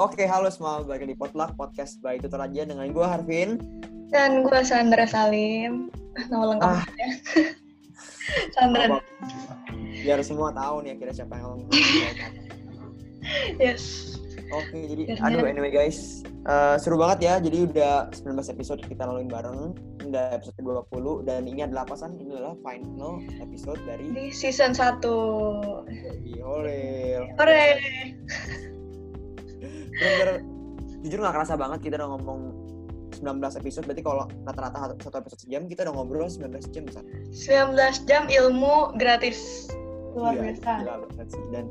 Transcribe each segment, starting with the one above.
Oke, halo semua, balik di Potluck Podcast by Tutor Aja dengan gue Harvin. Dan gue Sandra Salim. Nama lengkap Ah. ya. Sandra. Apa- Biar semua tahu nih akhirnya siapa yang ngomong. Yes. Oke, jadi aduh anyway guys, Eh, seru banget ya. Jadi udah 19 episode kita laluin bareng. Ini Udah episode ke-20 dan ini adalah apa San? Ini adalah final episode dari Di season 1. Baby Holil. Bener-bener jujur gak kerasa banget kita udah ngomong 19 episode berarti kalau rata-rata satu episode sejam kita udah ngobrol 19 jam San. 19 jam ilmu gratis. Luar Iya, biasa. Dan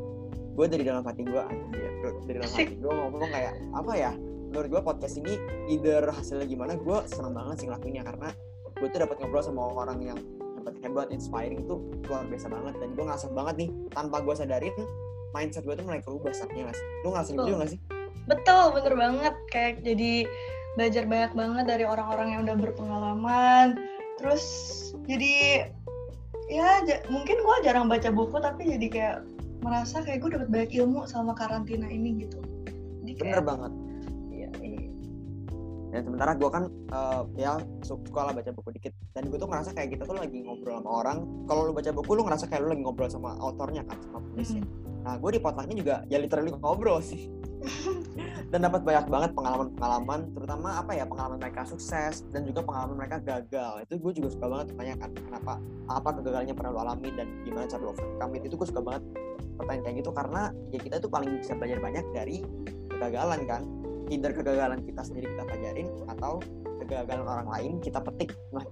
gue dari dalam hati gue, anjir, dari dalam hati gue ngomong kayak apa ya? Menurut gue podcast ini either hasilnya gimana, gue seneng banget sih ngelakuinnya karena gue tuh dapat ngobrol sama orang yang hebat hebat, inspiring itu luar biasa banget dan gue ngasah banget nih tanpa gue sadarin mindset gue tuh mulai kerubah saatnya nggak sih? Lu ngasih gitu nggak sih? Betul, bener banget. Kayak jadi belajar banyak banget dari orang-orang yang udah berpengalaman. Terus jadi ya mungkin gue jarang baca buku tapi jadi kayak merasa kayak gue dapat banyak ilmu sama karantina ini gitu. Jadi Bener kayak banget. iya, iya. Dan sementara gue kan eh, ya suka lah baca buku dikit dan gue tuh ngerasa kayak kita tuh lagi ngobrol sama orang. Kalau lu baca buku lu ngerasa kayak lu lagi ngobrol sama autornya kan, sama penulisnya. Mm. Nah, gue di potlucknya juga ya literally ngobrol sih. Dan dapat banyak banget pengalaman-pengalaman, terutama apa ya pengalaman mereka sukses dan juga pengalaman mereka gagal. Itu gue juga suka banget tanyakan kenapa apa kegagalannya pernah lo alami dan gimana cara lo overcome it. Itu gue suka banget pertanyaan kayak gitu karena ya kita tuh paling bisa belajar banyak dari kegagalan kan. Either kegagalan kita sendiri kita pelajarin atau kegagalan orang lain kita petik. Nah,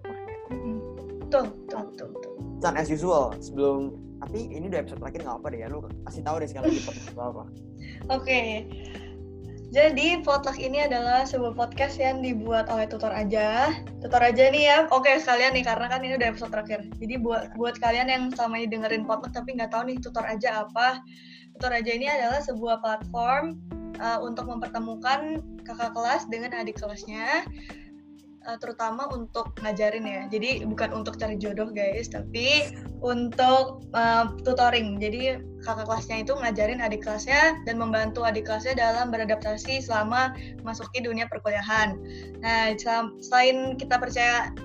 Mm. Betul, betul, betul, betul. dan as usual sebelum tapi ini udah episode terakhir nggak apa deh ya lu kasih tahu deh sekali lagi podcast apa Oke. Jadi Potluck ini adalah sebuah podcast yang dibuat oleh tutor aja. Tutor aja nih ya. Oke, sekalian nih karena kan ini udah episode terakhir. Jadi buat buat kalian yang selama ini dengerin Potluck tapi nggak tahu nih tutor aja apa. Tutor aja ini adalah sebuah platform uh, untuk mempertemukan kakak kelas dengan adik kelasnya. Uh, terutama untuk ngajarin ya. Jadi bukan untuk cari jodoh guys, tapi untuk uh, tutoring. Jadi kakak kelasnya itu ngajarin adik kelasnya dan membantu adik kelasnya dalam beradaptasi selama masuki dunia perkuliahan. Nah, selain kita percaya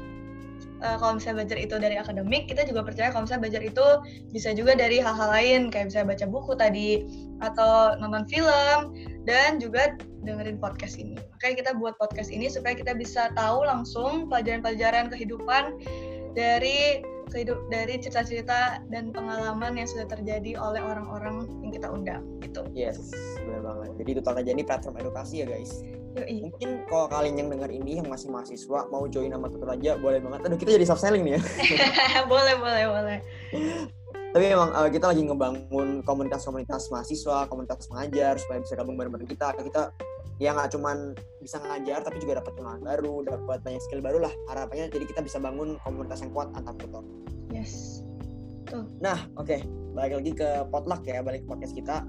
uh, kalau misalnya belajar itu dari akademik, kita juga percaya kalau misalnya belajar itu bisa juga dari hal-hal lain, kayak misalnya baca buku tadi, atau nonton film, dan juga dengerin podcast ini. Makanya kita buat podcast ini supaya kita bisa tahu langsung pelajaran-pelajaran kehidupan dari kehidup dari cerita-cerita dan pengalaman yang sudah terjadi oleh orang-orang yang kita undang gitu. yes benar banget jadi tutor aja ini platform edukasi ya guys Yoi. mungkin kalau kalian yang dengar ini yang masih mahasiswa mau join sama tutor aja boleh banget aduh kita jadi soft selling nih ya boleh, boleh, boleh. tapi emang eh, kita lagi ngebangun komunitas-komunitas mahasiswa komunitas pengajar supaya bisa gabung bareng-bareng kita kita ya nggak cuman bisa ngajar tapi juga dapat kenalan baru dapat banyak skill baru lah harapannya jadi kita bisa bangun komunitas yang kuat antar tutor Yes. Nah, oke. Balik lagi ke potluck ya, balik ke podcast kita.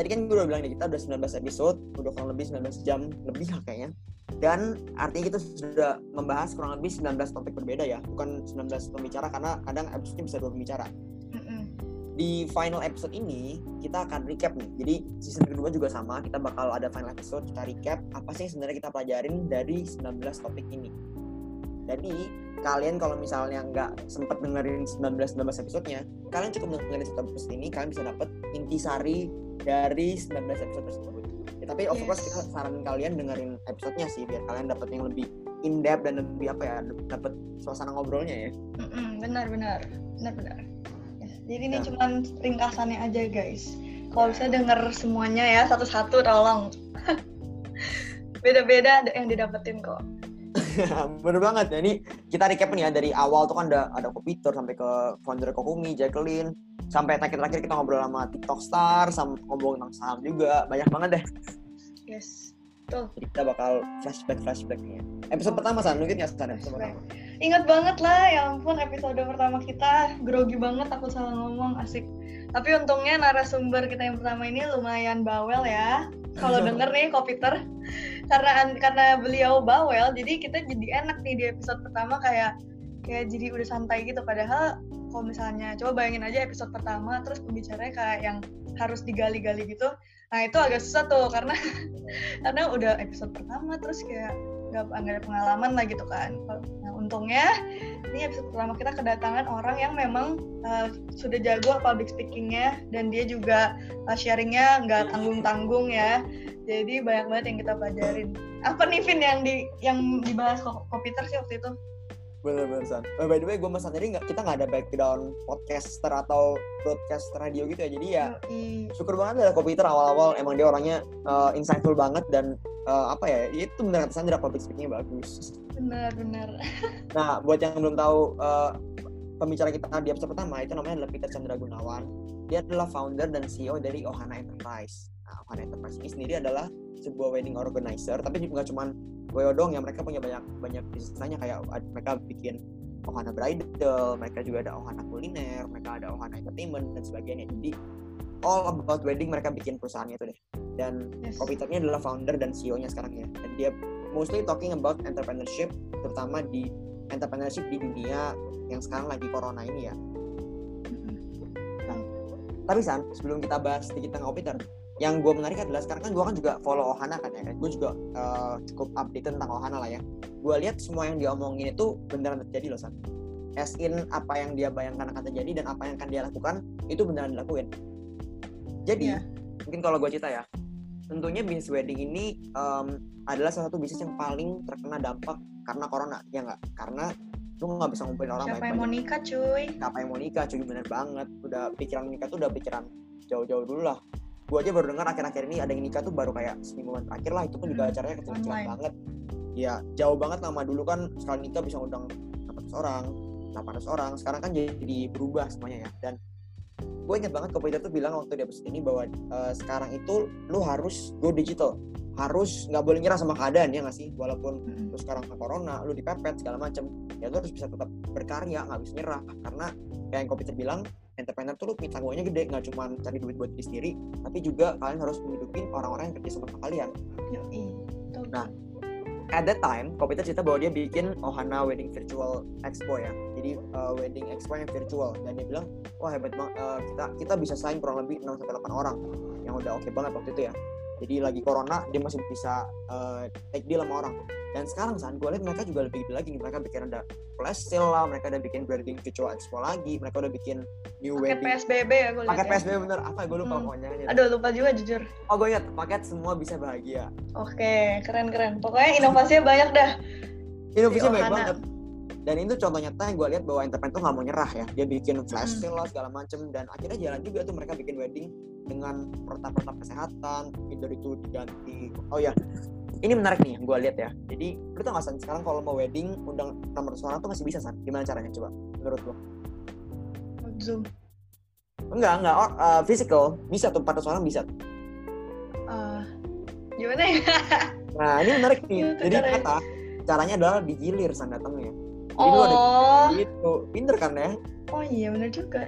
Tadi kan gue udah bilang nih, kita udah 19 episode, udah kurang lebih 19 jam lebih lah kayaknya. Dan artinya kita sudah membahas kurang lebih 19 topik berbeda ya, bukan 19 pembicara karena kadang episode bisa dua pembicara. Di final episode ini, kita akan recap nih. Jadi season kedua juga sama, kita bakal ada final episode, kita recap apa sih yang sebenarnya kita pelajarin dari 19 topik ini. Jadi kalian kalau misalnya nggak sempet dengerin 19 19 episodenya, kalian cukup dengerin satu episode ini, kalian bisa dapet intisari dari 19 episode tersebut. Ya, tapi of course Yes. kita saranin kalian dengerin episodenya sih biar kalian dapet yang lebih in depth dan lebih apa ya, dapet suasana ngobrolnya ya. Mm-mm, benar, benar, benar, benar. Yes. Jadi ini Nah. cuman ringkasannya aja guys. Kalau Ya. bisa denger semuanya ya satu-satu tolong. Beda-beda yang didapetin kok. Bener banget ya ini kita recap nih ya dari awal tuh kan ada ada Kopiter sampai ke founder Kokumi, Jacqueline sampai terakhir-terakhir kita ngobrol sama TikTok Star, sama ngobrol tentang saham juga banyak banget deh. Yes. Tuh. Jadi kita bakal flashback flashbacknya. Episode pertama san, mungkin nggak san episode Flashback. pertama. Ingat banget lah, ya ampun episode pertama kita grogi banget aku salah ngomong asik. Tapi untungnya narasumber kita yang pertama ini lumayan bawel ya. Kalau denger nih Kopiter, karena karena beliau bawel, jadi kita jadi enak nih di episode pertama kayak kayak jadi udah santai gitu. Padahal kalau misalnya coba bayangin aja episode pertama terus pembicaranya kayak yang harus digali-gali gitu nah itu agak susah tuh karena karena udah episode pertama terus kayak nggak ada pengalaman lah gitu kan. Nah untungnya ini episode pertama kita kedatangan orang yang memang uh, sudah jago public speakingnya dan dia juga uh, sharingnya nggak tanggung tanggung ya. Jadi banyak banget yang kita pelajarin. Apa nih Vin yang di yang dibahas komputer sih waktu itu bener-bener san. Oh, by the way gue mas jadi nggak kita nggak ada background podcaster atau broadcast radio gitu ya. Jadi ya syukur banget ada komputer awal-awal emang dia orangnya uh, insightful banget dan uh, apa ya itu benar kata Sandra public speakingnya bagus. Benar-benar nah buat yang belum tahu uh, pembicara kita di episode pertama itu namanya adalah Peter Chandra Gunawan. Dia adalah founder dan CEO dari Ohana Enterprise nah Enterprise ini sendiri adalah sebuah wedding organizer tapi juga cuma Goyo dong yang mereka punya banyak banyak bisnisnya kayak mereka bikin Ohana Bridal, mereka juga ada Ohana Kuliner, mereka ada Ohana Entertainment dan sebagainya. Jadi all about wedding mereka bikin perusahaannya itu deh. Dan yes. Adalah founder dan CEO-nya sekarang ya. Dan dia mostly talking about entrepreneurship, terutama di entrepreneurship di dunia yang sekarang lagi corona ini ya. Nah, tapi San, sebelum kita bahas sedikit tentang Kopiter, yang gue menarik adalah sekarang kan gue kan juga follow Ohana kan ya kan gue juga uh, cukup update tentang Ohana lah ya. Gue lihat semua yang dia omongin itu beneran terjadi loh san. As in apa yang dia bayangkan akan terjadi dan apa yang akan dia lakukan itu beneran dilakuin. Jadi yeah. mungkin kalau gue cerita ya tentunya bisnis wedding ini um, adalah salah satu bisnis yang paling terkena dampak karena corona ya nggak? Karena lu nggak bisa ngumpulin orang siapa yang mau nikah cuy? Siapa yang mau nikah cuy? Bener banget. Udah pikiran nikah tuh udah pikiran jauh-jauh dulu lah gue aja baru dengar akhir-akhir ini ada yang nikah tuh baru kayak semingguan terakhir lah itu pun juga hmm. acaranya kecil-kecilan banget. Ya jauh banget lama dulu kan sekali nikah bisa undang 400 orang 800 orang. Sekarang kan jadi berubah semuanya ya. Dan gue inget banget komputer tuh bilang waktu di episode ini bahwa uh, sekarang itu lu harus go digital. Harus nggak boleh nyerah sama keadaan ya nggak sih? Walaupun hmm. lu sekarang ke corona lu dipepet segala macem ya lu harus bisa tetap berkarya nggak bisa nyerah. Karena kayak yang komputer bilang entrepreneur tuh lu tanggungannya gede nggak cuma cari duit buat diri sendiri tapi juga kalian harus menghidupin orang-orang yang kerja sama kalian. Nah at that time Kopita cerita bahwa dia bikin Ohana Wedding Virtual Expo ya. Jadi uh, wedding expo yang virtual. Dan dia bilang wah hebat banget uh, kita kita bisa sign kurang lebih 6 sampai 8 orang. Yang udah oke okay banget waktu itu ya jadi lagi corona dia masih bisa uh, take deal sama orang. Dan sekarang san gue lihat mereka juga lebih gede lagi. Mereka bikin ada flash sale lah mereka udah bikin branding virtual expo lagi mereka udah bikin new paket wedding. PSBB ya gue paket ya. PSBB bener. Apa gue lupa hmm. pokoknya aduh lupa juga jujur. Oh gue ingat paket semua bisa bahagia. Oke keren keren. Pokoknya inovasinya banyak dah. Inovasinya banyak banget dan itu contoh nyata yang gue lihat bahwa entrepreneur tuh nggak mau nyerah ya. Dia bikin flash sale lah segala macem. Dan akhirnya jalan juga tuh mereka bikin wedding dengan protap-protap kesehatan. Dari itu diganti. Oh ya ini menarik nih yang gue lihat ya. Jadi lu tau gak san? Sekarang kalau mau wedding undang nomor suara tuh masih bisa san. Gimana caranya coba? Menurut lo zoom. Enggak enggak. Uh, physical. Bisa tuh 400 orang bisa. Uh, gimana ya? Nah ini menarik nih. Jadi kata caranya adalah digilir san datangnya jadi oh. lu ada gitu. Pinter kan ya? Oh iya benar juga.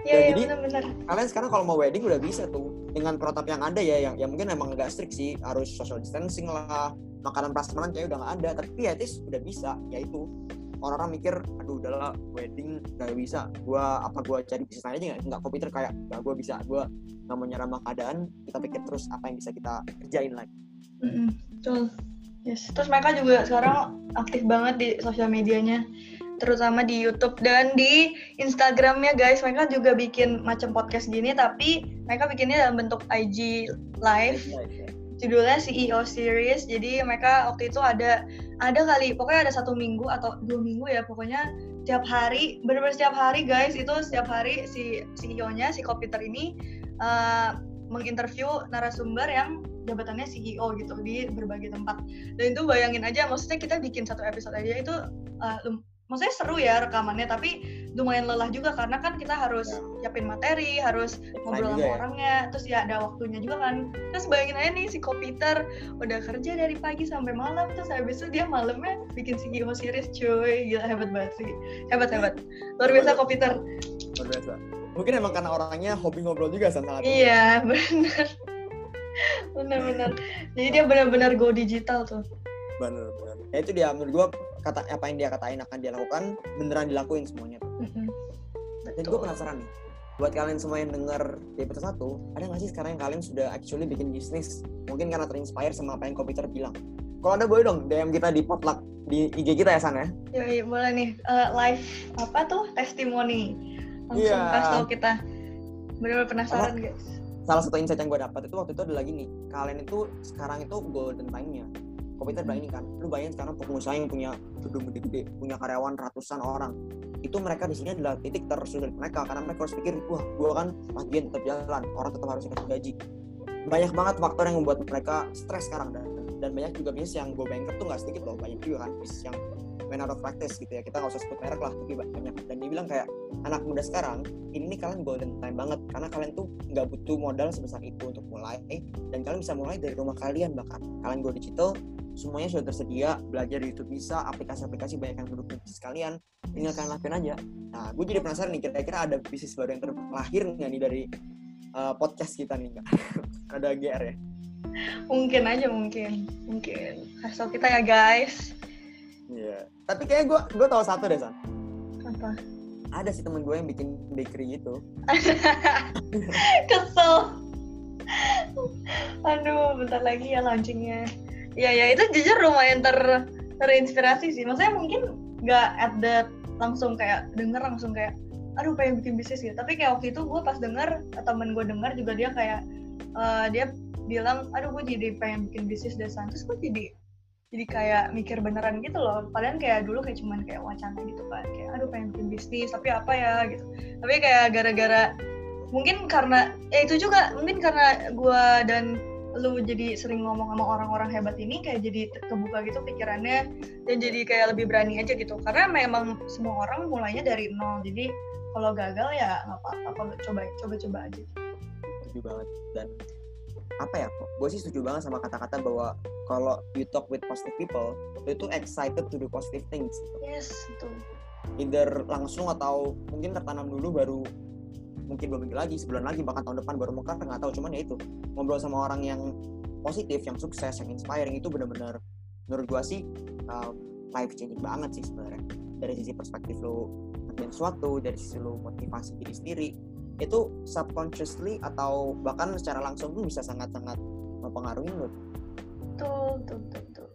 Iya, ya, jadi bener, bener. kalian sekarang kalau mau wedding udah bisa tuh. Dengan protap yang ada ya, yang, yang mungkin emang agak strict sih, harus social distancing lah, makanan prasmanan kayak udah nggak ada, tapi ya itu udah bisa, yaitu orang-orang mikir, aduh udahlah wedding nggak bisa, gua apa gua cari bisnis aja nggak, nggak komputer kayak, nggak gua bisa, gua nggak mau nyerah keadaan, kita pikir terus apa yang bisa kita kerjain lagi. Mm -hmm. Betul. Yes. Terus mereka juga sekarang aktif banget di sosial medianya terutama di YouTube dan di Instagramnya guys mereka juga bikin macam podcast gini tapi mereka bikinnya dalam bentuk IG live ya. judulnya CEO series jadi mereka waktu itu ada ada kali pokoknya ada satu minggu atau dua minggu ya pokoknya setiap hari benar-benar setiap hari guys itu setiap hari si CEO-nya si komputer ini uh, menginterview narasumber yang jabatannya CEO gitu di berbagai tempat. Dan itu bayangin aja maksudnya kita bikin satu episode aja itu uh, maksudnya seru ya rekamannya tapi lumayan lelah juga karena kan kita harus ya. siapin materi harus ngobrol sama ya. orangnya terus ya ada waktunya juga kan. Terus bayangin aja nih si komputer udah kerja dari pagi sampai malam terus habis itu dia malamnya bikin CEO series cuy. Gila hebat banget sih. Hebat hebat. Luar biasa komputer luar biasa. Mungkin emang karena orangnya hobi ngobrol juga sama iya benar benar-benar jadi dia benar-benar go digital tuh benar benar ya itu dia menurut gua kata apa yang dia katain akan dia lakukan beneran dilakuin semuanya mm-hmm. Dan gue penasaran nih, buat kalian semua yang denger di episode satu, ada nggak sih sekarang yang kalian sudah actually bikin bisnis? Mungkin karena terinspire sama apa yang komputer bilang. Kalau ada boleh dong DM kita di potluck di IG kita ya San ya. Yoi, boleh nih uh, live apa tuh testimoni langsung Iya. kasih tau kita. Bener-bener penasaran guys. Salah satu insight yang gue dapat itu waktu itu adalah gini, kalian itu sekarang itu golden time-nya. Komputer bilang ini kan, lu bayangin sekarang pengusaha yang punya gedung gede-gede, punya karyawan ratusan orang. Itu mereka di sini adalah titik terendah mereka karena mereka harus pikir, wah gue kan bagian tetap jalan, orang tetap harus dikasih gaji. Banyak banget faktor yang membuat mereka stres sekarang dan dan banyak juga bisnis yang gue banker tuh nggak sedikit loh, banyak juga kan bisnis yang went out of practice gitu ya. Kita nggak usah sebut merek lah, tapi banyak. Dan dia bilang kayak anak muda sekarang ini kalian golden time banget karena kalian tuh nggak butuh modal sebesar itu untuk mulai dan kalian bisa mulai dari rumah kalian bahkan kalian go digital semuanya sudah tersedia belajar di YouTube bisa aplikasi-aplikasi banyak yang mendukung bisnis kalian tinggal kalian lakuin aja nah gue jadi penasaran nih kira-kira ada bisnis baru yang terlahir nggak nih dari uh, podcast kita nih nggak ada GR ya Mungkin aja mungkin. Mungkin. Kasih kita ya guys. Iya tapi kayaknya gue gue tahu satu deh san Apa? ada sih temen gue yang bikin bakery gitu Kesel. Aduh, bentar lagi ya launchingnya. Ya ya itu jujur lumayan ter terinspirasi sih. Maksudnya mungkin nggak at the langsung kayak denger langsung kayak aduh pengen bikin bisnis gitu. Tapi kayak waktu itu gue pas denger temen gue denger juga dia kayak eh, dia bilang aduh gue jadi pengen bikin bisnis deh San. Terus gue jadi jadi kayak mikir beneran gitu loh. Padahal kayak dulu kayak cuman kayak wacana gitu kan. Kayak aduh pengen bikin bisnis tapi apa ya gitu. Tapi kayak gara-gara mungkin karena ya itu juga mungkin karena gua dan lu jadi sering ngomong sama orang-orang hebat ini kayak jadi te- kebuka gitu pikirannya dan jadi kayak lebih berani aja gitu karena memang semua orang mulainya dari nol jadi kalau gagal ya nggak apa-apa coba coba coba aja setuju banget dan apa ya gue sih setuju banget sama kata-kata bahwa kalau you talk with positive people lu itu excited to do positive things gitu. yes itu either langsung atau mungkin tertanam dulu baru mungkin dua minggu lagi sebulan lagi bahkan tahun depan baru mekar nggak tahu cuman ya itu. Ngobrol sama orang yang positif yang sukses yang inspiring itu benar-benar menurut gua sih um, life changing banget sih sebenarnya. Dari sisi perspektif lo ngerjain sesuatu dari sisi lo motivasi diri sendiri itu subconsciously atau bahkan secara langsung tuh bisa sangat-sangat mempengaruhi mood tuh tuh tuh tuh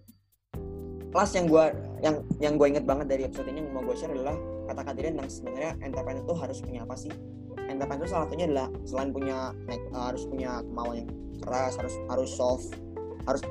plus yang gua yang yang gue inget banget dari episode ini yang mau gue share adalah kata-kata dia tentang sebenarnya entrepreneur itu harus punya apa sih? Entrepreneur itu salah satunya adalah selain punya uh, harus punya kemauan yang keras harus harus soft harus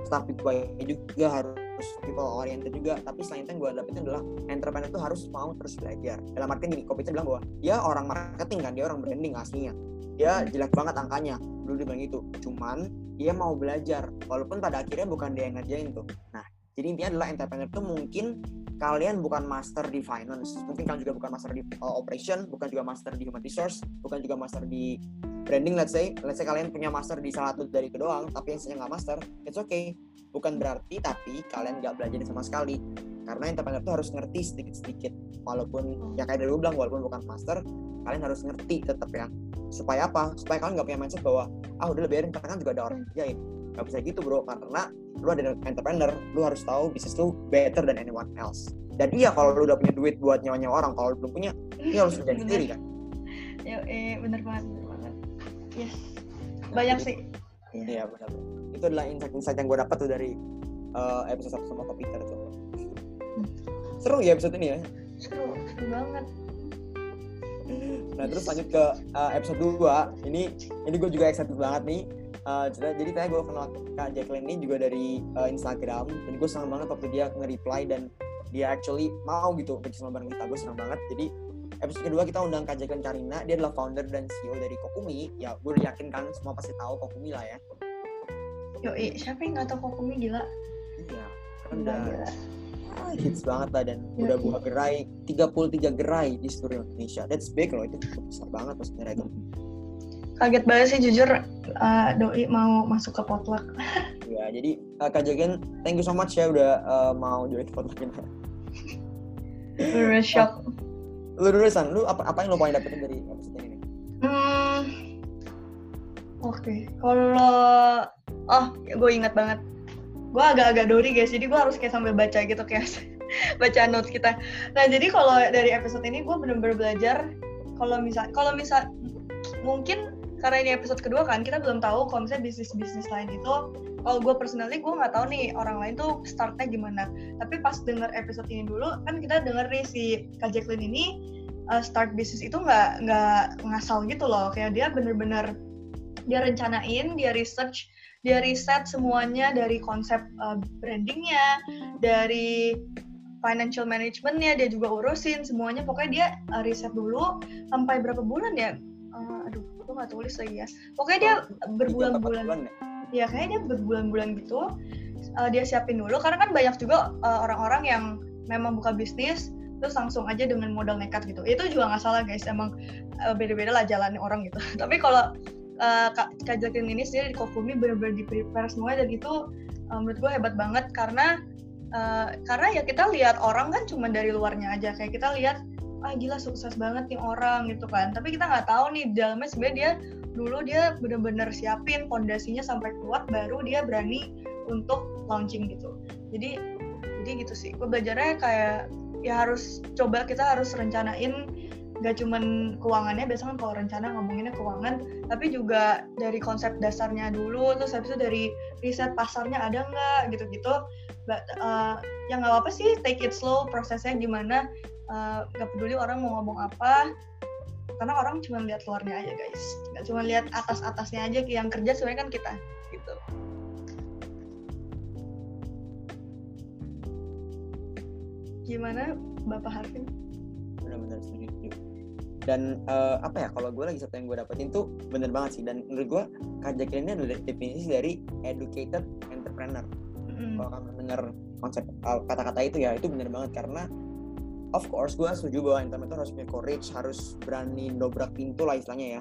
why juga harus people oriented juga. Tapi selain itu yang gue dapetin adalah entrepreneur itu harus mau terus belajar. Dalam artian gini Kopita bilang bahwa dia orang marketing kan dia orang branding aslinya. Dia jelek banget angkanya. Dulu dia bilang gitu. Cuman dia mau belajar. Walaupun pada akhirnya bukan dia yang ngerjain tuh. Nah jadi intinya adalah entrepreneur itu mungkin kalian bukan master di finance, mungkin kalian juga bukan master di uh, operation, bukan juga master di human resource, bukan juga master di branding let's say. Let's say kalian punya master di salah satu dari itu doang, tapi yang saya nggak master, it's okay. Bukan berarti tapi kalian nggak belajar sama sekali. Karena entrepreneur itu harus ngerti sedikit-sedikit. Walaupun ya kayak dari gue bilang, walaupun bukan master, kalian harus ngerti tetap ya. Supaya apa? Supaya kalian nggak punya mindset bahwa ah udah biarin karena kan juga ada orang yang kerjain. Gak bisa gitu bro, karena lu ada entrepreneur, lu harus tahu bisnis lu better than anyone else. Dan iya kalau lu udah punya duit buat nyawa-nyawa orang, kalau lu belum punya, ya harus kerjain Bener. sendiri kan. ya eh bener banget bener banget yes banyak sih Iya. Iya benar. Itu adalah insight-insight yang gue dapat tuh dari uh, episode 1 sama Kopiter tuh. Seru ya episode ini ya. seru seru banget Nah terus lanjut ke uh, episode 2 Ini ini gue juga excited banget nih Uh, jadi tadi gue kenal Kak Jacqueline ini juga dari uh, Instagram dan gue senang banget waktu dia nge-reply dan dia actually mau gitu bekerja sama bareng kita gue senang banget jadi episode kedua kita undang Kak Jacqueline Karina dia adalah founder dan CEO dari Kokumi ya gue yakin kan semua pasti tahu Kokumi lah ya Yoi, siapa yang nggak tahu Kokumi gila? iya kan udah gila. ah, hits banget lah dan Iya, udah buka gerai 33 gerai di seluruh Indonesia that's big loh itu besar banget loh sebenarnya itu Kaget banget sih jujur uh, Doi mau masuk ke potluck. Ya, jadi uh, Kak Jagen, thank you so much ya udah uh, mau join podcast kita. Bener shock. Lu dulu San, lu apa apa yang lu paling dapetin dari episode ini? Hmm. Oke, kalau oh gue ingat banget. Gue agak-agak dori guys, jadi gue harus kayak sambil baca gitu kayak baca notes kita. Nah jadi kalau dari episode ini gue bener-bener belajar kalau misal kalau misal mungkin karena ini episode kedua kan kita belum tahu kalau misalnya bisnis bisnis lain itu kalau gue personally gue nggak tahu nih orang lain tuh startnya gimana. Tapi pas denger episode ini dulu kan kita denger nih si Kak Jacqueline ini uh, start bisnis itu nggak nggak ngasal gitu loh. Kayak dia bener-bener dia rencanain dia research dia riset semuanya dari konsep uh, brandingnya dari financial managementnya dia juga urusin semuanya. Pokoknya dia uh, riset dulu sampai berapa bulan ya aku nggak tulis lagi ya. Pokoknya dia berbulan-bulan. ya? Kayaknya dia berbulan-bulan gitu. Uh, dia siapin dulu karena kan banyak juga orang-orang uh, yang memang buka bisnis terus langsung aja dengan modal nekat gitu. Itu juga nggak salah guys. Emang uh, beda-beda lah jalan orang gitu. Tapi kalau uh, Kak, Kak ini sendiri di Kofumi benar-benar di prepare semua dan itu uh, menurut gue hebat banget. Karena uh, karena ya kita lihat orang kan cuma dari luarnya aja. Kayak kita lihat ah gila sukses banget nih orang gitu kan. Tapi kita nggak tahu nih dalamnya sebenarnya dia dulu dia bener-bener siapin fondasinya sampai kuat baru dia berani untuk launching gitu. Jadi jadi gitu sih. Gue belajarnya kayak ya harus coba kita harus rencanain gak cuman keuangannya biasanya kan kalau rencana ngomonginnya keuangan tapi juga dari konsep dasarnya dulu terus habis itu dari riset pasarnya ada nggak gitu-gitu. Uh, ya nggak apa-apa sih take it slow prosesnya gimana uh, gak peduli orang mau ngomong apa karena orang cuma lihat luarnya aja guys. Nggak cuma lihat atas atasnya aja yang kerja sebenarnya kan kita gitu. Gimana bapak Harvin? Benar-benar setuju dan uh, apa ya kalau gue lagi satu yang gue dapetin tuh bener banget sih. Dan menurut gue Jacqueline ini adalah definisi dari educated entrepreneur. Mm. kalau kamu dengar konsep kata kata-kata itu ya itu bener banget. Karena of course gue setuju bahwa entrepreneur harus punya courage harus berani dobrak pintu lah istilahnya ya.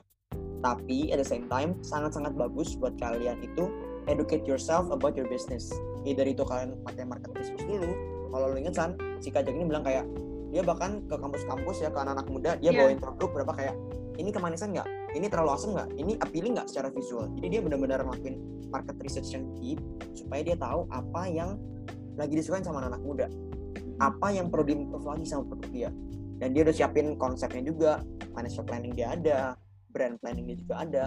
Tapi at the same time sangat-sangat bagus buat kalian itu educate yourself about your business. Either itu kalian pakai market research dulu kalau lo inget san si Kak ini bilang kayak dia bahkan ke kampus-kampus ya ke anak-anak muda dia yeah. bawain produk berapa kayak ini kemanisan nggak? Ini terlalu asam nggak? Ini appealing nggak secara visual? Jadi dia benar-benar ngelakuin market research yang deep supaya dia tahu apa yang lagi disukain sama anak, -anak muda apa yang perlu diimprove lagi sama produk dia. Dan dia udah siapin konsepnya juga financial planning dia ada brand planning dia juga ada.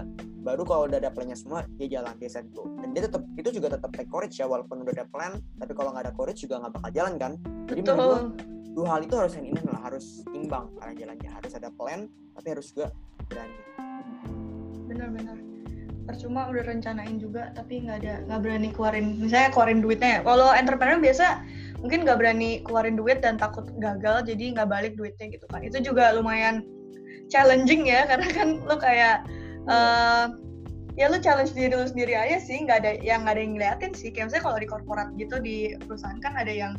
Baru kalau udah ada plannya semua dia jalan dia set go dan dia tetap itu juga tetap take courage ya walaupun udah ada plan tapi kalau nggak ada courage juga nggak bakal jalan kan? Jadi menurut dua hal itu harus yang ini lah harus imbang karena jalannya. Harus ada plan tapi harus juga berani. Benar-benar percuma udah rencanain juga tapi nggak ada nggak berani keluarin misalnya keluarin duitnya ya. kalau entrepreneur biasa mungkin nggak berani keluarin duit dan takut gagal jadi nggak balik duitnya gitu kan. Itu juga lumayan challenging ya karena kan lo kayak uh, ya lo challenge diri lo sendiri aja sih nggak ada yang nggak ada yang ngeliatin sih. Kayak misalnya kalau di korporat gitu di perusahaan kan ada yang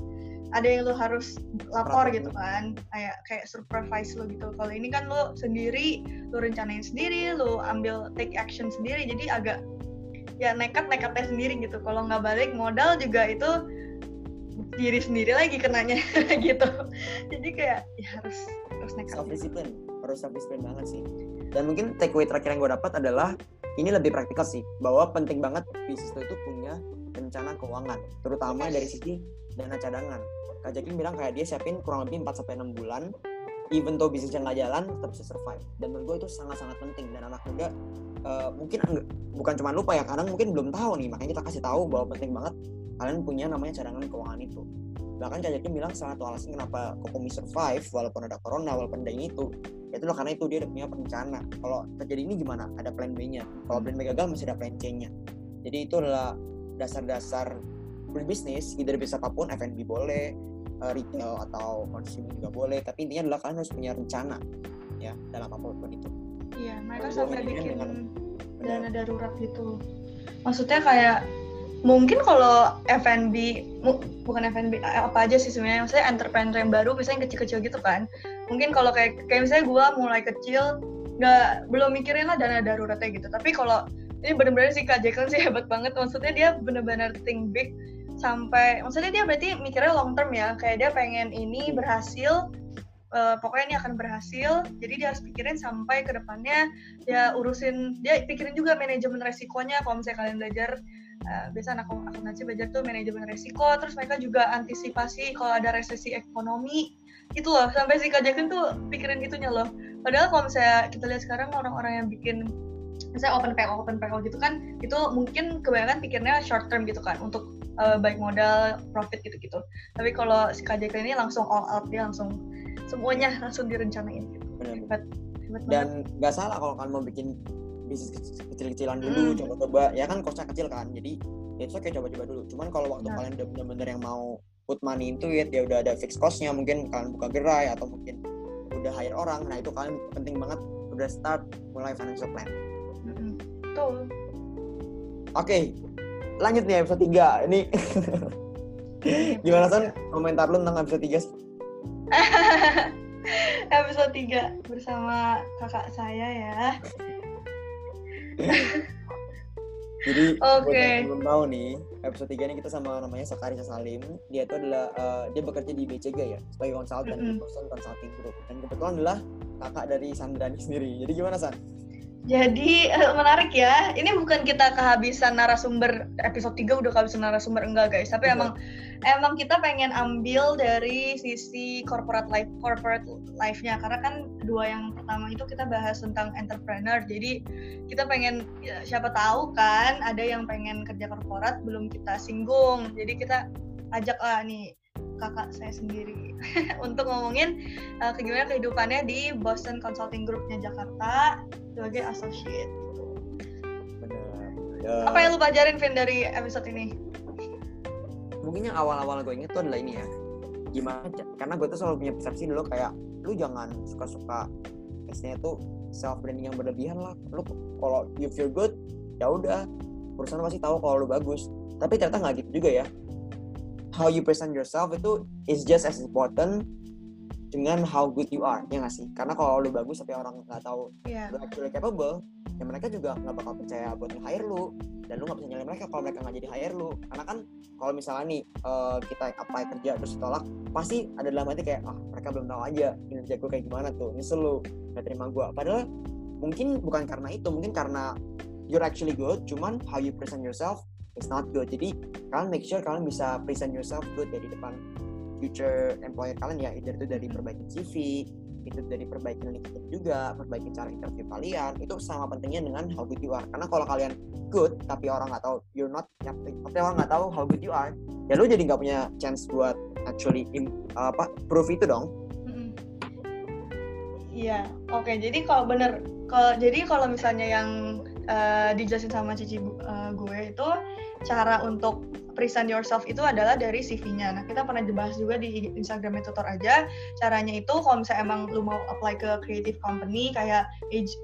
ada yang lo harus lapor gitu kan. Kayak kayak supervise lo gitu. Kalau ini kan lo sendiri lo rencanain sendiri lo ambil take action sendiri jadi agak ya nekat nekatnya sendiri gitu. Kalau nggak balik modal juga itu diri sendiri lagi kenanya gitu. Jadi kayak ya harus harus nekat self discipline harus self discipline banget sih. Dan mungkin take away terakhir yang gue dapat adalah ini lebih praktikal sih bahwa penting banget bisnis itu punya rencana keuangan terutama dari sisi dana cadangan. Kak Jacqueline bilang kayak dia siapin kurang lebih 4 sampai 6 bulan even though bisnisnya nggak jalan tetap bisa survive. Dan menurut gue itu sangat-sangat penting dan anak muda uh, mungkin bukan cuma lupa ya kadang mungkin belum tahu nih makanya kita kasih tahu bahwa penting banget kalian punya namanya cadangan keuangan itu. Bahkan Kak Jacqueline bilang salah satu alasan kenapa Kokomi survive walaupun ada corona walaupun ada ini itu itu loh karena itu dia udah punya perencana kalau terjadi ini gimana? Ada plan B-nya. Kalau plan B gagal masih ada plan C-nya. Jadi itu adalah dasar-dasar berbisnis either bisa apa pun F&B boleh uh, retail atau consumer juga boleh tapi intinya adalah kalian harus punya rencana ya dalam apa pun itu. Iya mereka sampai bikin dana darurat gitu. Maksudnya kayak mungkin kalau F&B bukan F&B eh, apa aja sih sebenarnya? Maksudnya entrepreneur yang baru misalnya kecil-kecil gitu kan. Mungkin kalau kayak kayak misalnya gue mulai kecil nggak belum mikirin lah dana daruratnya gitu. Tapi kalau ini benar-benar sih Kak Jacqueline sih hebat banget. Maksudnya dia benar-benar think big sampai maksudnya dia berarti mikirnya long term ya. Kayak dia pengen ini berhasil uh, pokoknya ini akan berhasil. Jadi dia harus pikirin sampai ke depannya dia urusin dia pikirin juga manajemen resikonya. Kalau misalnya kalian belajar uh, biasa anak akuntansi belajar tuh manajemen resiko terus mereka juga antisipasi kalau ada resesi ekonomi. Itu loh sampai si Kak tuh pikirin itunya loh. Padahal kalau misalnya kita lihat sekarang orang-orang yang bikin misalnya open PO open PO gitu kan itu mungkin kebanyakan pikirnya short term gitu kan untuk uh, baik modal profit gitu-gitu. Tapi kalau si KJK ini langsung all out dia langsung semuanya langsung direncanain. Gitu hebat, hebat dan nggak salah kalau kalian mau bikin bisnis kecil-kecilan dulu hmm. coba-coba ya kan kosnya kecil kan jadi ya itu oke coba-coba dulu cuman kalau waktu nah. kalian udah bener-bener yang mau put money into it ya udah ada fixed costnya mungkin kalian buka gerai atau mungkin udah hire orang nah itu kalian penting banget udah start mulai financial plan Betul. Oke, lanjut nih episode 3. Ini gimana Son komentar lu tentang episode 3 sih? episode 3 bersama kakak saya ya. Jadi okay. belum tahu nih, episode 3 ini kita sama namanya Sakari Salim. Dia itu adalah uh, dia bekerja di BCG ya, sebagai konsultan mm -hmm. di Boston Consulting Group. Dan kebetulan adalah kakak dari Sandrani sendiri. Jadi gimana San? Jadi uh, menarik ya. Ini bukan kita kehabisan narasumber episode 3 udah kehabisan narasumber enggak guys, tapi emang emang kita pengen ambil dari sisi corporate life corporate life-nya karena kan dua yang pertama itu kita bahas tentang entrepreneur. Jadi kita pengen ya, siapa tahu kan ada yang pengen kerja korporat belum kita singgung. Jadi kita ajak lah nih kakak saya sendiri untuk ngomongin uh, gimana kehidupannya di Boston Consulting Group-nya Jakarta sebagai associate. Benar. Ya. Apa yang lu pelajarin Vin dari episode ini? Mungkin yang awal-awal gue inget tuh adalah ini ya. Gimana? Karena gue tuh selalu punya persepsi dulu kayak lu jangan suka-suka istilahnya tuh self branding yang berlebihan lah. Lu kalau you feel good ya udah perusahaan pasti tahu kalau lu bagus. Tapi ternyata nggak gitu juga ya how you present yourself itu is just as important dengan how good you are ya nggak sih? Karena kalau lu bagus tapi orang nggak tahu yeah. lu actually capable ya mereka juga nggak bakal percaya buat nge-hire lu dan lu nggak bisa nyalain mereka kalau mereka nggak jadi hire lu. Karena kan kalau misalnya nih uh, kita apply kerja terus ditolak pasti ada dalam hati kayak ah mereka belum tahu aja kinerja gue kayak gimana tuh nyesel lu nggak terima gue padahal mungkin bukan karena itu mungkin karena you're actually good cuman how you present yourself it's not good jadi kalian make sure kalian bisa present yourself good ya di depan future employer kalian ya itu dari perbaiki CV itu dari perbaiki LinkedIn juga, perbaiki cara interview kalian, itu sama pentingnya dengan how good you are. Karena kalau kalian good, tapi orang nggak tahu you're not, tapi orang nggak tahu how good you are, ya lu jadi nggak punya chance buat actually apa proof itu dong. Iya, oke. Okay. Jadi kalau bener, kalau jadi kalau misalnya yang uh, dijelasin sama cici uh, gue itu cara untuk present yourself itu adalah dari CV-nya. Nah, kita pernah dibahas juga di Instagram tutor aja. Caranya itu kalau misalnya emang lu mau apply ke creative company kayak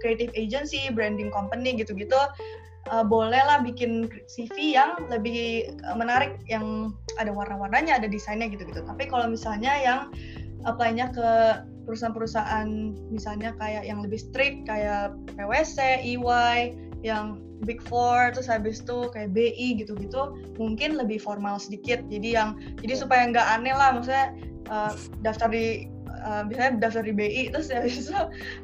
creative agency, branding company gitu-gitu, uh, bolehlah bikin CV yang lebih uh, menarik, yang ada warna-warnanya, ada desainnya gitu-gitu. Tapi kalau misalnya yang apply-nya ke perusahaan-perusahaan misalnya kayak yang lebih strict kayak PwC, EY, yang Big Four terus habis itu kayak BI gitu-gitu mungkin lebih formal sedikit. Jadi yang jadi supaya nggak aneh lah maksudnya uh, daftar di uh, biasanya daftar di BI terus habis itu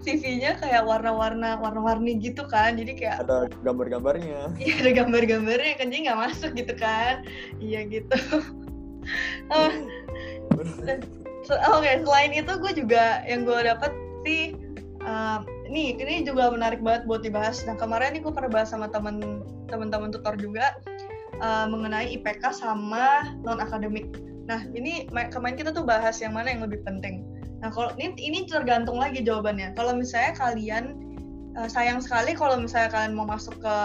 CV-nya kayak warna-warna warna-warni gitu kan. Jadi kayak ada gambar-gambarnya. Iya ada gambar-gambarnya kan jadi nggak masuk gitu kan. Iya gitu. Uh, Oke, okay, selain itu gue juga yang gue dapat sih uh, nih ini juga menarik banget buat dibahas. Nah kemarin nih gue pernah bahas sama temen teman-teman tutor juga uh, mengenai IPK sama non akademik. Nah ini kemarin kita tuh bahas yang mana yang lebih penting. Nah kalau ini ini tergantung lagi jawabannya. Kalau misalnya kalian uh, sayang sekali kalau misalnya kalian mau masuk ke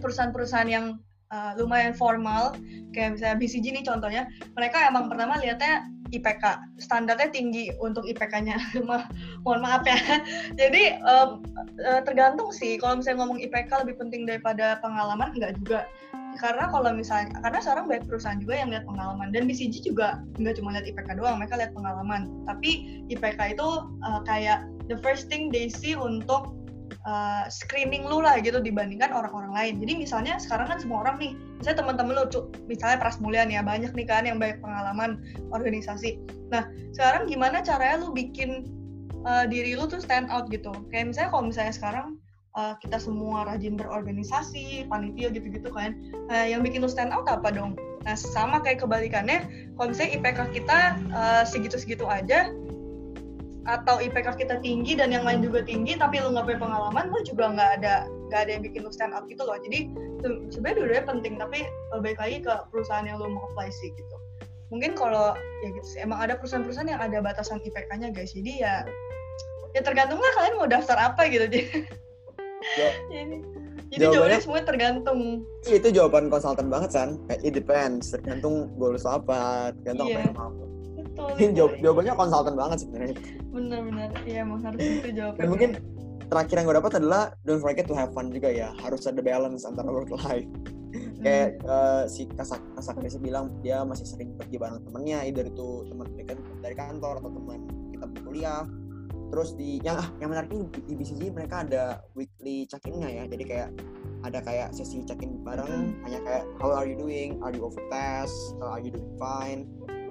perusahaan-perusahahaan yang uh, lumayan formal kayak misalnya BCG nih contohnya, mereka emang pertama lihatnya IPK standarnya tinggi untuk IPK-nya mohon maaf ya. Jadi um, tergantung sih. Kalau misalnya ngomong IPK lebih penting daripada pengalaman enggak juga. Karena kalau misalnya karena sekarang banyak perusahaan juga yang lihat pengalaman. Dan BCG juga nggak cuma lihat IPK doang mereka lihat pengalaman. Tapi IPK itu uh, kayak the first thing they see untuk uh, screening lu lah gitu dibandingkan orang-orang lain. Jadi misalnya sekarang kan semua orang nih, misalnya teman-teman lu, misalnya Pras Mulian ya, banyak nih kan yang banyak pengalaman organisasi. Nah, sekarang gimana caranya lu bikin uh, diri lu tuh stand out gitu? Kayak misalnya kalau misalnya sekarang uh, kita semua rajin berorganisasi, panitia gitu-gitu kan, uh, yang bikin lu stand out apa dong? Nah, sama kayak kebalikannya, kalau misalnya IPK kita segitu-segitu aja, atau IPK kita tinggi dan yang lain juga tinggi tapi lu nggak punya pengalaman lu juga nggak ada nggak ada yang bikin lu stand out gitu loh. Jadi sebenarnya dua-duanya penting tapi baik lagi ke perusahaan yang lu mau apply sih gitu. Mungkin kalau ya gitu sih emang ada perusahaan-perusahaan yang ada batasan IPK-nya guys. Jadi ya ya tergantung lah kalian mau daftar apa gitu. Jadi jadi, jadi jawabannya semua tergantung. Iya itu jawaban konsultan banget kan it depends. Tergantung goals apa tergantung yeah. apa yang mau betul, betul. Jawab, jawabannya konsultan banget sebenarnya. Benar-benar iya emang harus itu jawabannya dan mungkin terakhir yang gue dapat adalah don't forget to have fun juga ya. Harus ada balance antara work life. Kayak uh, si kasak kasak Desi bilang dia masih sering pergi bareng temennya either itu teman dari kantor atau teman kita berkuliah. Terus di yang ah yang menarik ini di BCG mereka ada weekly check-innya ya. Jadi kayak ada kayak sesi check-in bareng hanya kayak how are you doing? Are you over test are you doing fine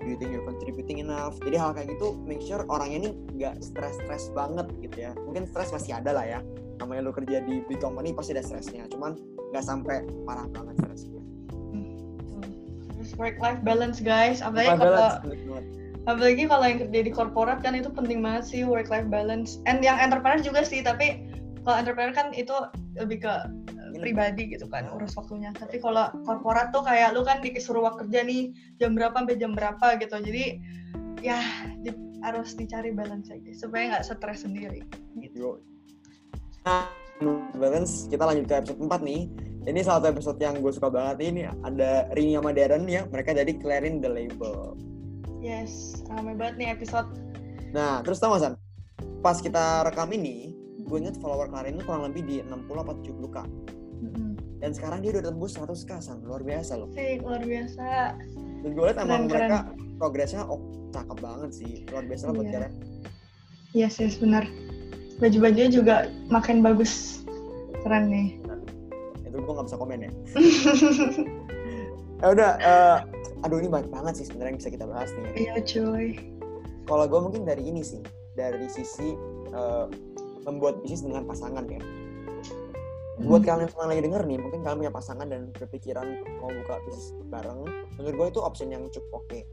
do you think you're contributing enough. Jadi hal kayak gitu make sure orangnya ini nggak stres-stres banget gitu ya. Mungkin stres masih ada lah ya. Namanya lo kerja di big company pasti ada stresnya. Cuman nggak sampai parah banget stresnya. Work life balance guys. Apalagi kalau apalagi kalau yang kerja di korporat kan itu penting banget sih work life balance. And yang entrepreneur juga sih tapi kalau entrepreneur kan itu lebih ke pribadi gitu kan urus waktunya. Tapi kalau korporat tuh kayak lu kan disuruh kerja nih jam berapa sampai jam berapa gitu. Jadi ya di, harus dicari balance aja supaya nggak stres sendiri. Gitu. Nah, balance kita lanjut ke episode 4 nih. Ini salah satu episode yang gue suka banget. Ini ada Rini sama Darren ya mereka jadi clearing the label. Yes ramai banget nih episode. Nah terus tau gak San? Pas kita rekam ini gue inget follower Clarin itu kurang lebih di 60 atau 70 k. Dan sekarang dia udah tembus 100 k san luar biasa loh. Sih luar biasa. Dan gue liat emang mereka progresnya oh cakep banget sih. Luar biasa lah buat kalian yes yes benar. Baju-bajunya juga makin bagus. Keren nih. Itu gue gak bisa komen ya. Ya udah uh, aduh ini banyak banget sih sebenarnya yang bisa kita bahas nih. Iya cuy. Kalau gue mungkin dari ini sih. Dari sisi uh, membuat bisnis dengan pasangan ya. Buat kalian yang lagi denger nih mungkin kalian punya pasangan dan berpikiran mau buka bisnis bareng menurut gue itu option yang cukup oke. Okay.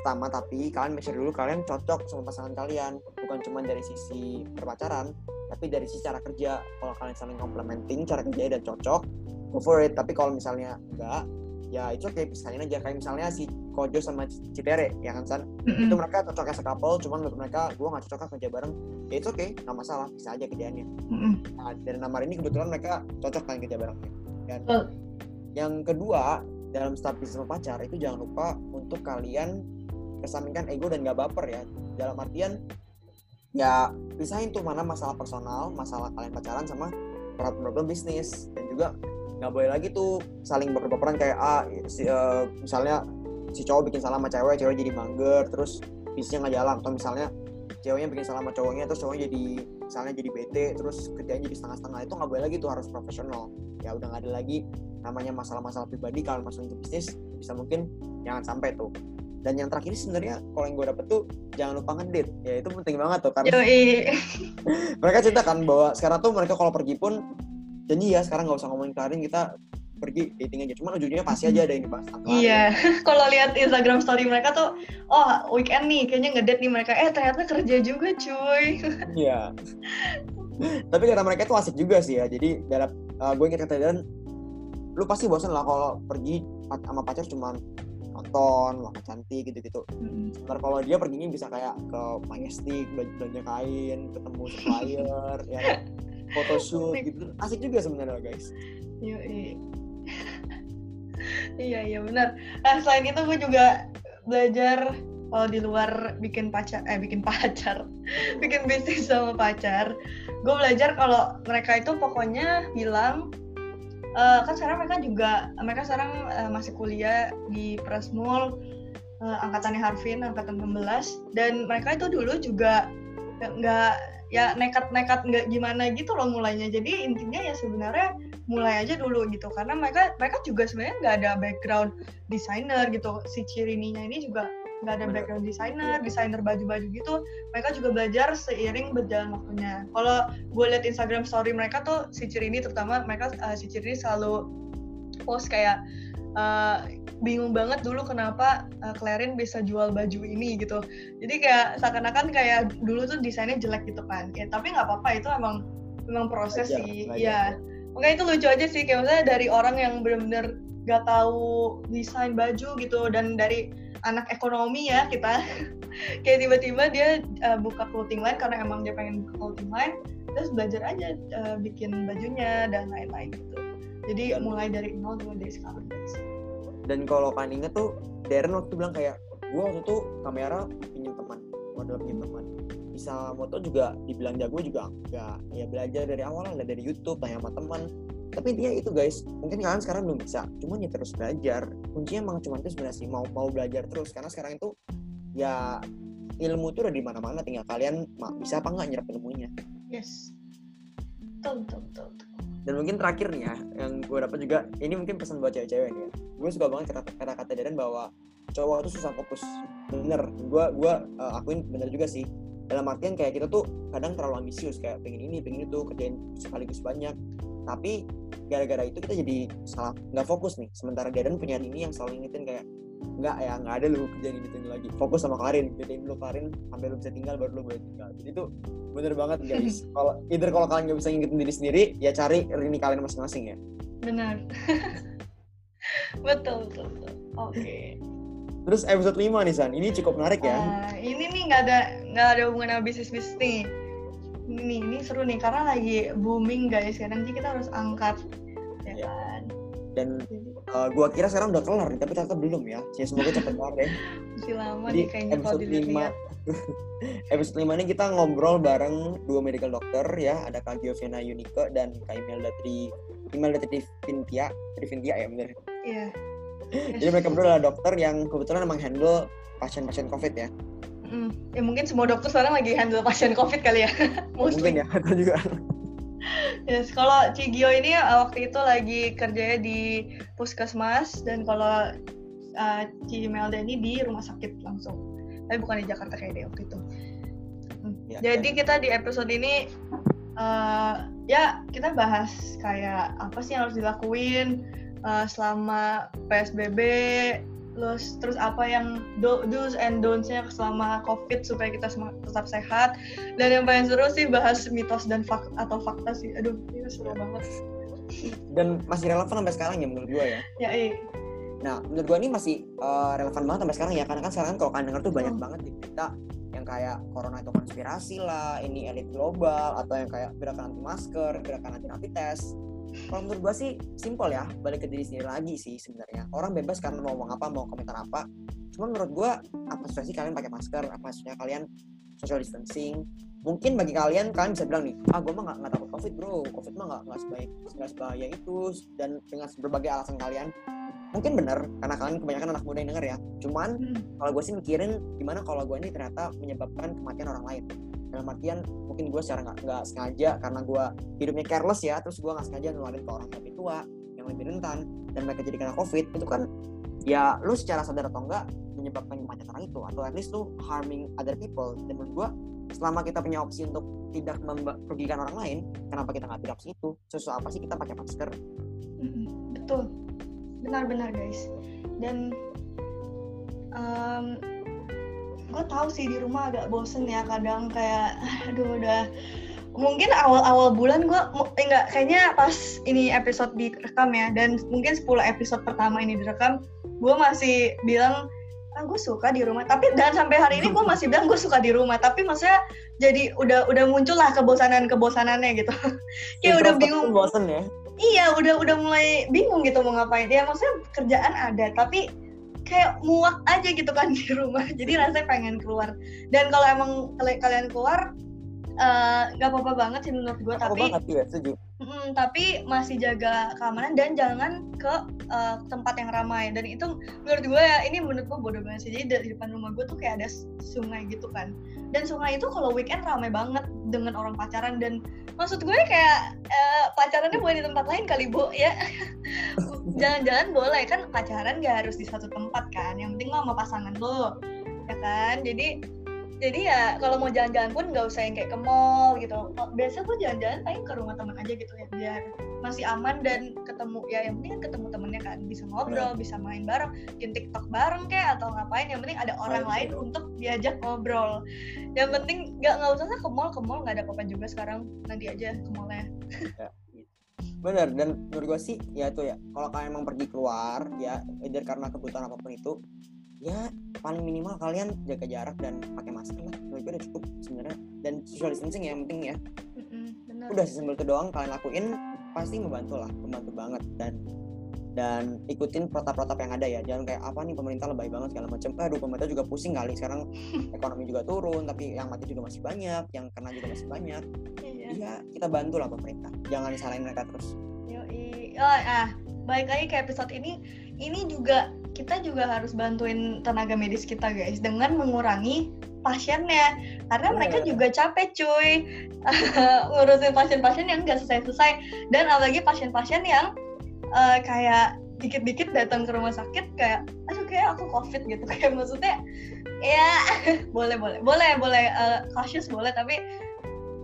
pertama tapi kalian make sure dulu kalian cocok sama pasangan kalian bukan cuma dari sisi berpacaran tapi dari sisi cara kerja. Kalau kalian saling complementing cara kerja dan cocok go for it. Tapi kalau misalnya enggak ya itu oke okay, pisahin aja. Kayak misalnya si Kojo sama Citere ya kan San mm-hmm. itu mereka cocok as a couple cuman menurut mereka gue gak cocok kerja bareng ya itu oke okay, nggak masalah bisa aja kerjaannya mm-hmm. nah dari nama ini kebetulan mereka cocok kan kerja barengnya dan uh. yang kedua dalam start bisnis sama pacar itu jangan lupa untuk kalian kesampingkan ego dan gak baper ya dalam artian ya pisahin tuh mana masalah personal masalah kalian pacaran sama problem bisnis dan juga nggak boleh lagi tuh saling baper-baperan kayak ah si, uh, misalnya si cowok bikin salah sama cewek cewek jadi mager terus bisnisnya nggak jalan. Atau misalnya ceweknya bikin salah sama cowoknya terus cowoknya jadi misalnya jadi bete terus kerjanya jadi setengah-setengah. Itu nggak boleh lagi tuh harus profesional. Ya udah nggak ada lagi namanya masalah-masalah pribadi kalau masuk ke bisnis bisa mungkin jangan sampai tuh. Dan yang terakhir sebenarnya kalau yang gue dapet tuh jangan lupa ngedit ya itu penting banget tuh karena mereka cerita kan bahwa sekarang tuh mereka kalau pergi pun janji ya sekarang nggak usah ngomongin Karin kita pergi dating aja cuman ujungnya pasti aja ada ini pas iya. Kalau lihat Instagram story mereka tuh oh weekend nih kayaknya ngedate nih mereka. Eh ternyata kerja juga cuy. Iya. Tapi kata mereka tuh asik juga sih ya. Jadi dalam uh, gue ingat kata dan lu pasti bosan lah kalau pergi sama pacar cuman nonton makan cantik gitu-gitu. Mm-hmm. Ntar kalau dia perginya bisa kayak ke Majestic belanja kain ketemu supplier ya kan? photoshoot gitu asik juga sebenarnya guys iya iya benar. Nah selain itu gue juga belajar kalau di luar bikin pacar eh bikin pacar bikin bisnis sama pacar. Gue belajar kalau mereka itu pokoknya bilang uh, kan sekarang mereka juga mereka sekarang uh, masih kuliah di Prasmul uh, angkatannya Harvin angkatan 16 dan mereka itu dulu juga nggak ya nekat-nekat nggak gimana gitu loh mulainya. Jadi intinya ya sebenarnya mulai aja dulu gitu. Karena mereka mereka juga sebenarnya nggak ada background desainer gitu. Si Cirininya ini juga nggak ada background desainer desainer baju-baju gitu. Mereka juga belajar seiring berjalan waktunya. Kalau gue liat Instagram story mereka tuh si Cirini terutama mereka uh, si Cirini selalu post kayak uh, bingung banget dulu kenapa uh, Clarin bisa jual baju ini gitu. Jadi kayak seakan-akan kayak dulu tuh desainnya jelek gitu kan. Ya tapi nggak apa-apa itu emang emang proses sih. belajar. Ya makanya itu lucu aja sih kayak misalnya dari orang yang benar-benar gak tahu desain baju gitu dan dari anak ekonomi ya kita. Kayak tiba-tiba dia uh, buka clothing line karena emang dia pengen buka clothing line terus belajar aja uh, bikin bajunya dan lain-lain gitu. Jadi mulai dari nol mulai dari sekarang. Guys dan kalau kalian inget tuh Darren waktu bilang kayak gue waktu itu kamera pinjam teman modal pinjam teman bisa moto juga dibilang jago juga enggak ya belajar dari awal lah dari YouTube tanya sama teman. Tapi intinya itu guys mungkin kalian sekarang belum bisa cuman ya terus belajar. Kuncinya emang cuma itu sebenarnya sih mau mau belajar terus karena sekarang itu ya ilmu itu udah di mana-mana tinggal kalian bisa apa nggak nyerap ilmunya. Yes. Betul betul betul, dan mungkin terakhir nih ya yang gue dapat juga ini mungkin pesan buat cewek-cewek nih ya. Gue suka banget kata kata kata Deden bahwa cowok itu susah fokus. Bener gue gue uh, akuin bener juga sih dalam artian kayak kita tuh kadang terlalu ambisius kayak pengen ini pengen itu kerjain sekaligus banyak. Tapi gara-gara itu kita jadi salah nggak fokus nih. Sementara Darren punya ini yang selalu ingetin kayak nggak ya nggak ada lu kerjaan ini ini lagi. Fokus sama Karin kerjain dulu Karin sampai lu bisa tinggal baru lu boleh tinggal. Jadi itu bener banget guys. Kalau either kalau kalian nggak bisa ngingetin diri sendiri ya cari ini kalian masing-masing ya. Benar. Betul betul, betul. oke. okay. Terus episode 5 nih San, ini cukup menarik ya. Uh, ini nih nggak ada nggak ada hubungan sama bisnis bisnis nih ini ini seru nih karena lagi booming guys. Sekarang jadi kita harus angkat ya yeah. kan? Dan uh, gua kira sekarang udah kelar nih tapi ternyata belum ya. Sih semoga cepet banget deh. Masih lama jadi, nih kayaknya episode kalau 5 episode 5 ini kita ngobrol bareng dua medical doctor ya. Ada Kak Giovanna Yunike dan Kak Imelda Tri Imelda Trivintia. Trivintia ya bener. Iya. yeah. Jadi mereka berdua adalah dokter yang kebetulan emang handle pasien-pasien covid ya Mm, ya mungkin semua dokter sekarang lagi handle pasien COVID kali ya. Mungkin ya, atau juga. Yes, kalau Cigio ini uh, waktu itu lagi kerjanya di puskesmas dan kalau uh, Ci Melda ini di rumah sakit langsung. Tapi bukan di Jakarta kayak dia waktu itu. Hmm. Ya, Jadi ya. kita di episode ini uh, ya kita bahas kayak apa sih yang harus dilakuin uh, selama PSBB terus terus apa yang do, do's and don'ts-nya selama covid supaya kita tetap sehat. Dan yang paling seru sih bahas mitos dan fakta atau fakta sih. Aduh ini seru banget. Dan masih relevan sampai sekarang ya menurut gue ya. Ya iya. Nah menurut gue ini masih uh, relevan banget sampai sekarang ya. Karena kan sekarang kalau kalian dengar tuh banyak hmm. banget di berita yang kayak corona itu konspirasi lah ini elit global atau yang kayak gerakan anti masker gerakan anti rapid test kalau menurut gue sih simpel ya balik ke diri sendiri lagi sih sebenarnya. Orang bebas karena mau ngomong apa mau komentar apa. Cuma menurut gue apa susah sih kalian pakai masker apa susahnya kalian social distancing. Mungkin bagi kalian kalian bisa bilang nih ah gue mah nggak nggak takut covid bro. Covid mah nggak nggak sebaik nggak sebahaya itu. Dan dengan berbagai alasan kalian mungkin benar karena kalian kebanyakan anak muda yang denger ya. Cuman hmm. kalau gue sih mikirin gimana kalau gue ini ternyata menyebabkan kematian orang lain dalam artian mungkin gue secara nggak sengaja karena gue hidupnya careless ya terus gue nggak sengaja nularin ke orang lebih tua yang lebih rentan dan mereka jadi kena covid itu kan ya lu secara sadar atau enggak menyebabkan kematian orang itu atau at least lu harming other people. Dan menurut gue selama kita punya opsi untuk tidak merugikan orang lain kenapa kita nggak opsi itu? Sesuatu apa sih kita pakai masker? Betul. Benar-benar guys. Dan um, gue tahu sih di rumah agak bosen ya kadang kayak aduh udah. Mungkin awal-awal bulan gue eh, enggak kayaknya pas ini episode direkam ya dan mungkin 10 episode pertama ini direkam gue masih bilang ah gue suka di rumah. Tapi dan sampai hari ini gue masih bilang gue suka di rumah tapi maksudnya jadi udah udah muncul lah kebosanan kebosanannya gitu. Kayak udah bingung. bosan ya? Iya udah udah mulai bingung gitu mau ngapain. Ya maksudnya kerjaan ada tapi kayak muak aja gitu kan di rumah. Jadi rasanya pengen keluar. Dan kalau emang kalian keluar nggak uh, apa-apa banget sih menurut gue tapi banget, ya, setuju. Mm, tapi masih jaga keamanan dan jangan ke uh, tempat yang ramai. Dan itu menurut gue ya ini menurut gue bodoh banget sih. Jadi di depan rumah gue tuh kayak ada sungai gitu kan. Dan sungai itu kalau weekend ramai banget dengan orang pacaran. Dan maksud gue kayak uh, pacarannya boleh di tempat lain kali bu ya. Jalan-jalan boleh kan pacaran gak harus di satu tempat kan. Yang penting lo sama pasangan lo ya kan? Jadi jadi ya kalau mau jalan-jalan pun nggak usah yang kayak ke mall gitu. Biasa gue jalan-jalan paling ke rumah teman aja gitu ya biar masih aman dan ketemu ya yang penting kan ketemu temennya kan. Bisa ngobrol bisa main bareng bikin tiktok bareng kayak atau ngapain. Yang penting ada orang lain untuk diajak ngobrol. Yang penting nggak nggak usah ke mall ke mall nggak ada apa-apa juga sekarang. Nanti aja ke mallnya. Bener, dan menurut gue sih ya itu ya kalau kalian emang pergi keluar ya either karena kebutuhan apa pun itu ya paling minimal kalian jaga jarak dan pakai masker lah. Menurut gue udah cukup sebenarnya. Dan social distancing ya yang penting ya. Bener. Udah sesimpel itu doang kalian lakuin pasti membantu lah membantu banget. Dan dan ikutin protap-protap yang ada ya. Jangan kayak apa nih pemerintah lebay banget segala macam aduh pemerintah juga pusing kali sekarang. Ekonomi juga turun tapi yang mati juga masih banyak yang kena juga masih banyak. Iya. iya kita bantu lah pemerintah. Jangan salahin mereka terus. Yoi. Oh, ah, balik lagi ke episode ini. Ini juga kita juga harus bantuin tenaga medis kita guys dengan mengurangi pasiennya. Karena mereka Bener. juga capek cuy. Ngurusin pasien-pasien yang nggak selesai-selesai. Dan apalagi pasien-pasien yang eh, kayak dikit-dikit datang ke rumah sakit kayak aduh kayak aku covid gitu. Kayak maksudnya ya boleh boleh. Boleh boleh eh, cautious boleh tapi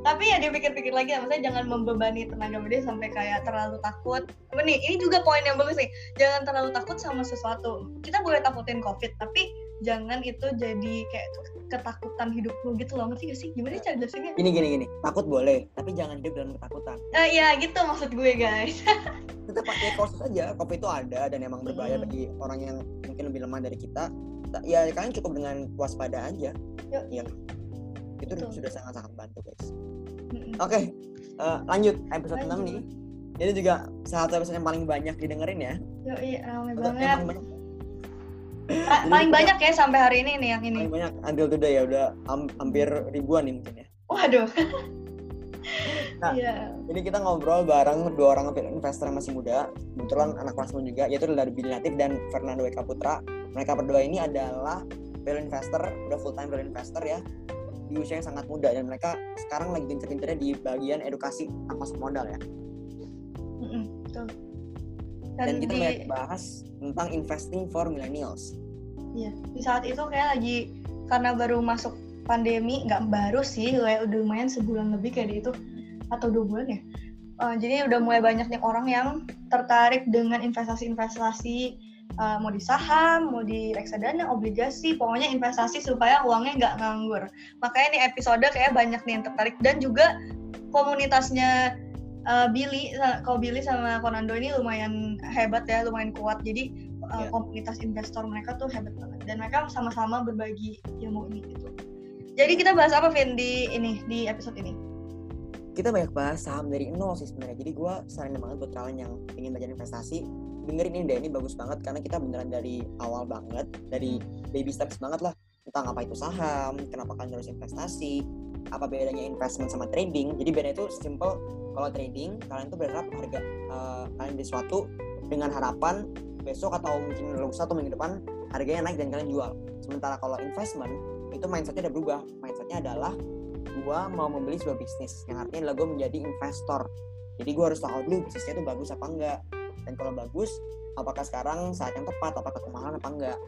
tapi ya dipikir-pikir lagi ya, maksudnya jangan membebani tenaga medis sampai kayak terlalu takut. Nih, ini juga poin yang bagus nih. Jangan terlalu takut sama sesuatu. Kita boleh takutin COVID, tapi jangan itu jadi kayak ketakutan hidup lu gitu loh. Ngerti gak sih? Gimana cara jelasinnya? gini gini gini takut boleh tapi jangan hidup dalam ketakutan Eh, ya gitu maksud gue guys. tetap pakai kasus aja covid itu ada dan emang berbahaya Mm. bagi orang yang mungkin lebih lemah dari kita Ta- ya kalian cukup dengan waspada aja Yuk, Iya. Itu Betul. sudah sangat sangat bantu guys Mm-mm. oke eh, lanjut episode 6 Lanjut. nih ini juga salah satu episode yang paling banyak didengerin ya rame Atau banget. emang banyak paling banyak ya sampai hari ini nih yang ini. paling banyak until today ya udah ham- hampir ribuan nih mungkin ya Waduh. Nah. Iya. Ini kita ngobrol bareng dua orang investor yang masih muda, kebetulan anak kelas juga, yaitu dari Billy Latif dan Fernando Eka Putra. Mereka berdua ini adalah value investor, udah full time value investor ya, di usia yang sangat muda dan mereka sekarang lagi gencar-gencarnya di bagian edukasi masuk modal ya. Betul. Dan, kita di- banyak bahas tentang investing for millennials. Iya, di saat itu kayak lagi karena baru masuk pandemi, nggak baru sih, kayak udah lumayan sebulan lebih kayak di itu atau dua bulan ya. Eh, jadi udah mulai banyak nih orang yang tertarik dengan investasi-investasi eh, mau di saham, mau di reksadana, obligasi, pokoknya investasi supaya uangnya nggak nganggur. Makanya nih episode kayak banyak nih yang tertarik dan juga komunitasnya eh, Billy, kalau Billy sama Konando ini lumayan hebat ya, lumayan kuat. Jadi uh, Iya. komunitas investor mereka tuh hebat banget dan mereka sama-sama berbagi ilmu ini gitu. Jadi kita bahas apa Vin di ini di episode ini? Kita banyak bahas saham dari nol sih sebenarnya. Jadi gue saranin banget buat kalian yang ingin belajar investasi, dengerin ini deh, ini bagus banget karena kita beneran dari awal banget, dari baby steps banget lah tentang apa itu saham, kenapa kalian harus investasi, apa bedanya investment sama trading. Jadi bedanya itu simple. Kalau trading, kalian tuh berharap harga eh, kalian beli sesuatu dengan harapan besok atau mungkin lusa atau minggu depan harganya naik dan kalian jual. Sementara kalau investment itu mindsetnya udah berubah. Mindsetnya adalah gua mau membeli sebuah bisnis yang artinya adalah gue menjadi investor. Jadi gue harus tahu dulu bisnisnya itu bagus apa enggak. Dan kalau bagus, apakah sekarang saat yang tepat, apakah kemahalan apa enggak.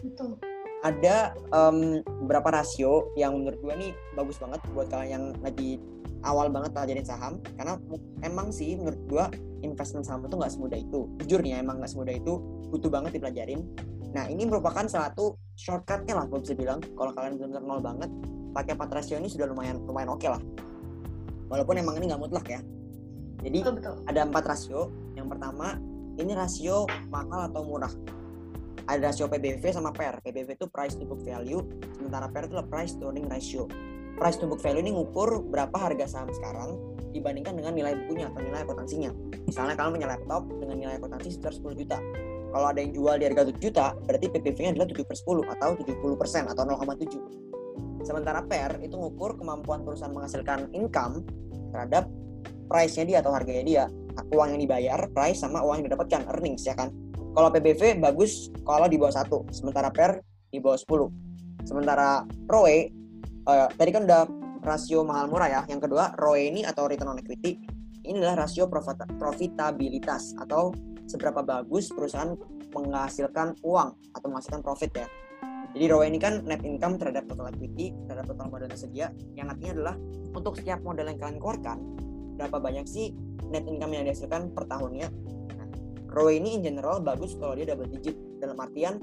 Betul. ada em, beberapa rasio yang menurut gue nih bagus banget buat kalian yang lagi awal banget pelajarin saham. Karena emang sih menurut gue investment saham itu nggak semudah itu. Jujur nih emang nggak semudah itu. Butuh banget dipelajarin. Nah ini merupakan salah satu shortcutnya lah gue bisa bilang. Kalau kalian benar-benar nol banget pakai empat rasio ini sudah lumayan lumayan oke lah. Walaupun emang ini nggak mutlak ya jadi Betul betul. ada empat rasio. Yang pertama, ini rasio mahal atau murah. Ada rasio PBV sama PER. PBV itu price to book value, sementara PER itu price to earning ratio. Price to book value ini ngukur berapa harga saham sekarang dibandingkan dengan nilai bukunya atau nilai akuntansinya. Misalnya kalian punya laptop dengan nilai akuntansi sekitar 10 juta. Kalau ada yang jual di harga 7 juta, berarti PBV-nya adalah 7 per 10 atau 70% atau 0,7. Sementara PER itu ngukur kemampuan perusahaan menghasilkan income terhadap price-nya dia atau harganya dia. Uang yang dibayar price sama uang yang didapatkan earnings ya kan? Kalau PBV bagus kalau di bawah satu. Sementara PER di bawah 10 sementara ROE eh, tadi kan udah rasio mahal murah ya. Yang kedua ROE ini atau return on equity ini adalah rasio profita- profitabilitas atau seberapa bagus perusahaan menghasilkan uang atau menghasilkan profit ya. Jadi ROE ini kan net income terhadap total equity, terhadap total modal tersedia, yang artinya adalah untuk setiap modal yang kalian keluarkan, berapa banyak sih net income yang dihasilkan per tahunnya. Nah, ROE ini in general bagus kalau dia double digit, dalam artian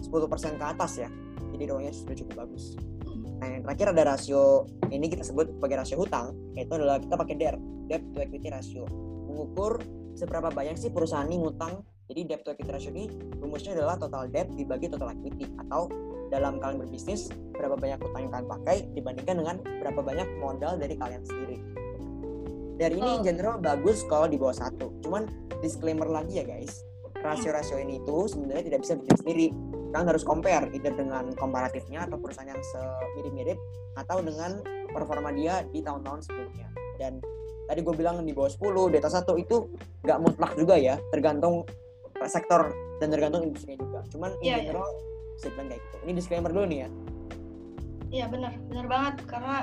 10% ke atas ya. Jadi ROE-nya sudah cukup bagus. Nah, yang terakhir ada rasio, ini kita sebut sebagai rasio hutang, yaitu adalah kita pakai DER, debt to equity ratio. Mengukur seberapa banyak sih perusahaan ini ngutang jadi debt to equity ratio ini rumusnya adalah total debt dibagi total equity atau dalam kalian berbisnis berapa banyak utang yang kalian pakai dibandingkan dengan berapa banyak modal dari kalian sendiri. Dari ini in general bagus kalau di bawah satu. Cuman disclaimer lagi ya guys, rasio-rasio ini itu sebenarnya tidak bisa bikin sendiri. Kalian harus compare either dengan komparatifnya atau perusahaan yang semirip-mirip atau dengan performa dia di tahun-tahun sebelumnya. Dan tadi gue bilang di bawah 10, di atas satu itu nggak mutlak juga ya, tergantung sektor dan tergantung industri juga. Cuman in yeah, iya. general yeah. saya bilang kayak gitu. Ini disclaimer dulu nih ya. Iya benar, benar banget karena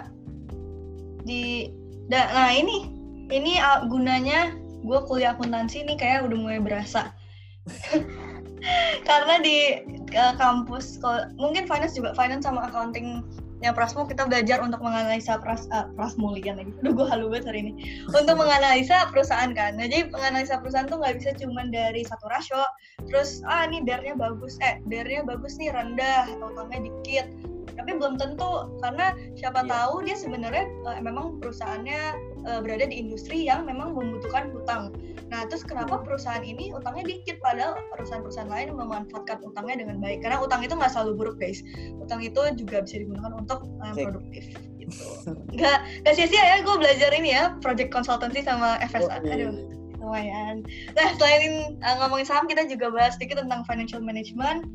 di da, nah ini ini uh, gunanya gue kuliah akuntansi ini kayak udah mulai berasa. karena di uh, kampus mungkin finance juga finance sama accounting yang Prasmo kita belajar untuk menganalisa pras uh, Prasmulian lagi. Udah gue halu banget hari ini. Untuk menganalisa perusahaan kan. Nah, jadi menganalisa perusahaan tuh nggak bisa cuma dari satu rasio. Terus ah ini dernya bagus, eh dernya bagus nih rendah atau utangnya dikit. Tapi belum tentu karena siapa yeah. tahu dia sebenarnya uh, memang perusahaannya uh, berada di industri yang memang membutuhkan hutang. Nah, terus kenapa perusahaan ini utangnya dikit padahal perusahaan-perusahaan lain memanfaatkan utangnya dengan baik? Karena utang itu nggak selalu buruk, guys. Utang itu juga bisa digunakan untuk uh, produktif. Gitu. Gak, gak sia-sia ya gue belajar ini ya, project consultancy sama FSA. Oh, iya. Aduh, lumayan. Nah, selain uh, ngomongin saham, kita juga bahas sedikit tentang financial management.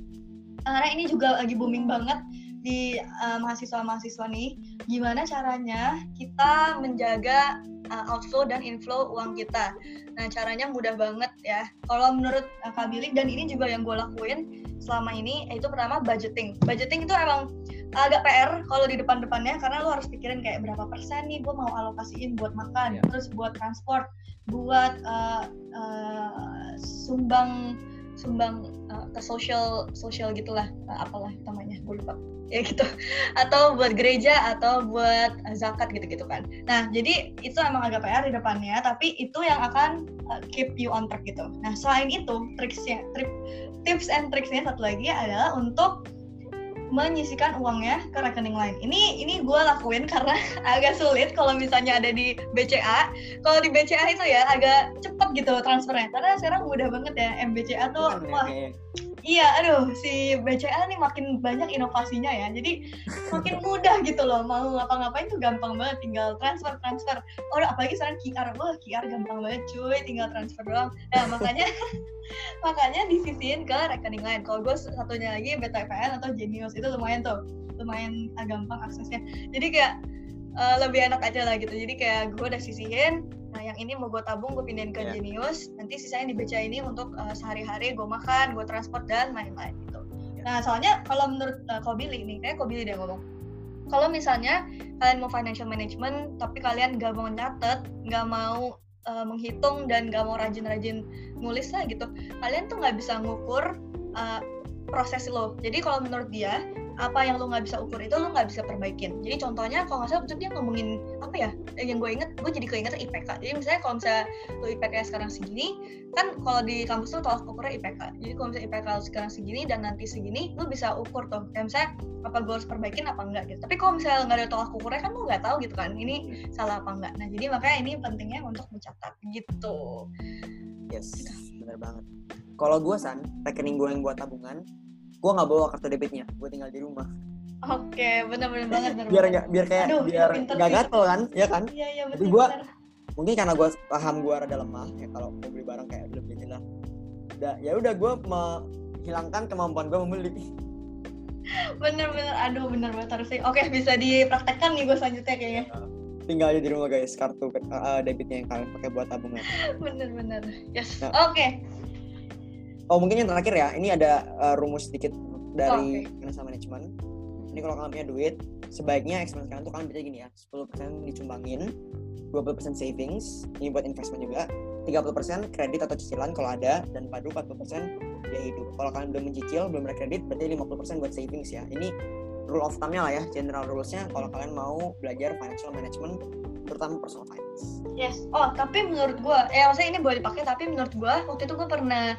Karena ini juga lagi booming banget di mahasiswa-mahasiswa nih, gimana caranya kita menjaga uh, outflow dan inflow uang kita. Nah, caranya mudah banget ya. Kalau menurut uh, Kak Billy dan ini juga yang gue lakuin selama ini, itu pertama budgeting. Budgeting itu emang agak PR kalau di depan-depannya karena lo harus pikirin kayak berapa persen nih gue mau alokasiin buat makan, yeah. terus buat transport, buat uh, uh, sumbang sumbang uh, ke social sosial gitulah uh, apalah namanya gue lupa. Ya gitu. Atau buat gereja atau buat uh, zakat gitu-gitu kan. Nah jadi itu emang agak PR di depannya tapi itu yang akan uh, keep you on track gitu. Nah selain itu triksnya trip, tips and tricksnya satu lagi adalah untuk menyisikan uangnya ke rekening lain. Ini ini gue lakuin karena agak sulit kalau misalnya ada di BCA. Kalau di BCA itu ya agak cepet gitu transfernya. Karena sekarang mudah banget ya MBCA tuh wah iya aduh si BCA nih makin banyak inovasinya ya. Jadi makin mudah gitu loh. Mau ngapa-ngapain tuh gampang banget. Tinggal transfer transfer. Oh apalagi sekarang QR wah QR gampang banget cuy. Tinggal transfer doang. Nah makanya makanya disisihin ke rekening lain. Kalau gue satunya lagi BTPN atau Genius itu lumayan tuh. Lumayan gampang aksesnya. Jadi kayak uh, lebih enak aja lah gitu. Jadi kayak gue udah sisihin nah yang ini mau gue tabung gue pindahin ke yeah. Genius nanti sisanya dibaca ini untuk uh, sehari-hari gue makan gue transport dan lain-lain gitu yeah. nah soalnya kalau menurut uh, Kobili nih kayak Kobili dia ngomong kalau misalnya kalian mau financial management tapi kalian gak mau nyatet nggak mau uh, menghitung dan gak mau rajin-rajin nulis lah gitu kalian tuh nggak bisa ngukur uh, proses lo jadi kalau menurut dia apa yang lo nggak bisa ukur itu lo nggak bisa perbaikin. Jadi contohnya kalau nggak salah dia ngomongin apa ya yang gue inget gue jadi keinget IPK jadi misalnya kalau misalnya lo IPK sekarang segini kan kalau di kampus tuh tolak ukurnya IPK jadi kalau misalnya IPK lo sekarang segini dan nanti segini lo bisa ukur tuh. Dan misalnya apa gue harus perbaikin apa enggak gitu. Tapi kalau misalnya nggak ada tolak ukurnya kan lo nggak tahu gitu kan ini salah apa enggak. Nah jadi makanya ini pentingnya untuk mencatat gitu. Yes benar banget. Kalau gue san rekening gue yang buat tabungan gue nggak bawa kartu debitnya gue tinggal di rumah. Oke okay, benar-benar banget bener biar nggak biar kayak Aduh, biar nggak gatel kan ya kan? Iya iya betul gue mungkin karena gue paham gue rada lemah ya kalau mau beli barang kayak ini lah udah ya udah gue menghilangkan kemampuan gue membeli. Bener-bener aduh bener banget harus sih oke bisa dipraktekkan nih gue selanjutnya kayaknya. Tinggal aja di rumah guys kartu uh, debitnya yang kalian pakai buat tabungan. Bener-bener yes. Nah. oke. okay oh mungkin yang terakhir ya ini ada uh, rumus sedikit dari okay. financial management ini kalau kalian punya duit sebaiknya expense kalian tuh kalian bisa gini ya 10% dicumbangin 20% savings ini buat investment juga 30% kredit atau cicilan kalau ada dan padu 40% biaya hidup. Kalau kalian belum mencicil, belum ada kredit, berarti 50% buat savings ya. Ini rule of thumb-nya lah ya, general rules-nya kalau kalian mau belajar financial management terutama personal finance. Yes. Oh, tapi menurut gua, ya maksudnya ini boleh dipakai tapi menurut gua waktu itu gua pernah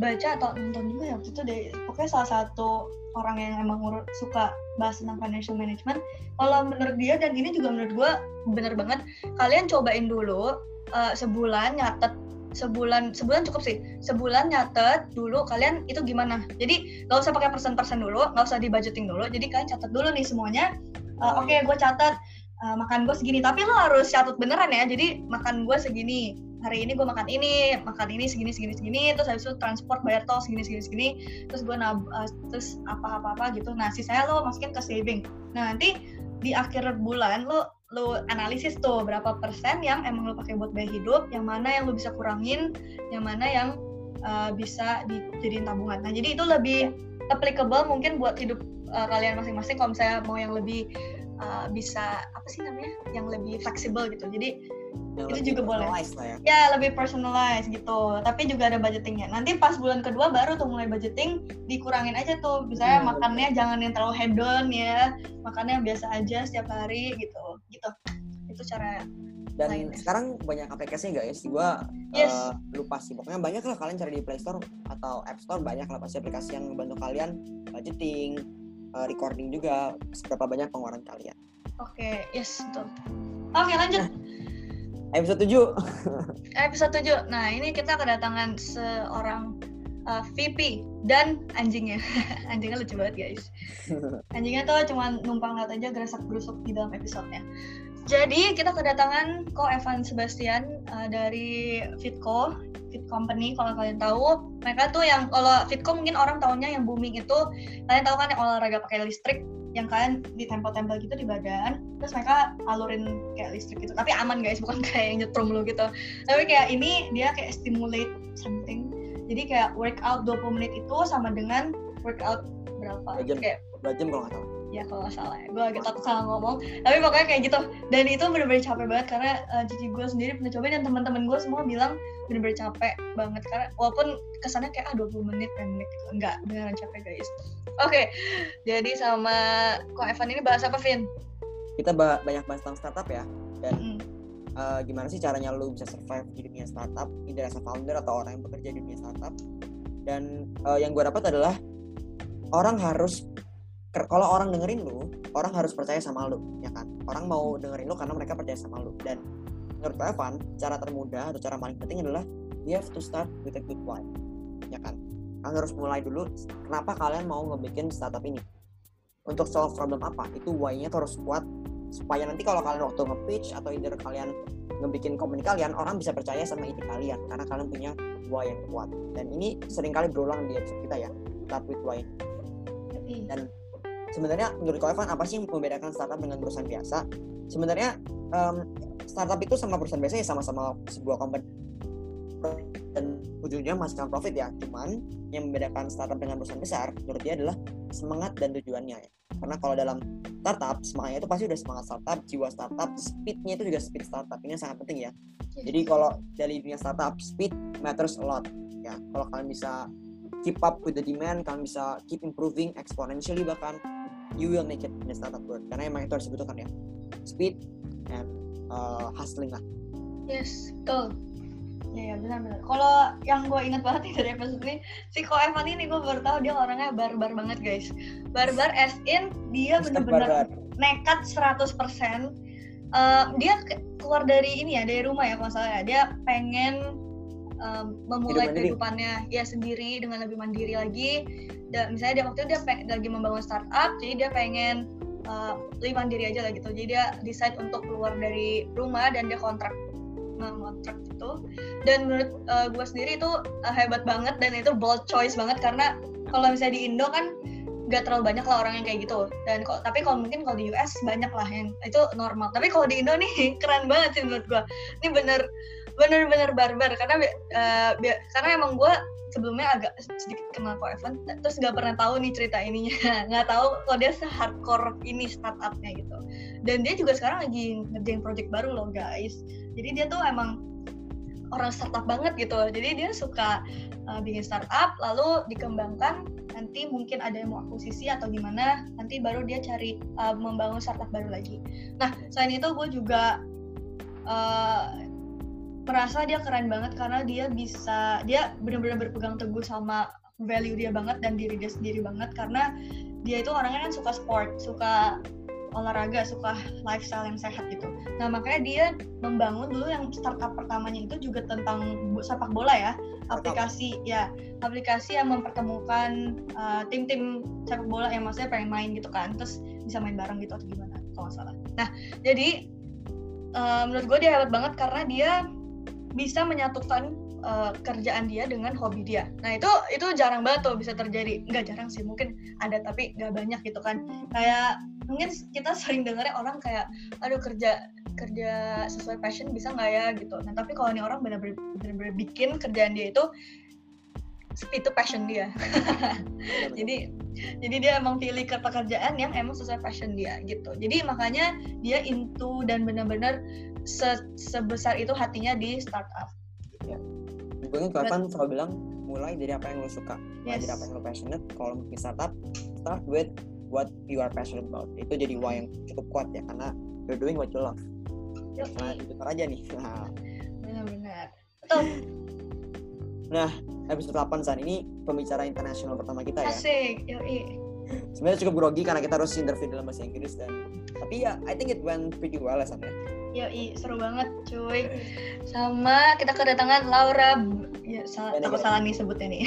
baca atau nonton juga ya waktu itu deh. Pokoknya salah satu orang yang emang suka bahas tentang financial management kalau menurut dia dan ini juga menurut gue bener banget kalian cobain dulu uh, sebulan nyatet sebulan sebulan cukup sih sebulan nyatet dulu kalian itu gimana. Jadi nggak usah pakai persen persen dulu nggak usah dibudgeting dulu jadi kalian catat dulu nih semuanya uh, oke okay, gue catat uh, makan gue segini tapi lo harus catat beneran ya jadi makan gue segini hari ini gue makan ini makan ini segini segini segini terus habis itu transport bayar tol segini segini segini terus gue nab uh, terus apa apa apa gitu nah sisanya lo masukin ke saving nah nanti di akhir bulan lo lo analisis tuh berapa persen yang emang lo pakai buat biaya hidup, yang mana yang lo bisa kurangin, yang mana yang uh, bisa dijadiin tabungan. Nah jadi itu lebih applicable mungkin buat hidup uh, kalian masing-masing kalau misalnya mau yang lebih uh, bisa apa sih namanya, yang lebih fleksibel gitu. Jadi yang itu juga boleh. Lah ya. ya lebih personalized gitu. Tapi juga ada budgetingnya. Nanti pas bulan kedua baru tuh mulai budgeting dikurangin aja tuh. Misalnya hmm. makannya jangan yang terlalu hedon ya. Makannya biasa aja setiap hari gitu. Gitu. Itu cara dan lainnya. sekarang banyak aplikasi guys gua yes. uh, lupa sih pokoknya banyak lah kalian cari di Play Store atau App Store banyak lah pasti aplikasi yang membantu kalian budgeting uh, recording juga seberapa banyak pengeluaran kalian oke okay, yes betul oke okay, lanjut episode 7 episode 7 nah ini kita kedatangan seorang uh, VP dan anjingnya. Anjingnya lucu banget guys. Anjingnya tuh cuma numpang lihat aja gerasak gerusuk di dalam episodenya. Jadi kita kedatangan Ko Evan Sebastian uh, dari Fitco Fit Company kalau kalian tahu. Mereka tuh yang kalau Fitco mungkin orang tahunya yang booming itu kalian tahu kan yang olahraga pakai listrik yang kalian ditempel-tempel gitu di badan terus mereka alurin kayak listrik gitu. Tapi aman guys bukan kayak yang nyetrum lu gitu. Tapi kayak ini dia kayak stimulate something. Jadi kayak workout 20 menit itu sama dengan workout berapa? Jam, kayak jam kalau nggak salah. Ya kalau nggak salah ya. gue agak takut salah ngomong. Tapi pokoknya kayak gitu. Dan itu bener-bener capek banget karena uh, cici gue sendiri pernah coba dan teman-teman gue semua bilang bener-bener capek banget karena walaupun kesannya kayak ah 20 menit 10 menit gitu enggak beneran capek guys oke okay. jadi sama kok Evan ini bahas apa Vin kita bah banyak bahas tentang startup ya dan mm. uh, gimana sih caranya lu bisa survive di dunia startup either as a founder atau orang yang bekerja di dunia startup dan uh, yang gue dapat adalah orang harus kalau orang dengerin lu, orang harus percaya sama lu, ya kan? Orang mau dengerin lu karena mereka percaya sama lu. Dan menurut Evan, cara termudah atau cara paling penting adalah you have to start with a good why, ya kan? Kalian harus mulai dulu. Kenapa kalian mau ngebikin startup ini? Untuk solve problem apa? Itu why-nya harus kuat supaya nanti kalau kalian waktu nge-pitch atau either kalian ngebikin company kalian, orang bisa percaya sama ide kalian karena kalian punya why yang kuat. Dan ini sering kali berulang di episode kita ya, start with why. Dan sebenarnya menurut kau Evan apa sih yang membedakan startup dengan perusahaan biasa? Sebenarnya um, startup itu sama perusahaan biasa ya sama-sama sebuah company. Dan ujungnya menghasilkan profit ya. Cuman yang membedakan startup dengan perusahaan besar menurut dia adalah semangat dan tujuannya ya. Karena kalau dalam startup semangatnya itu pasti udah semangat startup jiwa startup speednya itu juga speed startup. Ini sangat penting ya. Jadi kalau dari dunia startup speed matters a lot ya. Kalau kalian bisa keep up with the demand kalian bisa keep improving exponentially bahkan you will make it in a startup world. Karena emang itu harus dibutuhkan ya. Speed and uh, hustling lah. Yes betul. Ya ya benar-benar kalau yang gue ingat banget nih dari episode ini si Ko Evan ini gue baru tahu dia orangnya barbar banget guys. Barbar as in dia benar-benar nekat 100% uh, dia keluar dari ini ya dari rumah ya kalau salah ya. Dia pengen um, memulai kehidupannya ya sendiri dengan lebih mandiri lagi. Dan misalnya dia waktu itu dia pengen, lagi membangun startup jadi dia pengen uh, lebih mandiri aja lah gitu. Jadi dia decide untuk keluar dari rumah dan dia kontrak ngontrak gitu dan menurut uh, gue sendiri itu uh, hebat banget dan itu bold choice banget karena kalau misalnya di Indo kan gak terlalu banyak lah orang yang kayak gitu. Dan kok tapi kalau mungkin kalau di US banyak lah yang itu normal. Tapi kalau di Indo nih keren banget sih menurut gue ini bener bener-bener barbar. Karena uh, karena emang gue sebelumnya agak sedikit kenal kok Evan terus nggak pernah tahu nih cerita ininya. Nggak tahu kalau dia se-hardcore ini startupnya gitu. Dan dia juga sekarang lagi ngerjain project baru loh guys. Jadi dia tuh emang orang startup banget gitu. Jadi dia suka uh, bikin startup lalu dikembangkan. Nanti mungkin ada yang mau akuisisi atau gimana nanti baru dia cari uh, membangun startup baru lagi. Nah selain itu gue juga uh, merasa dia keren banget karena dia bisa dia benar-benar berpegang teguh sama value dia banget dan diri dia sendiri banget karena dia itu orangnya kan suka sport suka olahraga suka lifestyle yang sehat gitu. Nah makanya dia membangun dulu yang startup pertamanya itu juga tentang sepak bola ya aplikasi ya aplikasi yang mempertemukan uh, tim-tim sepak bola yang maksudnya pengen main gitu kan terus bisa main bareng gitu atau gimana kalau nggak salah. Nah jadi uh, menurut gue dia hebat banget karena dia bisa menyatukan uh, kerjaan dia dengan hobi dia. Nah itu itu jarang banget tuh bisa terjadi. Nggak jarang sih, mungkin ada tapi nggak banyak gitu kan. Kayak mungkin kita sering dengarnya orang kayak, aduh kerja kerja sesuai passion bisa nggak ya gitu. Nah tapi kalau ini orang benar-benar bikin kerjaan dia itu itu passion dia. jadi jadi dia emang pilih ke pekerjaan yang emang sesuai passion dia gitu. Jadi makanya dia into dan benar-benar se sebesar itu hatinya di startup. Ya gue kan kapan selalu bilang mulai dari apa yang lo suka mulai Yes. dari apa yang lo passionate kalau bikin startup start with what you are passionate about itu jadi why yang cukup kuat ya karena you're doing what you love nah itu ntar aja nih nah, Benar-benar. Betul. nah episode 8 saat ini pembicara internasional pertama kita ya Asik. Yoi. Sebenarnya cukup grogi karena kita harus interview dalam bahasa Inggris dan tapi ya I think it went pretty well ya San ya Yoi, seru banget cuy. Sama kita kedatangan Laura ya salah Bener, aku bener. salah nih sebutnya nih.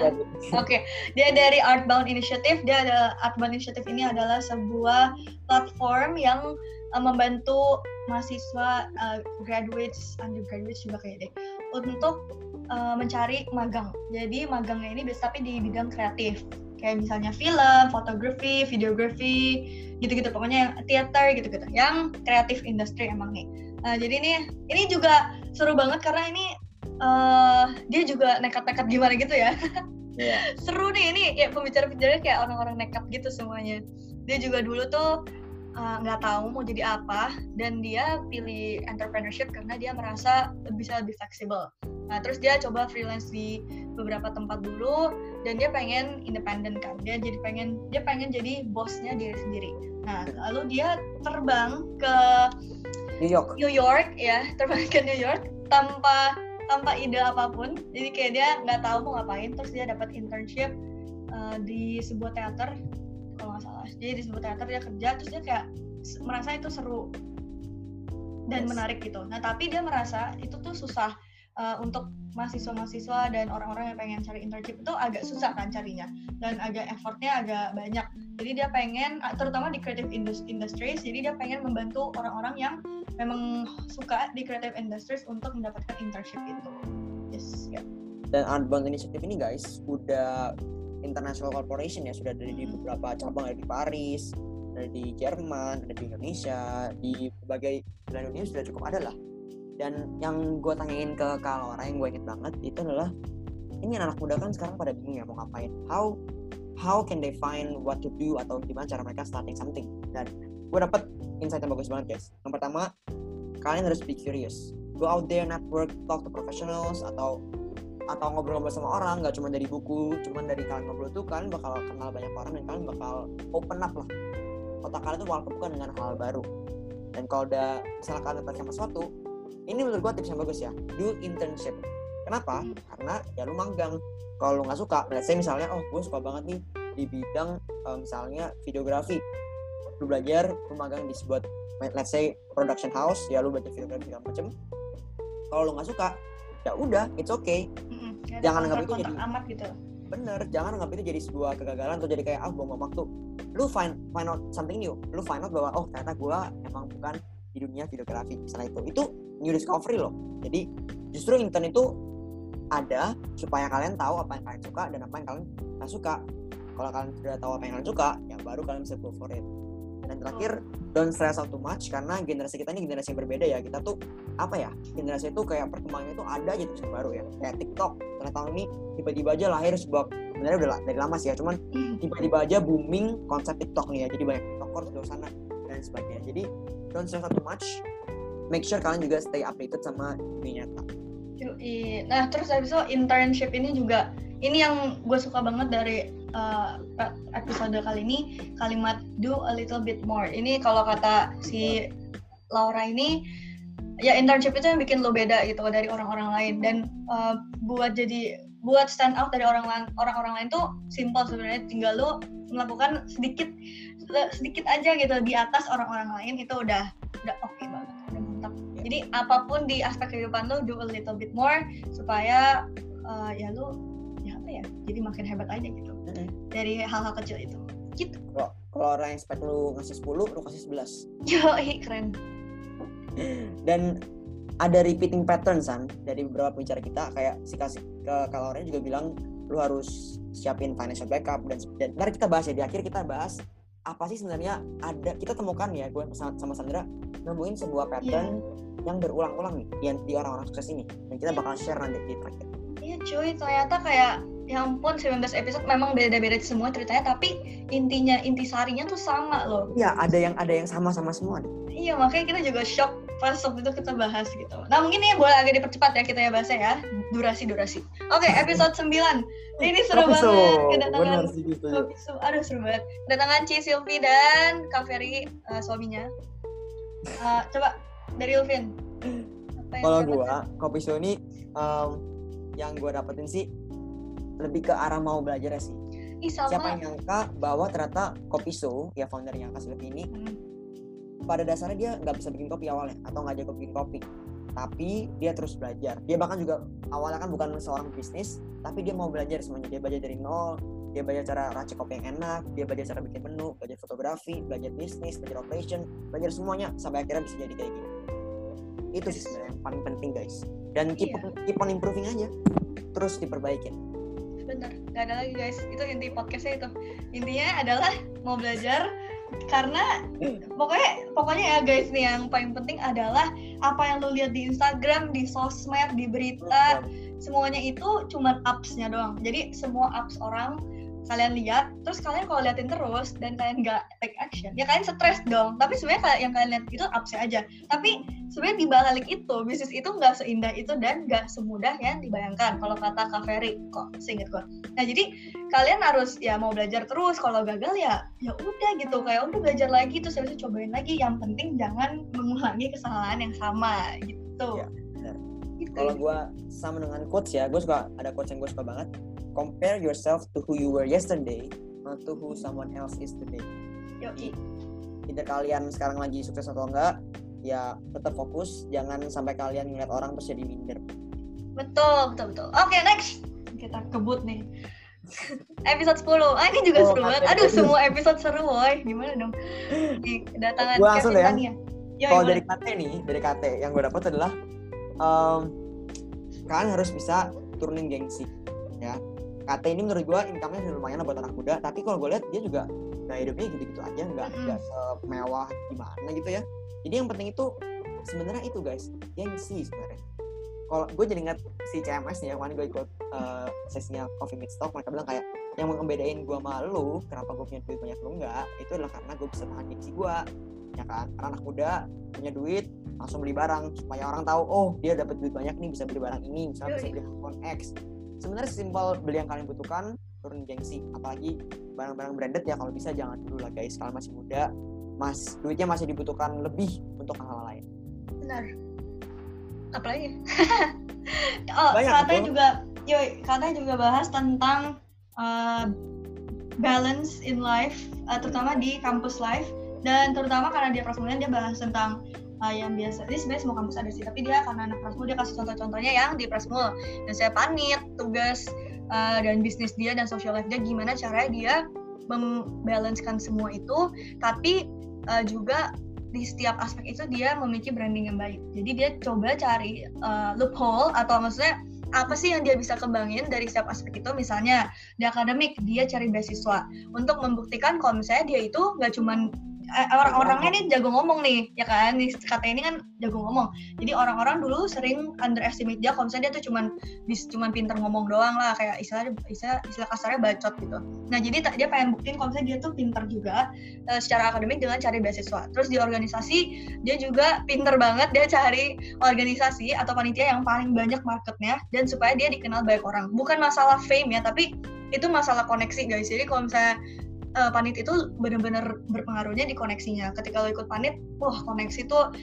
Oke, dia dari Artbound Initiative. Dia adalah Artbound Initiative ini adalah sebuah platform yang uh, membantu mahasiswa uh, graduates, undergraduates juga kayak deh, untuk uh, mencari magang. Jadi magangnya ini bisa tapi di bidang kreatif, kayak misalnya film, fotografi, videografi, gitu-gitu. Pokoknya yang theater gitu-gitu, yang kreatif industry emang nih. Nah, jadi ini ini juga seru banget karena ini uh, dia juga nekat-nekat gimana gitu ya Iya. seru nih ini ya pembicara-pembicara kayak orang-orang nekat gitu semuanya dia juga dulu tuh uh, nggak tahu mau jadi apa dan dia pilih entrepreneurship karena dia merasa bisa lebih fleksibel. Nah terus dia coba freelance di beberapa tempat dulu dan dia pengen independen kan. Dia jadi pengen dia pengen jadi bosnya diri sendiri. Nah lalu dia terbang ke New York. New York ya terbang ke New York tanpa tanpa ide apa pun. Jadi kayak dia nggak tahu mau ngapain terus dia dapat internship uh, di sebuah teater jadi di sebuah teater dia kerja terus dia kayak merasa itu seru dan Yes. menarik gitu. Nah tapi dia merasa itu tuh susah uh, untuk mahasiswa-mahasiswa dan orang-orang yang pengen cari internship itu agak susah kan carinya dan agak effortnya agak banyak. Jadi dia pengen terutama di creative indus- industries jadi dia pengen membantu orang-orang yang memang suka di creative industries untuk mendapatkan internship itu. Yes ya. Dan Artbound Initiative ini guys udah international corporation ya sudah dari di beberapa cabang ada di Paris ada di Jerman ada di Indonesia di berbagai belahan dunia sudah cukup ada lah. Dan yang gue tanyain ke Kak Laura yang gue inget banget itu adalah ini anak muda kan sekarang pada bingung ya mau ngapain. How how can they find what to do atau gimana cara mereka starting something? Dan gue dapet insight yang bagus banget guys. Yang pertama kalian harus be curious. Go out there network talk to professionals atau atau ngobrol-ngobrol sama orang nggak cuma dari buku cuma dari kalian ngobrol tuh kalian bakal kenal banyak orang dan kalian bakal open up lah. Otak kalian tuh bakal kebuka dengan hal baru. Dan kalau udah misalnya kalian tertarik sama sesuatu ini menurut gua tips yang bagus ya do internship. Kenapa? Hmm. karena ya lu magang. Kalau lu nggak suka let's say misalnya oh gue suka banget nih di bidang eh, misalnya videografi. Lu belajar lu magang di sebuah let's say production house ya lu belajar videografi segala macem. Kalau lu nggak suka ya udah it's okay. Ada Jangan anggap itu jadi- amat gitu. Bener jangan anggap itu jadi sebuah kegagalan atau jadi kayak ah buang waktu. Lu find find out something new. Lu find out bahwa oh ternyata gue emang bukan di dunia videografi. Misalnya itu. Itu new discovery loh. Jadi justru intern itu ada supaya kalian tahu apa yang kalian suka dan apa yang kalian nggak suka. Kalau kalian sudah tahu apa yang kalian suka ya baru kalian bisa go for it dan terakhir don't stress out too much karena generasi kita ini generasi yang berbeda ya. Kita tuh apa ya generasi itu kayak perkembangannya itu ada aja terus yang baru ya. Kayak TikTok karena tahun ini tiba-tiba aja lahir sebuah sebenarnya udah dari lama sih ya cuman tiba-tiba aja booming konsep TikTok nih ya. Jadi banyak tiktokers di luar sana dan sebagainya. Jadi don't stress out too much. Make sure kalian juga stay updated sama dunia nyata. Nah, terus habis itu internship ini juga ini yang gue suka banget dari uh, episode kali ini kalimat do a little bit more. Ini kalau kata si Laura ini ya internship itu yang bikin lo beda gitu dari orang-orang lain. Dan uh, buat jadi buat stand out dari orang lain orang-orang lain tuh simple sebenarnya. Tinggal lo melakukan sedikit sedikit aja gitu di atas orang-orang lain itu udah udah oke okay banget udah mantap. Jadi apa pun di aspek kehidupan lo do a little bit more supaya uh, ya lo ya jadi makin hebat aja gitu. Mm-hmm. dari hal-hal kecil itu. Gitu. Kalau kalau orang expect lu ngasih 10 lu kasih 11 yo keren. Dan ada repeating pattern san dari beberapa pembicara kita. Kayak si kasih ke kalau orang juga bilang lu harus siapin financial backup dan dan nanti kita bahas ya di akhir kita bahas apa sih sebenarnya ada kita temukan ya gue sama, sama Sandra nemuin sebuah pattern yeah. yang berulang-ulang nih yang di orang-orang sukses ini. Dan kita bakal share nanti di terakhir. Iya cuy, ternyata kayak ya ampun 19 episode memang beda-beda semua ceritanya tapi intinya inti sarinya tuh sama loh. Iya, ada yang ada yang sama-sama semua. Iya, makanya kita juga shock pas waktu itu kita bahas gitu. Nah, mungkin ini boleh agak dipercepat ya kita ya bahasnya ya. Durasi-durasi. Oke, okay, episode 9 ini seru Kopiso. banget kedatangan Kopiso. Aduh seru banget. Kedatangan Ci Silvi dan Kak Ferry uh, suaminya. Uh, coba dari Ulvin. Kalau gua Kopiso ini um, yang gua dapetin sih lebih ke arah mau belajar sih. Ih, sama. Siapa yang nyangka bahwa ternyata Kopiso ya foundernya Kak Silvi ini hmm. pada dasarnya dia nggak bisa bikin kopi awalnya atau nggak jago bikin kopi tapi dia terus belajar dia bahkan juga awalnya kan bukan seorang bisnis tapi dia mau belajar semuanya dia belajar dari nol dia belajar cara racik kopi yang enak dia belajar cara bikin menu belajar fotografi belajar bisnis belajar operation belajar semuanya sampai akhirnya bisa jadi kayak gini itu sih sebenarnya yang paling penting guys. Dan keep, yeah. keep on improving aja. Terus diperbaikin bener. Nggak ada lagi guys. Itu inti podcastnya itu. Intinya adalah mau belajar karena pokoknya pokoknya ya guys nih yang paling penting adalah apa yang lo lihat di Instagram, di sosmed, di berita, semuanya itu cuma upsnya doang. Jadi semua ups orang kalian lihat, terus kalian kalau liatin terus dan kalian nggak take action, ya kalian stres dong. Tapi sebenarnya yang kalian lihat itu upsnya aja. Tapi sebenarnya di balik itu bisnis itu nggak seindah itu dan nggak semudah yang dibayangkan. Kalau kata Kak Ferry, kok seinget gue. Nah jadi kalian harus ya mau belajar terus. Kalau gagal ya ya udah gitu kayak udah belajar lagi terus habis itu cobain lagi. Yang penting jangan mengulangi kesalahan yang sama gitu. Ya, gitu. Kalau gue sama dengan quotes ya, gue suka ada quotes yang gue suka banget compare yourself to who you were yesterday not to who someone else is today. Yoki. Either kalian sekarang lagi sukses atau enggak ya tetap fokus jangan sampai kalian ngeliat orang terus jadi minder. Betul betul betul. Oke okay, next. Kita kebut nih. Episode 10 ah ini juga oh, seru banget. aduh semua episode seru woy. Gimana dong? Kedatangan gua langsung ya, ya kalau dari KT nih dari KT yang gue dapat adalah um, kalian harus bisa turunin gengsi ya KT ini menurut gue income-nya lumayan lah buat anak muda tapi kalau gue lihat dia juga gaya hidupnya gitu-gitu aja nggak nggak mm. semewah gimana gitu ya. Jadi yang penting itu sebenarnya itu guys gengsi sebenarnya. Kalau gue jadi ingat si CMS nih kemarin gue ikut uh, sesinya Coffee Meet Stock mereka bilang kayak yang ngebedain gue malu kenapa gue punya duit banyak lu enggak itu adalah karena gue bisa tahan gengsi gue ya kan? Karena anak muda punya duit langsung beli barang supaya orang tahu oh dia dapat duit banyak nih bisa beli barang ini misalnya bisa beli handphone X sebenarnya simpel beli yang kalian butuhkan turun gengsi. Apalagi barang-barang branded ya kalau bisa jangan dulu lah guys. Kalau masih muda mas duitnya masih dibutuhkan lebih untuk hal-hal lain. Benar. Apalagi? Oh Banyak, katanya betul. juga yo katanya juga bahas tentang uh, balance in life uh, terutama di kampus life. Dan terutama karena dia prasmulian dia bahas tentang uh, yang biasa ini sebenarnya semua kampus ada sih tapi dia karena anak Prasmul dia kasih contoh-contohnya yang di Prasmul dan saya panit tugas uh, dan bisnis dia dan social life dia gimana caranya dia membalancekan semua itu tapi uh, juga di setiap aspek itu dia memiliki branding yang baik. Jadi dia coba cari uh, loophole atau maksudnya apa sih yang dia bisa kembangin dari setiap aspek itu? Misalnya di akademik dia cari beasiswa. Untuk membuktikan kalau misalnya dia itu nggak cuma eh, orang-orangnya nih jago ngomong nih ya kan? Nih kata ini kan jago ngomong. Jadi orang-orang dulu sering underestimate dia kalau misalnya dia tuh cuman cuman pinter ngomong doang lah kayak istilah istilah, istilah kasarnya bacot gitu. Nah jadi dia pengen buktiin kalau misalnya dia tuh pinter juga uh, secara akademik dengan cari beasiswa. Terus di organisasi dia juga pinter banget dia cari organisasi atau panitia yang paling banyak marketnya dan supaya dia dikenal banyak orang. Bukan masalah fame ya tapi itu masalah koneksi guys. Jadi kalau misalnya uh, panit itu benar-benar berpengaruhnya di koneksinya. Ketika lo ikut panit, wah koneksi tuh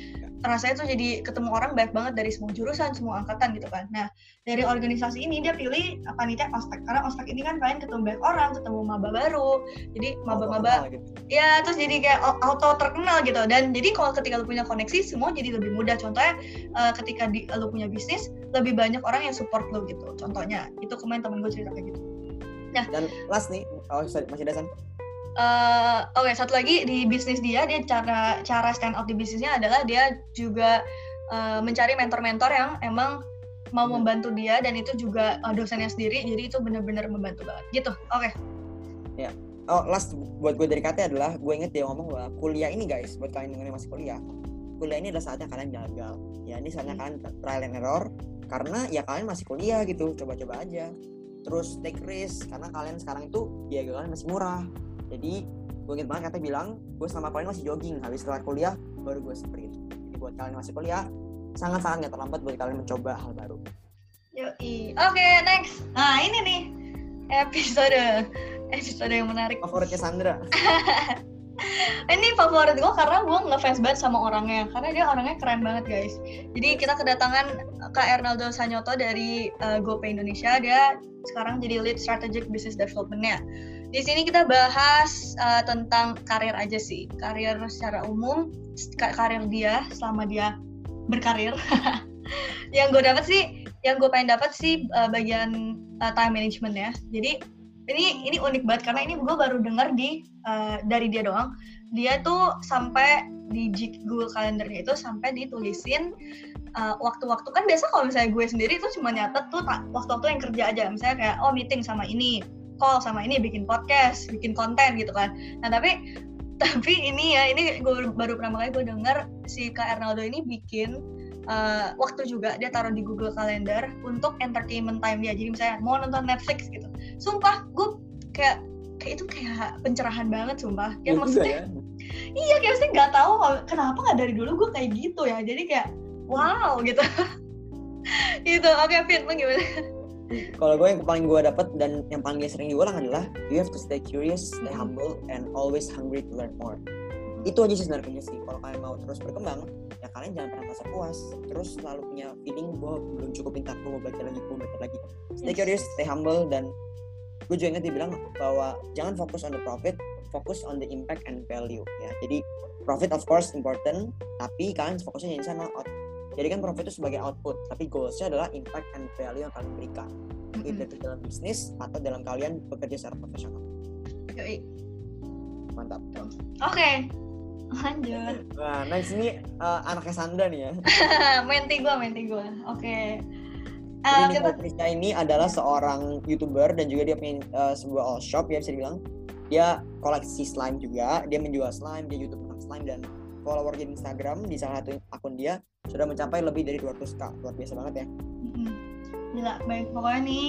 rasanya tuh jadi ketemu orang baik banget dari semua jurusan, semua angkatan gitu kan. Nah, dari organisasi ini dia pilih panitia ospek karena ospek ini kan kalian ketemu banyak orang, ketemu maba baru. Jadi maba-maba gitu. ya terus jadi kayak auto terkenal gitu. Dan jadi kalau ketika lo punya koneksi semua jadi lebih mudah. Contohnya uh, ketika di, lo punya bisnis, lebih banyak orang yang support lo gitu. Contohnya, itu kemarin temen gue cerita kayak gitu. Nah, dan last nih, oh sorry, masih ada uh, oke okay, satu lagi di bisnis dia dia cara cara stand out di bisnisnya adalah dia juga uh, mencari mentor-mentor yang emang mau hmm. membantu dia dan itu juga uh, dosennya sendiri jadi itu benar-benar membantu banget gitu oke okay. ya oh last buat gue dari KT adalah gue inget dia ngomong bahwa kuliah ini guys buat kalian yang masih kuliah kuliah ini adalah saatnya kalian gagal ya ini saatnya hmm. kalian trial and error karena ya kalian masih kuliah gitu coba-coba aja terus take risk karena kalian sekarang itu biaya kalian masih murah jadi gue inget banget katanya bilang gue sama kalian masih jogging habis setelah kuliah baru gue sprint jadi buat kalian masih kuliah sangat-sangat nggak terlambat buat kalian mencoba hal baru Yoi. Oke, okay, next. Nah, ini nih episode episode yang menarik. Favoritnya Sandra. ini favorit gue karena gue ngefans banget sama orangnya karena dia orangnya keren banget guys jadi kita kedatangan Kak Ernaldo Sanyoto dari uh, GoPay Indonesia dia sekarang jadi lead strategic business developmentnya di sini kita bahas uh, tentang karir aja sih, karir secara umum, karir dia selama dia berkarir. yang gue dapat sih, yang gue pengen dapat sih uh, bagian uh, time management ya. Jadi ini ini unik banget karena ini gue baru dengar di uh, dari dia doang. Dia tuh sampai di Google Calendarnya itu sampai ditulisin waktu-waktu uh, kan biasa kalau misalnya gue sendiri itu cuma nyatet tuh waktu-waktu yang kerja aja misalnya kayak oh meeting sama ini call sama ini bikin podcast bikin konten gitu kan. Nah tapi tapi ini ya ini gue baru pertama kali gue denger si Kak Ernaldo ini bikin uh, waktu juga dia taruh di Google Calendar untuk entertainment time dia. Jadi misalnya mau nonton Netflix gitu. Sumpah gue kayak kayak itu kayak pencerahan banget sumpah. Ya, maksudnya ya? iya kayak maksudnya nggak tahu kenapa nggak dari dulu gue kayak gitu ya. Jadi kayak wow gitu. Gitu. Oke okay, Fit lo gimana kalau gue yang paling gue dapat dan yang paling sering diulang adalah you have to stay curious, stay humble, and always hungry to learn more. Itu aja sih sebenarnya sih. Kalau kalian mau terus berkembang, ya kalian jangan pernah merasa puas. Terus selalu punya feeling bahwa belum cukup pintar, gue mau belajar lagi, gue belajar lagi. Stay yes. curious, stay humble, dan gue juga ingat dibilang bahwa jangan fokus on the profit, fokus on the impact and value. Ya, jadi profit of course important, tapi kalian fokusnya jangan sama jadi kan profit itu sebagai output, tapi goalsnya adalah impact and value yang kalian berikan. Mm-hmm. Itu dalam bisnis atau dalam kalian bekerja secara profesional. Yoi. Mantap. Oke. Okay. Lanjut. Nah, next ini uh, anaknya Sandra nih ya. menti gue, menti gue. Oke. Okay. Uh, Jadi kita... ini adalah seorang youtuber dan juga dia punya uh, sebuah all shop ya bisa dibilang. Dia koleksi slime juga, dia menjual slime, dia YouTube tentang slime dan follower di Instagram di salah satu akun dia sudah mencapai lebih dari 200k luar biasa banget ya. Gila baik. Pokoknya nih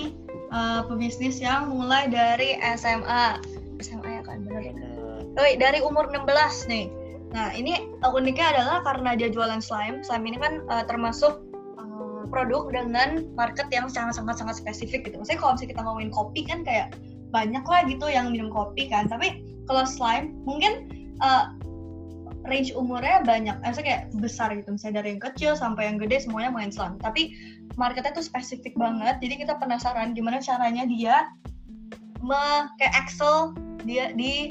uh, pebisnis yang mulai dari SMA SMA ya kan benar oh, dari umur 16 nih. Nah ini uniknya adalah karena dia jualan slime. Slime ini kan uh, termasuk uh, produk dengan market yang sangat sangat sangat spesifik gitu. Maksudnya kalau misalnya kita ngomongin kopi kan kayak banyak lah gitu yang minum kopi kan. Tapi kalau slime mungkin uh, range umurnya banyak, maksudnya kayak besar gitu, misalnya dari yang kecil sampai yang gede semuanya main slam. Tapi marketnya tuh spesifik banget, jadi kita penasaran gimana caranya dia me kayak excel dia di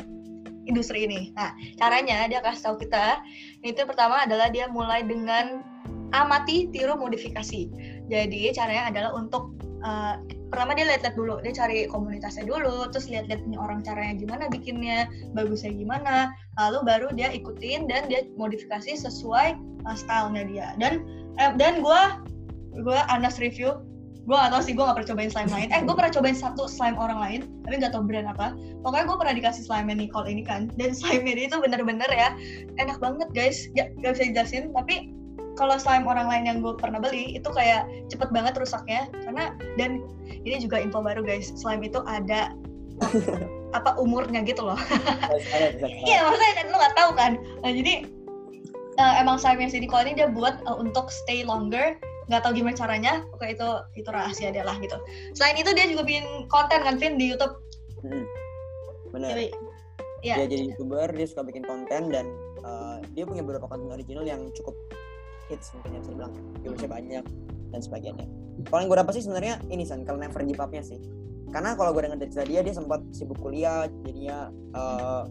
industri ini. Nah, caranya dia kasih tahu kita, itu pertama adalah dia mulai dengan amati, tiru, modifikasi. Jadi caranya adalah untuk uh, pertama dia lihat-lihat dulu dia cari komunitasnya dulu terus lihat-lihat punya orang caranya gimana bikinnya bagusnya gimana lalu baru dia ikutin dan dia modifikasi sesuai uh, stylenya dia. Dan eh, dan gue gue Anas review gue gak tau sih gue gak pernah cobain slime lain. Eh gue pernah cobain satu slime orang lain tapi gak tau brand apa. Pokoknya gue pernah dikasih slime Nicole ini kan dan slime ini itu bener-bener ya enak banget guys. Gak, gak bisa dijelasin tapi kalau slime orang lain yang gue pernah beli itu kayak cepet banget rusaknya. Karena dan ini juga info baru guys. Slime itu ada apa umurnya gitu loh. Iya maksudnya kan lo nggak tahu kan? Nah, jadi uh, emang slime yang si Nicole ini dia buat uh, untuk stay longer nggak tahu gimana caranya. Oke itu itu rahasia dia lah gitu. Selain itu dia juga bikin konten kan Vin di YouTube. Hmm. benar jadi, ya. dia jadi youtuber dia suka bikin konten dan uh, dia punya beberapa konten original yang cukup hits mungkin yang saya bilang viewersnya banyak dan sebagainya. Kalau yang gue dapat sih sebenarnya ini san kalau never give up-nya sih. Karena kalau gue dengar dari cerita dia dia sempat sibuk kuliah jadinya uh,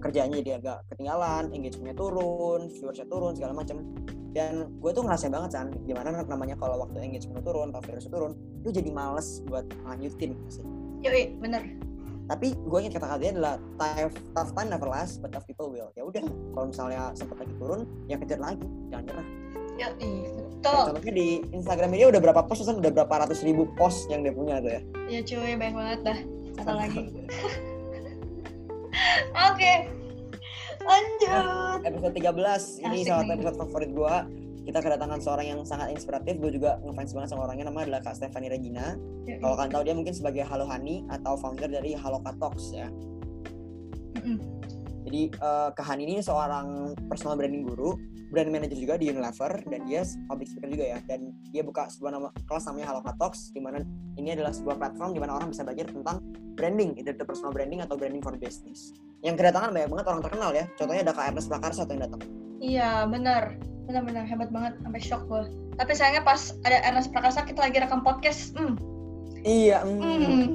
kerjanya jadi agak ketinggalan engagementnya turun viewersnya turun segala macam dan gue tuh ngerasain banget kan gimana namanya kalau waktu engagement turun atau viewersnya turun lu jadi males buat lanjutin sih yoi bener. Tapi gue ingat kata-katanya adalah tough, tough time never last but tough people will. Ya udah kalau misalnya sempat lagi turun ya kejar lagi jangan nyerah ya betul. Contohnya di Instagram dia udah berapa post udah berapa ratus ribu post yang dia punya tuh ya? Ya cuy banyak banget dah. Apa lagi? Oke. Okay. lanjut. Episode 13 ini salah satu episode favorit gue kita kedatangan seorang yang sangat inspiratif. Gue juga ngefans banget sama orangnya. Namanya adalah Kak Stephanie Regina. Ya, kalau kalian tahu dia mungkin sebagai Halo Hani atau founder dari Halo Katox ya. Mm -hmm. Jadi uh, Kak Hani ini seorang personal branding guru brand manager juga di Unilever dan dia public speaker juga ya. Dan dia buka sebuah nama kelas namanya Halo Katox di mana ini adalah sebuah platform di mana orang bisa belajar tentang branding itu personal branding atau branding for business. Yang kedatangan banyak banget orang terkenal ya. Contohnya ada Kak Ernest Prakarsa yang datang. Iya benar. Benar-benar hebat banget sampai shock gue tapi sayangnya pas ada Ernest Prakarsa kita lagi rekam podcast hmm. iya mm. Mm.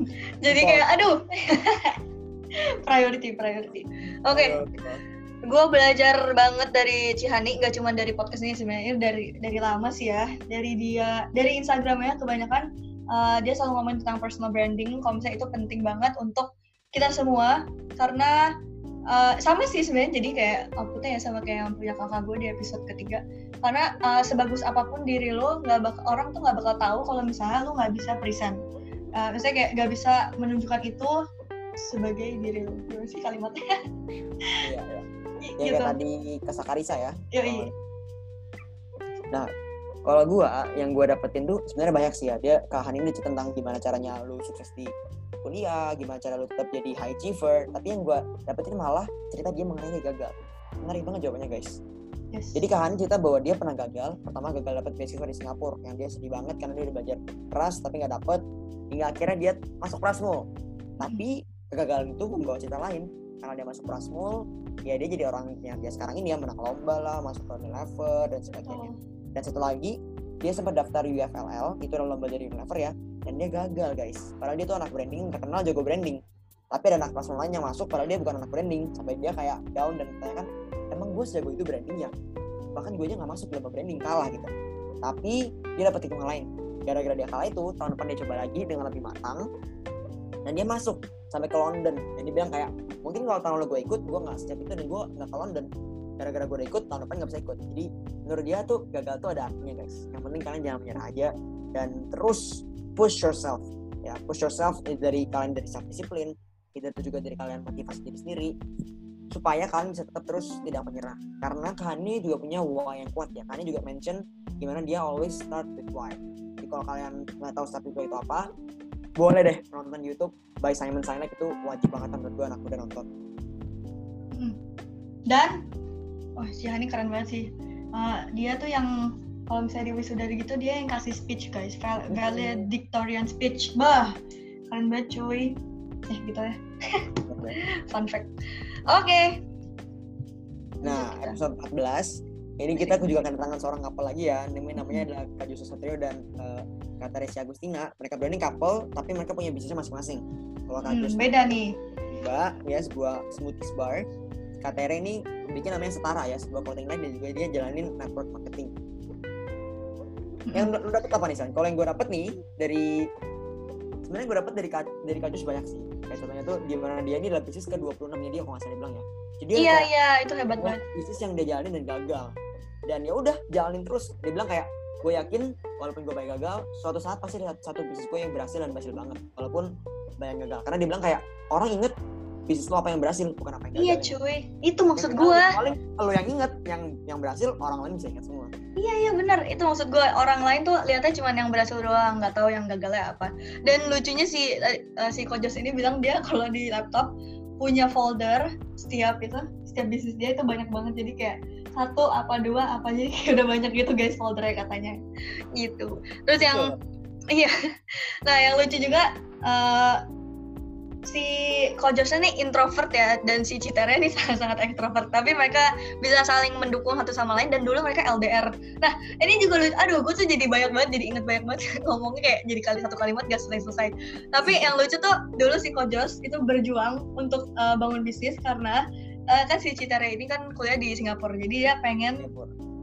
jadi kayak aduh. Priority priority oke. Okay gue belajar banget dari Cihani nggak cuma dari podcast ini sebenarnya dari dari lama sih ya. Dari dia dari Instagramnya kebanyakan uh, dia selalu ngomongin tentang personal branding. Kalau misalnya itu penting banget untuk kita semua karena uh, sama sih sebenarnya jadi kayak outputnya ya sama kayak yang punya kakak gue di episode ketiga. Karena uh, sebagus apa pun diri lo nggak bakal orang tuh nggak bakal tahu kalau misalnya lo nggak bisa present. Uh, misalnya kayak nggak bisa menunjukkan itu sebagai diri lo gimana sih kalimatnya iya, iya ya gitu. kayak tadi ke Sakarisa ya Yoi. nah kalau gue yang gue dapetin tuh sebenarnya banyak sih ya dia kahan ini tentang gimana caranya lu sukses di kuliah gimana cara lu tetap jadi high achiever tapi yang gue dapetin malah cerita dia mengenai dia gagal menarik banget jawabannya guys Yes. Jadi Kahani cerita bahwa dia pernah gagal. Pertama gagal dapet beasiswa di Singapura, yang dia sedih banget karena dia udah belajar keras tapi nggak dapet. Hingga akhirnya dia masuk Prasmo. Tapi kegagalan itu membawa cerita lain. Karena dia masuk Prasmul ya dia jadi orang yang dia sekarang ini yang menang lomba lah masuk ke Unilever dan sebagainya. Oh. dan satu lagi dia sempat daftar UFLL itu adalah lomba dari Unilever ya dan dia gagal guys. Padahal dia tuh anak branding terkenal jago branding. Tapi ada anak Prasmul lain yang masuk padahal dia bukan anak branding. Sampai dia kayak down dan bertanya kan emang gue sejago itu branding ya? Bahkan gue aja nggak masuk lomba branding kalah gitu. Tapi dia dapat hitungan lain. Gara-gara dia kalah itu tahun depan dia coba lagi dengan lebih matang dan dia masuk sampai ke London. Dan dia bilang kayak mungkin kalau tahun lalu gue ikut gue nggak sejak itu dan gue nggak ke London. Gara-gara gue udah ikut tahun depan nggak bisa ikut. Jadi menurut dia tuh gagal tuh ada artinya guys. Yang penting kalian jangan menyerah aja dan terus push yourself. Ya push yourself dari kalian dari self disiplin itu juga dari kalian motivasi diri sendiri supaya kalian bisa tetap terus tidak menyerah. Karena Kani juga punya why yang kuat ya. Kani juga mention gimana dia always start with why. Jadi kalau kalian nggak tahu start with why itu apa boleh deh nonton YouTube by Simon Sinek itu wajib banget menurut gue anak udah nonton. Hmm. dan wah si Hani keren banget sih. Uh, dia tuh yang kalau misalnya di wisuda gitu dia yang kasih speech guys. Valedictorian speech. Bah keren banget cuy. Eh gitu ya. Fun fact. Oke. Okay. nah episode 14 ini kita juga akan kedatangan seorang couple lagi ya. Namanya namanya adalah Kak Yusuf Satrio dan uh, Kak Teresia Agustina. Mereka berani couple tapi mereka punya bisnisnya masing-masing. Kalau Kak hmm, beda nih. Mbak ya sebuah smoothies bar. Kak Tere ini bikin namanya Setara ya sebuah clothing line dan juga dia jalanin network marketing. Hmm. yang lu dapet apa nih San? Kalau yang gue dapet nih dari sebenarnya gue dapet dari dari Kak banyak sih. Kayak contohnya tuh gimana dia ini adalah bisnis ke 26 nya dia kalau nggak salah bilang ya. Jadi iya iya itu hebat banget. bisnis yang dia jalanin dan gagal dan ya udah jalanin terus. Dia bilang kayak gue yakin walaupun gue banyak gagal suatu saat pasti ada satu bisnis gue yang berhasil dan berhasil banget walaupun banyak gagal. Karena dia bilang kayak orang inget bisnis lo apa yang berhasil bukan apa yang gagal. Iya cuy, itu maksud gue. paling kalau yang inget yang yang berhasil orang lain bisa ingat semua. Iya iya benar, itu maksud gue. Orang lain tuh lihatnya cuma yang berhasil doang, nggak tahu yang gagalnya apa. Dan lucunya si uh, si Kojos ini bilang dia kalau di laptop punya folder setiap itu setiap bisnis dia itu banyak banget. Jadi kayak satu apa dua apa jadi kayak udah banyak gitu guys foldernya katanya. Gitu. Terus yang iya. Nah yang lucu juga uh, si Kojosnya nih introvert ya dan si Citernya nih sangat-sangat ekstrovert. Tapi mereka bisa saling mendukung satu sama lain dan dulu mereka LDR nah ini juga lucu aduh gue tuh jadi banyak banget jadi inget banyak banget ngomongnya kayak jadi kali satu kalimat gak selesai-selesai tapi yang lucu tuh dulu si Kojos itu berjuang untuk uh, bangun bisnis karena uh, kan si Citare ini kan kuliah di Singapura jadi dia pengen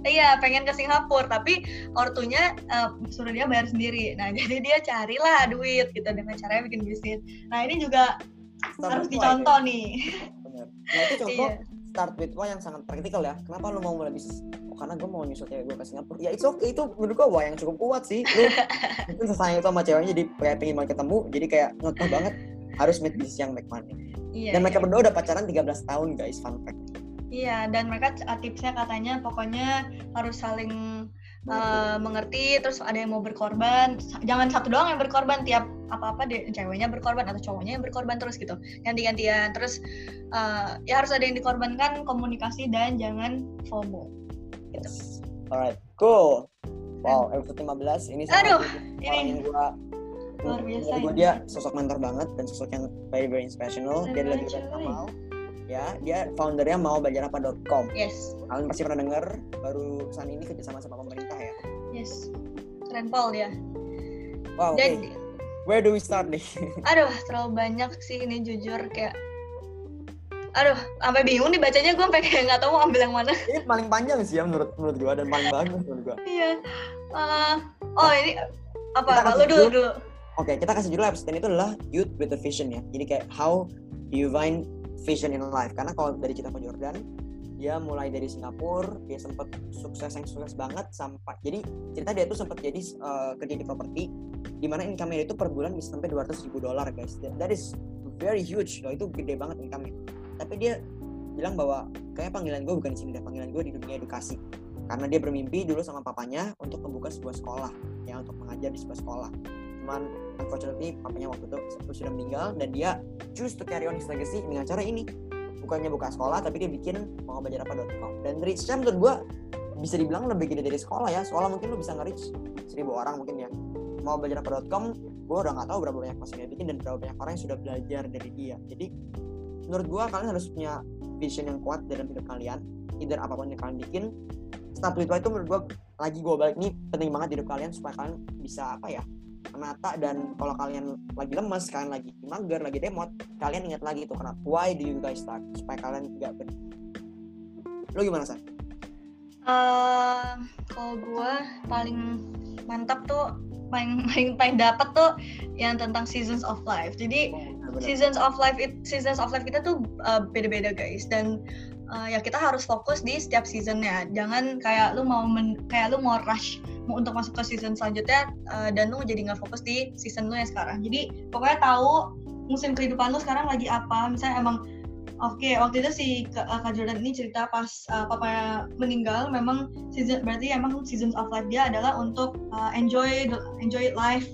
Iya, pengen ke Singapura, tapi ortunya uh, suruh dia bayar sendiri. Nah, jadi dia carilah duit gitu dengan caranya bikin bisnis. Nah, ini juga start harus dicontoh ya. nih. Bener. Nah, itu contoh iya. start with why yang sangat praktikal ya. Kenapa lu mau mulai bisnis? Oh, karena gue mau nyusul cewek gue ke Singapura. Ya, itu. Okay. Itu menurut gue wah yang cukup kuat sih. Lu mungkin sesayang itu sama ceweknya jadi kayak pengen banget ketemu. Jadi kayak ngekeh banget harus meet bisnis yang make money. Iya, Dan mereka iya. berdua udah pacaran 13 tahun guys, fun fact. Iya, dan mereka tipsnya katanya pokoknya harus saling uh, mengerti, terus ada yang mau berkorban, jangan satu doang yang berkorban, tiap apa-apa deh ceweknya berkorban atau cowoknya yang berkorban terus gitu, ganti-gantian. Terus uh, ya harus ada yang dikorbankan komunikasi dan jangan FOMO. Gitu. Alright, cool. Wow, episode 15 ini sama Aduh, ini gua luar biasa. Gua dia sosok mentor banget dan sosok yang very very inspirational. Dia lagi sama ya dia foundernya mau belajar apa.com yes. Kalian pasti pernah dengar baru saat ini kerjasama sama pemerintah ya. Yes. Keren Paul dia wow Dan, okay. where do we start nih? Aduh terlalu banyak sih ini jujur kayak aduh sampai bingung nih bacanya gue sampai kayak nggak tahu mau ambil yang mana. Ini paling panjang sih ya menurut menurut gue dan paling bagus menurut gue iya. Uh, oh ini apa? Lu dulu dulu Oke, okay, kita kasih judul episode ini itu adalah Youth with a Vision ya. Jadi kayak how you find vision in life karena kalau dari cerita Pak Jordan dia mulai dari Singapura dia sempat sukses yang sukses banget sampai jadi cerita dia tuh sempat jadi uh, kerja di properti di mana income itu per bulan bisa sampai 200 ribu dolar guys that is very huge loh itu gede banget income -nya. tapi dia bilang bahwa kayak panggilan gue bukan di sini deh panggilan gue di dunia edukasi karena dia bermimpi dulu sama papanya untuk membuka sebuah sekolah ya untuk mengajar di sebuah sekolah cuman unfortunately papanya waktu itu sudah meninggal dan dia choose to carry on his legacy dengan cara ini. Bukannya buka sekolah tapi dia bikin mau belajar apa.com dan reach menurut gue bisa dibilang lebih gede dari sekolah ya. Sekolah mungkin lu bisa nge-reach seribu orang mungkin ya. Mau belajar apa.com gue udah nggak tahu berapa banyak pasti dia bikin dan berapa banyak orang yang sudah belajar dari dia. Jadi menurut gue kalian harus punya vision yang kuat dalam hidup kalian. Either apa pun yang kalian bikin start with itu menurut gue lagi gue balik ini penting banget di hidup kalian supaya kalian bisa apa ya menata dan kalau kalian lagi lemes, kalian lagi mager, lagi demot, kalian ingat lagi itu kenapa why do you guys start supaya kalian tidak ber lo gimana sih? Uh, kalau gue paling mantap tuh paling paling paling dapat tuh yang tentang seasons of life. Jadi oh, seasons of life it seasons of life kita tuh uh, beda-beda guys dan uh, ya kita harus fokus di setiap seasonnya. Jangan kayak lu mau men, kayak lu mau rush untuk masuk ke season selanjutnya uh, dan lu jadi nggak fokus di season lu yang sekarang. Jadi pokoknya tahu musim kehidupan lu sekarang lagi apa. Misalnya emang oke okay, waktu itu si uh, Kak Jordan ini cerita pas uh, papanya meninggal memang season berarti emang seasons of life dia adalah untuk uh, enjoy enjoy life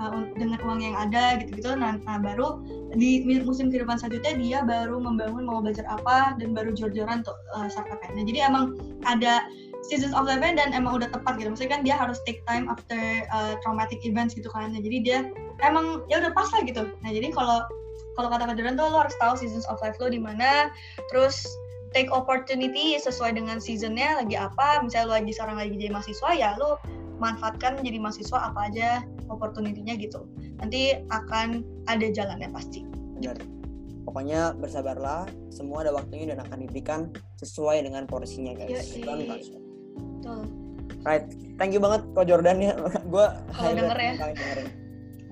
uh, dengan uang yang ada gitu-gitu. Nah, nah baru di musim kehidupan selanjutnya dia baru membangun mau belajar apa dan baru jor-joran untuk uh, startupnya nah jadi emang ada seasons of life dan emang udah tepat gitu. Maksudnya kan dia harus take time after uh, traumatic events gitu kan. Nah, jadi dia emang ya udah pas lah gitu. Nah jadi kalau kalau kata kaderan tuh lo harus tahu seasons of life lo di mana. Terus take opportunity sesuai dengan seasonnya lagi apa. Misalnya lo lagi sekarang lagi jadi mahasiswa ya lo manfaatkan jadi mahasiswa apa aja opportunity-nya gitu nanti akan ada jalannya pasti benar pokoknya bersabarlah semua ada waktunya dan akan diberikan sesuai dengan porsinya guys iya, iya. Betul. Right, thank you banget kok Jordan ya. gue high denger ya.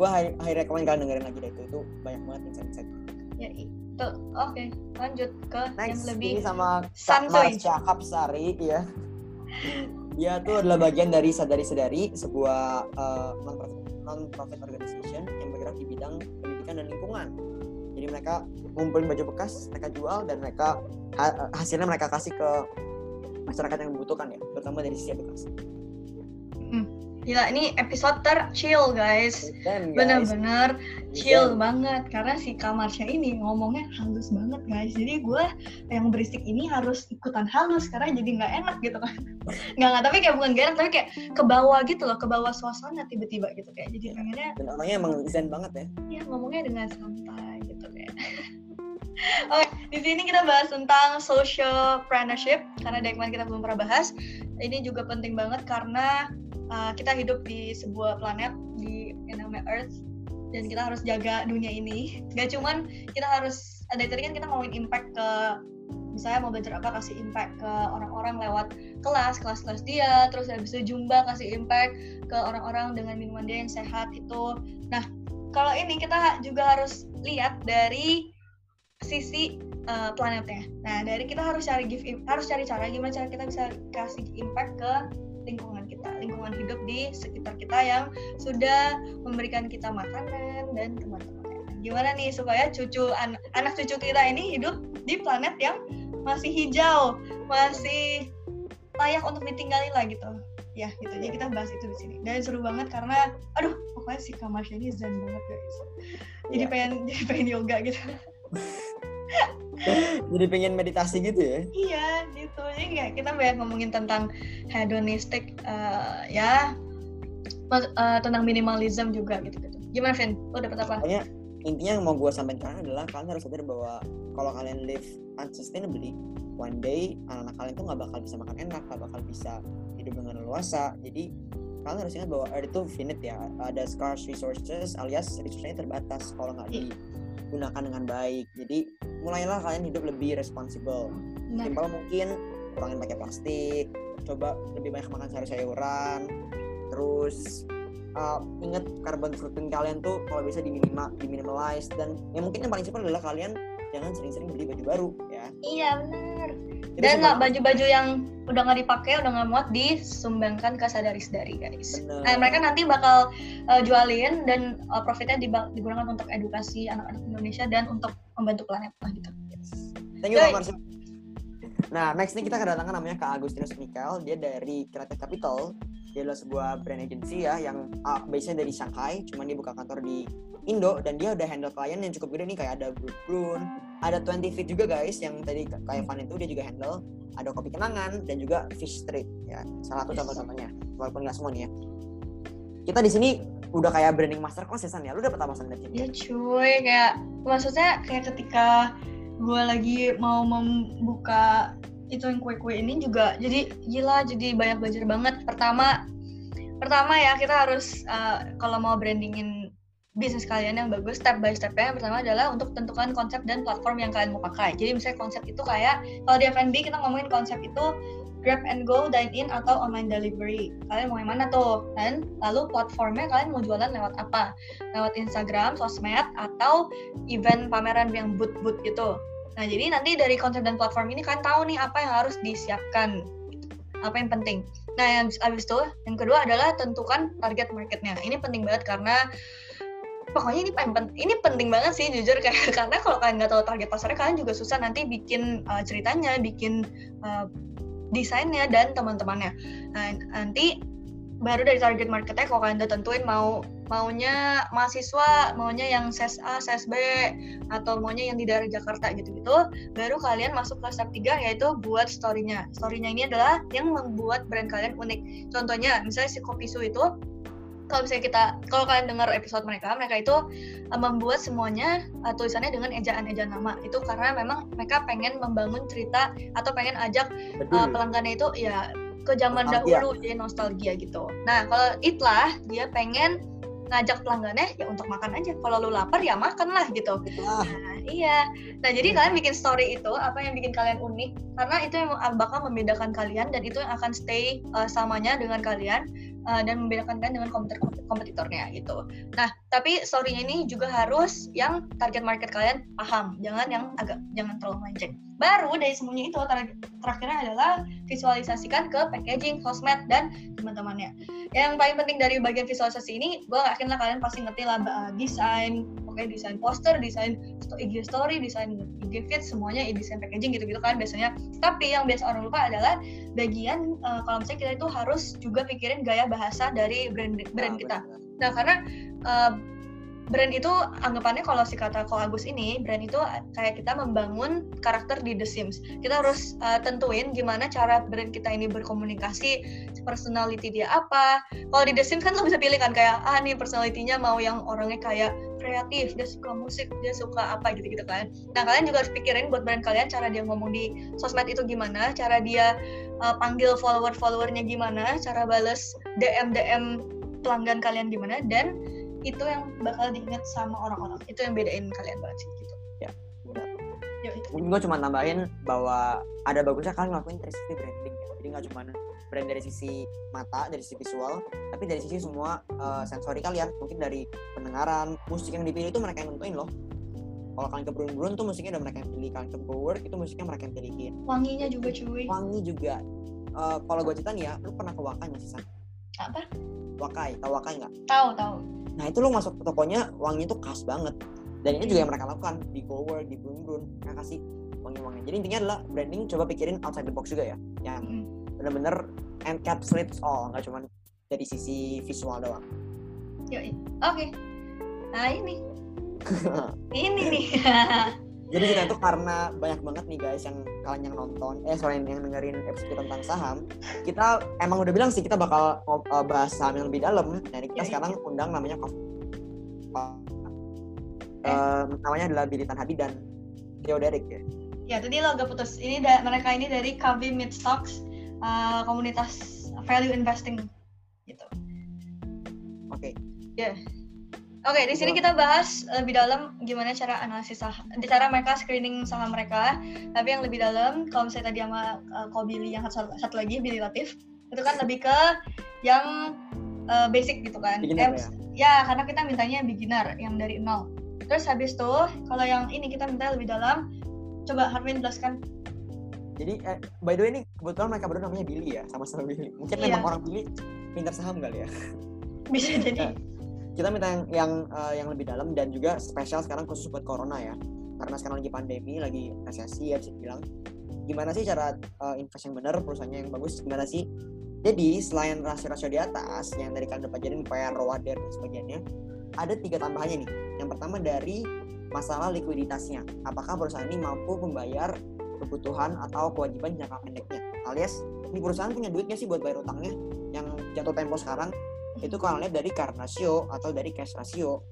Gue high, high recommend kalian dengerin lagi deh itu. Itu banyak banget insight-insight. Ya, itu. Oke, okay. lanjut ke Next, yang lebih ini sama. Mas Cakap Sari ya. Dia tuh adalah bagian dari sadari sadari sebuah uh, non profit organization yang bergerak di bidang pendidikan dan lingkungan. Jadi mereka ngumpulin baju bekas mereka jual dan mereka hasilnya mereka kasih ke masyarakat yang membutuhkan ya terutama dari sisi edukasi Gila, ini episode terchill guys. Bener-bener chill banget. Karena si Kamarsya ini ngomongnya halus banget guys. Jadi gue yang berisik ini harus ikutan halus. Karena jadi nggak enak gitu kan. Nggak, nggak, tapi kayak bukan gak enak. Tapi kayak ke bawah gitu loh. Ke bawah suasana tiba-tiba gitu. Kayak jadi pengennya. Dan orangnya emang zen banget ya. Iya, ngomongnya dengan santai gitu kayak. Oke, di sini kita bahas tentang social partnership karena dari kemarin kita belum pernah bahas. Ini juga penting banget karena uh, kita hidup di sebuah planet di yang namanya Earth dan kita harus jaga dunia ini. Gak cuman kita harus ada tadi kan kita ngomongin impact ke misalnya mau belajar apa kasih impact ke orang-orang lewat kelas kelas-kelas dia terus habis itu jumba kasih impact ke orang-orang dengan minuman dia yang sehat itu. Nah kalau ini kita juga harus lihat dari sisi uh, planetnya. Nah dari kita harus cari give harus cari cara gimana cara kita bisa kasih impact ke lingkungan lingkungan hidup di sekitar kita yang sudah memberikan kita makanan dan teman-teman. Gimana nih supaya cucu an anak cucu kita ini hidup di planet yang masih hijau, masih layak untuk ditinggali lah gitu. Ya, gitu. Jadi kita bahas itu di sini. Dan seru banget karena aduh, pokoknya si Kamasya ini zen banget guys. Jadi ya. pengen jadi pengen yoga gitu. jadi pengen meditasi gitu ya? Iya gitu. Jadi kayak kita banyak ngomongin tentang hedonistik uh, ya. Uh, tentang minimalism juga gitu gitu. Gimana Vin? Lo dapet apa? Pokoknya intinya yang mau gue sampaikan adalah kalian harus sadar bahwa kalau kalian live unsustainably one day anak-anak kalian tuh nggak bakal bisa makan enak nggak bakal bisa hidup dengan leluasa. Jadi kalian harus ingat bahwa earth itu finite ya. Ada scarce resources alias resourcesnya terbatas kalau nggak iya. Digunakan dengan baik. Jadi mulailah kalian hidup lebih responsible. Nah. simpel mungkin kurangin pakai plastik coba lebih banyak makan sayur-sayuran. Terus uh, ingat carbon footprint kalian tuh kalau bisa diminima diminimalize dan yang mungkin yang paling simpel adalah kalian jangan sering-sering beli baju baru ya iya benar dan nggak baju-baju yang udah nggak dipakai udah nggak muat disumbangkan ke sadari-sadari guys Bener. nah mereka nanti bakal uh, jualin dan uh, profitnya digunakan untuk edukasi anak-anak Indonesia dan untuk membantu planet lah gitu yes. thank you Pak Nah, next ini kita kedatangan namanya Kak Agustinus Mikael. Dia dari Creative Capital. Dia adalah sebuah brand agency ya yang uh, base-nya dari Shanghai, cuman dia buka kantor di Indo dan dia udah handle klien yang cukup gede nih kayak ada Blue Brun, ada 20 Feet juga guys yang tadi kayak Van itu dia juga handle, ada Kopi Kenangan dan juga Fish Street ya. Salah satu contoh-contohnya. Walaupun nggak semua nih ya. Kita di sini udah kayak branding master ya San ya. Lu dapet apa San dari Ya cuy, kayak maksudnya kayak ketika gue lagi mau membuka itu yang kue-kue ini juga jadi gila jadi banyak belajar banget pertama pertama ya kita harus uh, kalau mau brandingin bisnis kalian yang bagus step by stepnya yang pertama adalah untuk tentukan konsep dan platform yang kalian mau pakai jadi misalnya konsep itu kayak kalau di F&B kita ngomongin konsep itu grab and go, dine in atau online delivery. Kalian mau yang mana tuh? Dan lalu platformnya kalian mau jualan lewat apa? Lewat Instagram, sosmed atau event pameran yang boot-boot gitu. Nah, jadi nanti dari konsep dan platform ini kalian tahu nih apa yang harus disiapkan. Apa yang penting. Nah, yang habis itu, yang kedua adalah tentukan target marketnya. Ini penting banget karena pokoknya ini penting ini penting banget sih jujur kayak karena kalau kalian nggak tahu target pasarnya kalian juga susah nanti bikin uh, ceritanya bikin uh, desainnya dan teman-temannya nah, nanti baru dari target marketnya kalau kalian udah tentuin mau maunya mahasiswa maunya yang ses A, ses B atau maunya yang di daerah Jakarta gitu-gitu baru kalian masuk ke step 3 yaitu buat story-nya. Story-nya ini adalah yang membuat brand kalian unik. Contohnya misalnya si Kopi Su itu kalau misalnya kita kalau kalian dengar episode mereka mereka itu uh, membuat semuanya uh, tulisannya dengan ejaan-ejaan nama. Itu karena memang mereka pengen membangun cerita atau pengen ajak uh, pelanggannya itu ya ke zaman nostalgia. dahulu jadi nostalgia gitu. Nah kalau itlah dia pengen ngajak pelanggannya ya untuk makan aja. Kalau lu lapar ya makan lah gitu. Nah, iya. Nah jadi kalian bikin story itu apa yang bikin kalian unik? Karena itu yang bakal membedakan kalian dan itu yang akan stay uh, samanya dengan kalian uh, dan membedakan kalian dengan kompetitor kompetitornya gitu. Nah, tapi story ini juga harus yang target market kalian paham, jangan yang agak jangan terlalu melenceng. Baru dari semuanya itu target terakhirnya adalah visualisasikan ke packaging, sosmed, dan teman-temannya. Yang paling penting dari bagian visualisasi ini, gue yakin lah kalian pasti ngerti lah desain, oke desain poster, desain IG story, desain IG feed, semuanya desain packaging gitu-gitu kan biasanya. Tapi yang biasa orang lupa adalah bagian uh, kalau misalnya kita itu harus juga pikirin gaya bahasa dari brand brand nah, kita. Nah karena uh, brand itu anggapannya kalau si kata Ko Agus ini brand itu kayak kita membangun karakter di The Sims. Kita harus uh, tentuin gimana cara brand kita ini berkomunikasi personality dia apa. Kalau di The Sims kan lo bisa pilih kan kayak ah nih personalitinya mau yang orangnya kayak kreatif dia suka musik dia suka apa gitu gitu kan. Nah kalian juga harus pikirin buat brand kalian cara dia ngomong di sosmed itu gimana cara dia uh, panggil follower followernya gimana cara bales DM DM pelanggan kalian gimana dan itu yang bakal diingat sama orang-orang. Itu yang bedain kalian banget sih gitu. Ya. Mungkin gue cuma nambahin bahwa ada bagusnya kalian ngelakuin 360 branding ya. Jadi nggak cuma brand dari sisi mata dari sisi visual tapi dari sisi semua uh, sensori kalian. Mungkin dari pendengaran musik yang dipilih itu mereka yang nentuin loh. Kalau kalian ke Brun Brun tuh musiknya udah mereka yang pilih. Kalian ke Work itu musiknya mereka yang pilihin. Wanginya juga cuy. Wangi juga. Uh, kalau gue cerita nih ya lu pernah ke Wakai nggak sih apa? Wakai. Tahu Wakai nggak? Tahu tahu nah itu lo masuk ke tokonya wanginya tuh khas banget. Dan ini juga yang mereka lakukan di Work di Brun Brun mereka kasih wangi-wangi jadi intinya adalah branding coba pikirin outside the box juga ya. Yang mm. bener-bener encapsulates all nggak cuma dari sisi visual doang. Oke. Okay. nah ini. Ini nih jadi kita itu karena banyak banget nih guys yang kalian yang nonton eh sorry yang dengerin episode tentang saham kita emang udah bilang sih kita bakal uh, bahas saham yang lebih dalam jadi kita ya, sekarang undang namanya uh, eh. namanya adalah Bilitan Hadi dan Theo Derek ya ya tadi lo agak putus ini da mereka ini dari KB Mid Stocks uh, komunitas value investing gitu oke okay. ya yeah. Oke, okay, di sini kita bahas lebih dalam gimana cara analisis saham, cara mereka screening saham mereka. Tapi yang lebih dalam, kalau misalnya tadi sama uh, ko Billy yang satu, satu lagi, Billy Latif, itu kan lebih ke yang uh, basic gitu kan. Beginner, ya? ya, karena kita mintanya beginner, yang dari nol. Terus habis itu, kalau yang ini kita minta lebih dalam, coba Harvin jelaskan. Jadi, eh, by the way ini kebetulan mereka berdua namanya Billy ya, sama-sama Billy. Mungkin iya. memang orang Billy pintar saham kali ya. Bisa jadi. Kita minta yang yang, uh, yang lebih dalam dan juga spesial sekarang khusus buat corona ya. Karena sekarang lagi pandemi lagi resesi ya bisa dibilang. Gimana sih cara uh, invest yang benar perusahaannya yang bagus gimana sih? Jadi selain rasio-rasio di atas yang dari kalian jadi PR, ROADER dan sebagainya ada tiga tambahannya nih. Yang pertama dari masalah likuiditasnya. Apakah perusahaan ini mampu membayar kebutuhan atau kewajiban jangka pendeknya? Alias ini perusahaan punya duitnya sih buat bayar utangnya yang jatuh tempo sekarang itu kalau lihat dari current ratio atau dari cash ratio.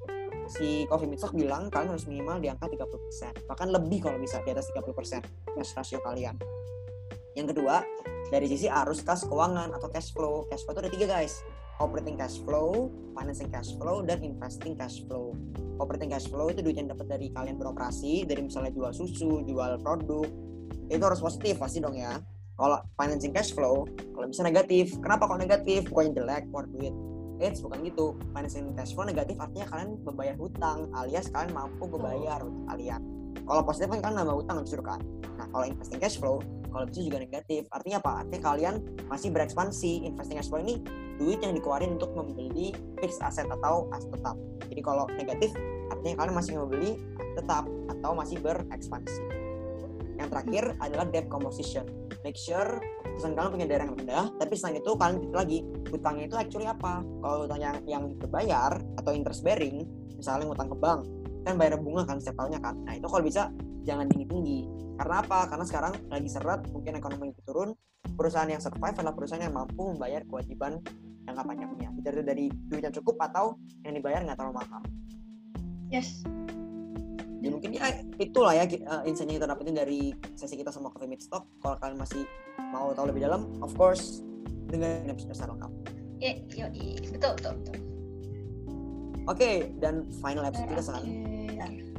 Si Coffee Meat bilang kalian harus minimal di angka 30% bahkan lebih kalau bisa di atas 30% cash ratio kalian. Yang kedua dari sisi arus kas keuangan atau cash flow. Cash flow itu ada tiga guys. Operating cash flow financing cash flow dan investing cash flow. Operating cash flow itu duit yang dapat dari kalian beroperasi dari misalnya jual susu jual produk itu harus positif pasti dong ya. Kalau financing cash flow kalau bisa negatif. Kenapa kok negatif? Bukannya jelek keluar duit Eits, bukan gitu. Financing cash flow negatif artinya kalian membayar hutang, alias kalian mampu membayar hutang kalian. Kalau positif kan kalian nambah hutang justru kan. Nah, kalau investing cash flow, kalau bisa juga negatif. Artinya apa? Artinya kalian masih berekspansi. Investing cash flow ini duit yang dikeluarin untuk membeli fixed asset atau aset tetap. Jadi kalau negatif, artinya kalian masih membeli tetap atau masih berekspansi. Yang terakhir adalah debt composition. Make sure perusahaan kalian punya daerah yang rendah tapi selain itu kalian gitu lagi. Hutangnya itu actually apa? Kalau hutang yang yang berbayar atau interest bearing misalnya ngutang ke bank kan bayar bunga kan setiap tahunnya kan. Nah itu kalau bisa jangan tinggi tinggi karena apa? Karena sekarang lagi seret mungkin ekonomi itu turun perusahaan yang survive adalah perusahaan yang mampu membayar kewajiban jangka panjangnya jadi dari duit yang cukup atau yang dibayar nggak terlalu mahal. Yes ya mungkin ya itulah ya uh, insight yang kita dapetin dari sesi kita sama Coffee Meet Stock kalau kalian masih mau tahu lebih dalam of course dengan episode lengkap iya iya betul betul betul. Oke okay, dan final episode kita sekarang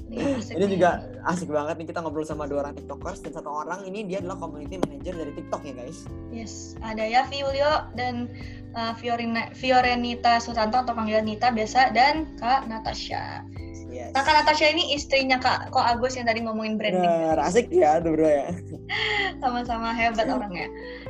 ini juga asik banget nih kita ngobrol sama dua orang tiktokers dan satu orang ini dia adalah community manager dari tiktok ya guys yes ada ya Julio dan uh, Fiorina, Fiorenita Sutanto atau panggilan Nita biasa dan Kak Natasha. Yes. Nah, Kak Natasha ini istrinya Kak Ko Agus yang tadi ngomongin branding. Bener, asik ya berdua ya. Sama-sama hebat orangnya.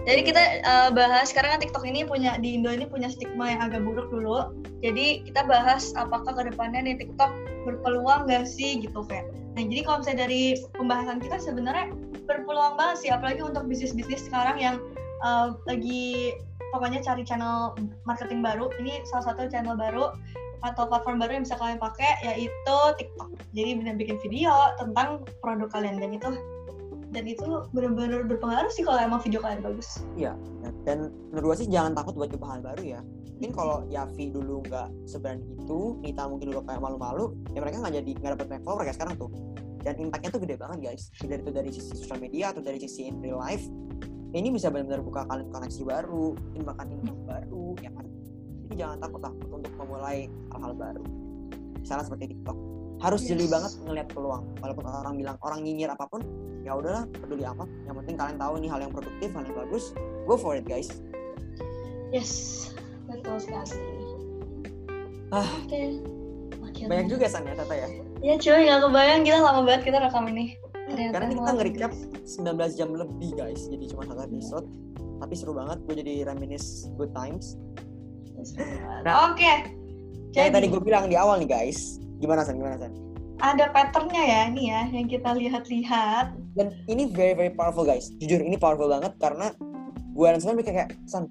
Jadi kita uh, bahas sekarang kan TikTok ini punya di Indo ini punya stigma yang agak buruk dulu. Jadi kita bahas apakah ke depannya nih TikTok berpeluang nggak sih gitu kayak. Nah jadi kalau misalnya dari pembahasan kita sebenarnya berpeluang banget sih, apalagi untuk bisnis-bisnis sekarang yang uh, lagi pokoknya cari channel marketing baru. Ini salah satu channel baru atau platform baru yang bisa kalian pakai yaitu TikTok. Jadi bisa bikin video tentang produk kalian dan itu dan itu benar-benar berpengaruh sih kalau emang video kalian bagus. Iya. Dan menurut gue sih jangan takut buat coba hal baru ya. Mungkin kalau Yavi dulu nggak seberani itu, Nita mungkin dulu kayak malu-malu, ya mereka nggak jadi nggak dapat banyak follower kayak sekarang tuh. Dan impactnya tuh gede banget guys. Dari itu dari sisi sosial media atau dari sisi in real life, ini bisa benar-benar buka kalian koneksi baru, mungkin bahkan income baru, ya kan jadi jangan takut takut untuk memulai hal-hal baru misalnya seperti TikTok harus Yes. jeli banget ngelihat peluang walaupun orang bilang orang nyinyir apa pun ya udahlah peduli amat yang penting kalian tahu ini hal yang produktif hal yang bagus go for it guys Yes, betul sekali. Ah. Oke. Makin banyak juga san ya Tata ya Ya cuy, gak kebayang gila lama banget kita rekam ini. Ternyata karena kita nge-recap habis. 19 jam lebih guys jadi cuma satu episode tapi seru banget gue jadi reminisce good times Nah, Oke. tadi Jadi gue bilang di awal nih guys gimana san? Gimana san? Ada patternnya ya nih ya yang kita lihat-lihat. dan ini very very powerful guys. Jujur ini powerful banget karena gue dan San mikir kayak San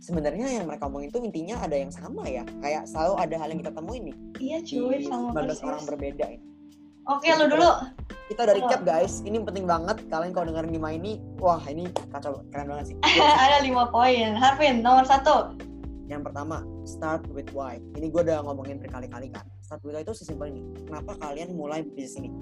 sebenarnya yang mereka omongin itu intinya ada yang sama ya? Kayak selalu ada hal yang kita temuin nih. Iya cuy, sama 19 persis. orang berbeda ini. Oke, lu dulu. kita udah recap guys. Ini penting banget. Kalian kalau dengerin lima ini wah ini kacau. Keren banget sih. Ada lima poin. Harvin, nomor satu. yang pertama start with why. Ini gue udah ngomongin berkali-kali kan start why itu sesimpel ini. Kenapa kalian mulai bisnis ini?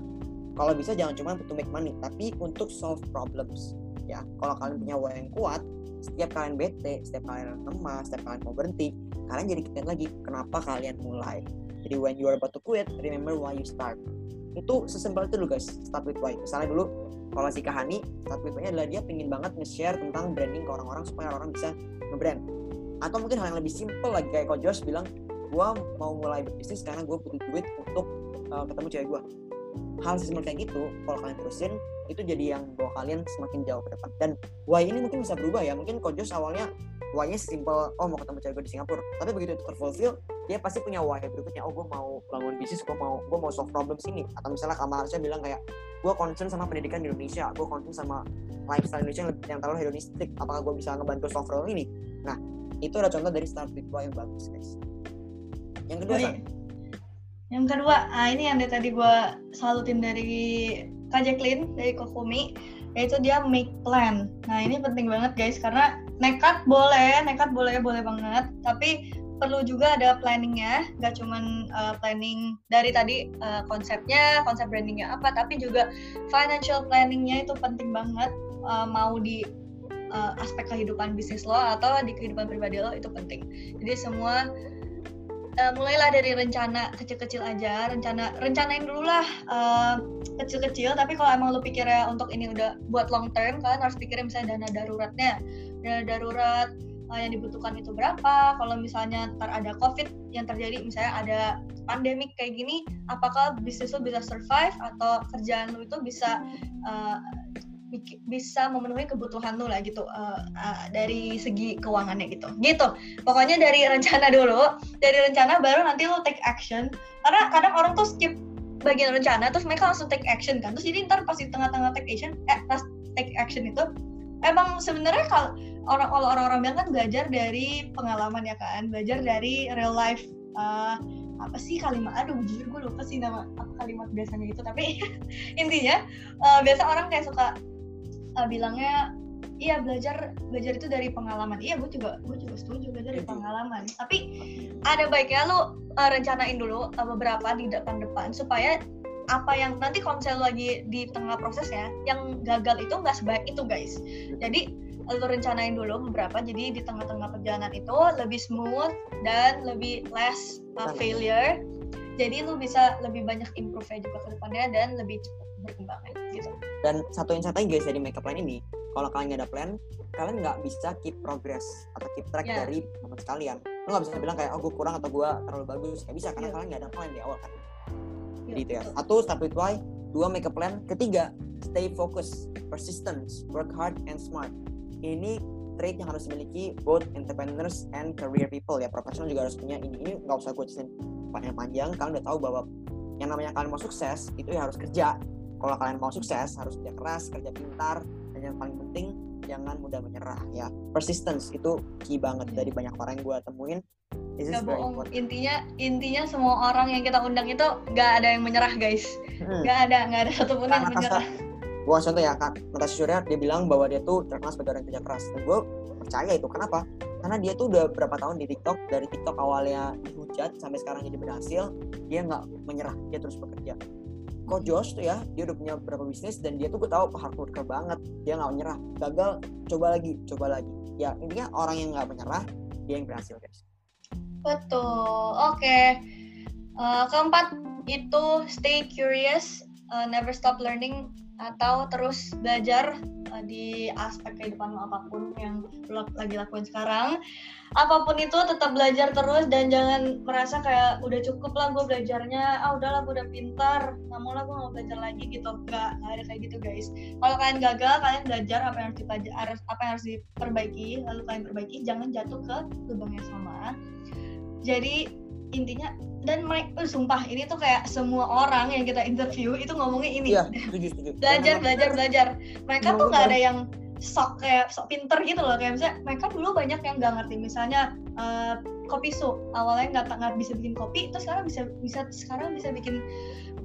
Kalau bisa jangan cuma to make money tapi untuk solve problems ya. Kalau kalian punya why yang kuat setiap kalian bete setiap kalian lemah setiap kalian mau berhenti kalian jadi keinget lagi kenapa kalian mulai. Jadi when you are about to quit remember why you start. Itu sesimpel itu dulu guys. Start with why. Misalnya dulu kalau si Kahani start with why adalah dia pengen banget nge-share tentang branding ke orang-orang supaya orang bisa nge-brand. Atau mungkin hal yang lebih simple lagi kayak Coach Josh bilang gue mau mulai berbisnis karena gue butuh duit untuk uh, ketemu cewek gue hal sesimpel kayak gitu kalau kalian terusin itu jadi yang bawa kalian semakin jauh ke depan. Dan why ini mungkin bisa berubah ya. Mungkin Josh awalnya why-nya simple oh mau ketemu cewek gue di Singapura. Tapi begitu itu terfulfill dia pasti punya why berikutnya. Oh gue mau bangun bisnis gue mau gue mau solve problem sini. Atau misalnya Kamarsha bilang kayak gue concern sama pendidikan di Indonesia gue concern sama lifestyle Indonesia yang, yang terlalu hedonistik. Apakah gue bisa ngebantu solve problem ini? Nah itu ada contoh dari start with why yang bagus guys yang kedua. San. Yang kedua, ah ini yang dari tadi gue salutin dari Kak Jacqueline dari Kokumi, yaitu dia make plan. Nah ini penting banget guys, karena nekat boleh, nekat boleh, boleh banget, tapi perlu juga ada planningnya, nggak cuman uh, planning dari tadi uh, konsepnya, konsep brandingnya apa, tapi juga financial planningnya itu penting banget, uh, mau di uh, aspek kehidupan bisnis lo atau di kehidupan pribadi lo itu penting. Jadi semua uh, mulailah dari rencana kecil-kecil aja rencana rencanain dulu lah uh, kecil-kecil. Tapi kalau emang lu pikirnya untuk ini udah buat long term kalian harus pikirin misalnya dana daruratnya. Dana darurat uh, yang dibutuhkan itu berapa. Kalau misalnya ntar ada covid yang terjadi misalnya ada pandemik kayak gini apakah bisnis lu bisa survive atau kerjaan lu itu bisa uh, bisa memenuhi kebutuhan lu lah gitu uh, uh, dari segi keuangannya gitu. Gitu. Pokoknya dari rencana dulu dari rencana baru nanti lo take action. Karena kadang orang tuh skip bagian rencana terus mereka langsung take action kan. Terus jadi ntar pas di tengah-tengah take action eh pas take action itu emang sebenarnya kalau orang kalau orang-orang bilang kan belajar dari pengalaman ya kan. Belajar dari real life uh, apa sih kalimat aduh jujur gue lupa sih nama apa kalimat biasanya itu. Tapi intinya uh, biasa orang kayak suka uh, bilangnya iya belajar belajar itu dari pengalaman. Iya gue juga gue juga setuju belajar dari Setuju. pengalaman. Tapi ada baiknya lu uh, rencanain dulu uh, beberapa di depan-depan supaya apa yang nanti kalau misalnya lagi di tengah prosesnya yang gagal itu nggak sebaik itu guys. Jadi lu rencanain dulu beberapa. Jadi di tengah-tengah perjalanan itu lebih smooth dan lebih less uh, failure. Jadi lu bisa lebih banyak improve juga ke depannya dan lebih cepat berkembang gitu. Dan satu insight lagi guys dari makeup line ini kalau kalian nggak ada plan kalian nggak bisa keep progress atau keep track Yeah. dari momen sekalian. Lo nggak bisa bilang kayak oh gue kurang atau gue terlalu bagus. Nggak bisa karena Yeah. kalian nggak ada plan di awal kan? Iya, jadi itu ya. betul. satu start with why. Dua make a plan. Ketiga stay focused persistence work hard and smart. Ini trait yang harus dimiliki both entrepreneurs and career people ya. Profesional juga harus punya. Ini ini nggak usah gue ceritain panjang-panjang. Kalian udah tahu bahwa yang namanya kalian mau sukses itu ya harus kerja kalau kalian mau sukses harus kerja keras kerja pintar dan yang paling penting jangan mudah menyerah ya persistence itu key banget dari banyak orang yang gue temuin Gak bohong. Intinya intinya semua orang yang kita undang itu gak ada yang menyerah guys. Hmm. Gak ada, gak ada satupun yang menyerah. gua contoh ya kak Natasha Surya dia bilang bahwa dia tuh terkenal sebagai orang kerja keras dan gue percaya itu kenapa karena dia tuh udah berapa tahun di TikTok dari TikTok awalnya dihujat sampai sekarang jadi berhasil dia nggak menyerah dia terus bekerja kok Josh tuh ya dia udah punya beberapa bisnis dan dia tuh gue tahu hard worker banget dia nggak menyerah gagal coba lagi coba lagi ya intinya orang yang nggak menyerah dia yang berhasil guys Betul. Oke. Eh, keempat itu stay curious, eh, never stop learning atau terus belajar eh, di aspek kehidupan apa pun yang lo lagi lakuin sekarang. Apa pun itu tetap belajar terus dan jangan merasa kayak udah cukup lah gue belajarnya, ah udahlah gue udah pintar, nggak mau lah gue mau belajar lagi gitu. Nggak, nggak ada kayak gitu guys. Kalau kalian gagal, kalian belajar apa yang harus apa yang harus diperbaiki, lalu kalian perbaiki, jangan jatuh ke lubang yang sama jadi intinya dan mereka sumpah ini tuh kayak semua orang yang kita interview itu ngomongnya ini. Iya setuju setuju. Belajar belajar belajar. Mereka tuh nggak ada yang sok kayak sok pinter gitu loh. Kayak misalnya mereka dulu banyak yang nggak ngerti. Misalnya eh, kopi su awalnya nggak nggak bisa bikin kopi terus sekarang bisa bisa sekarang bisa bikin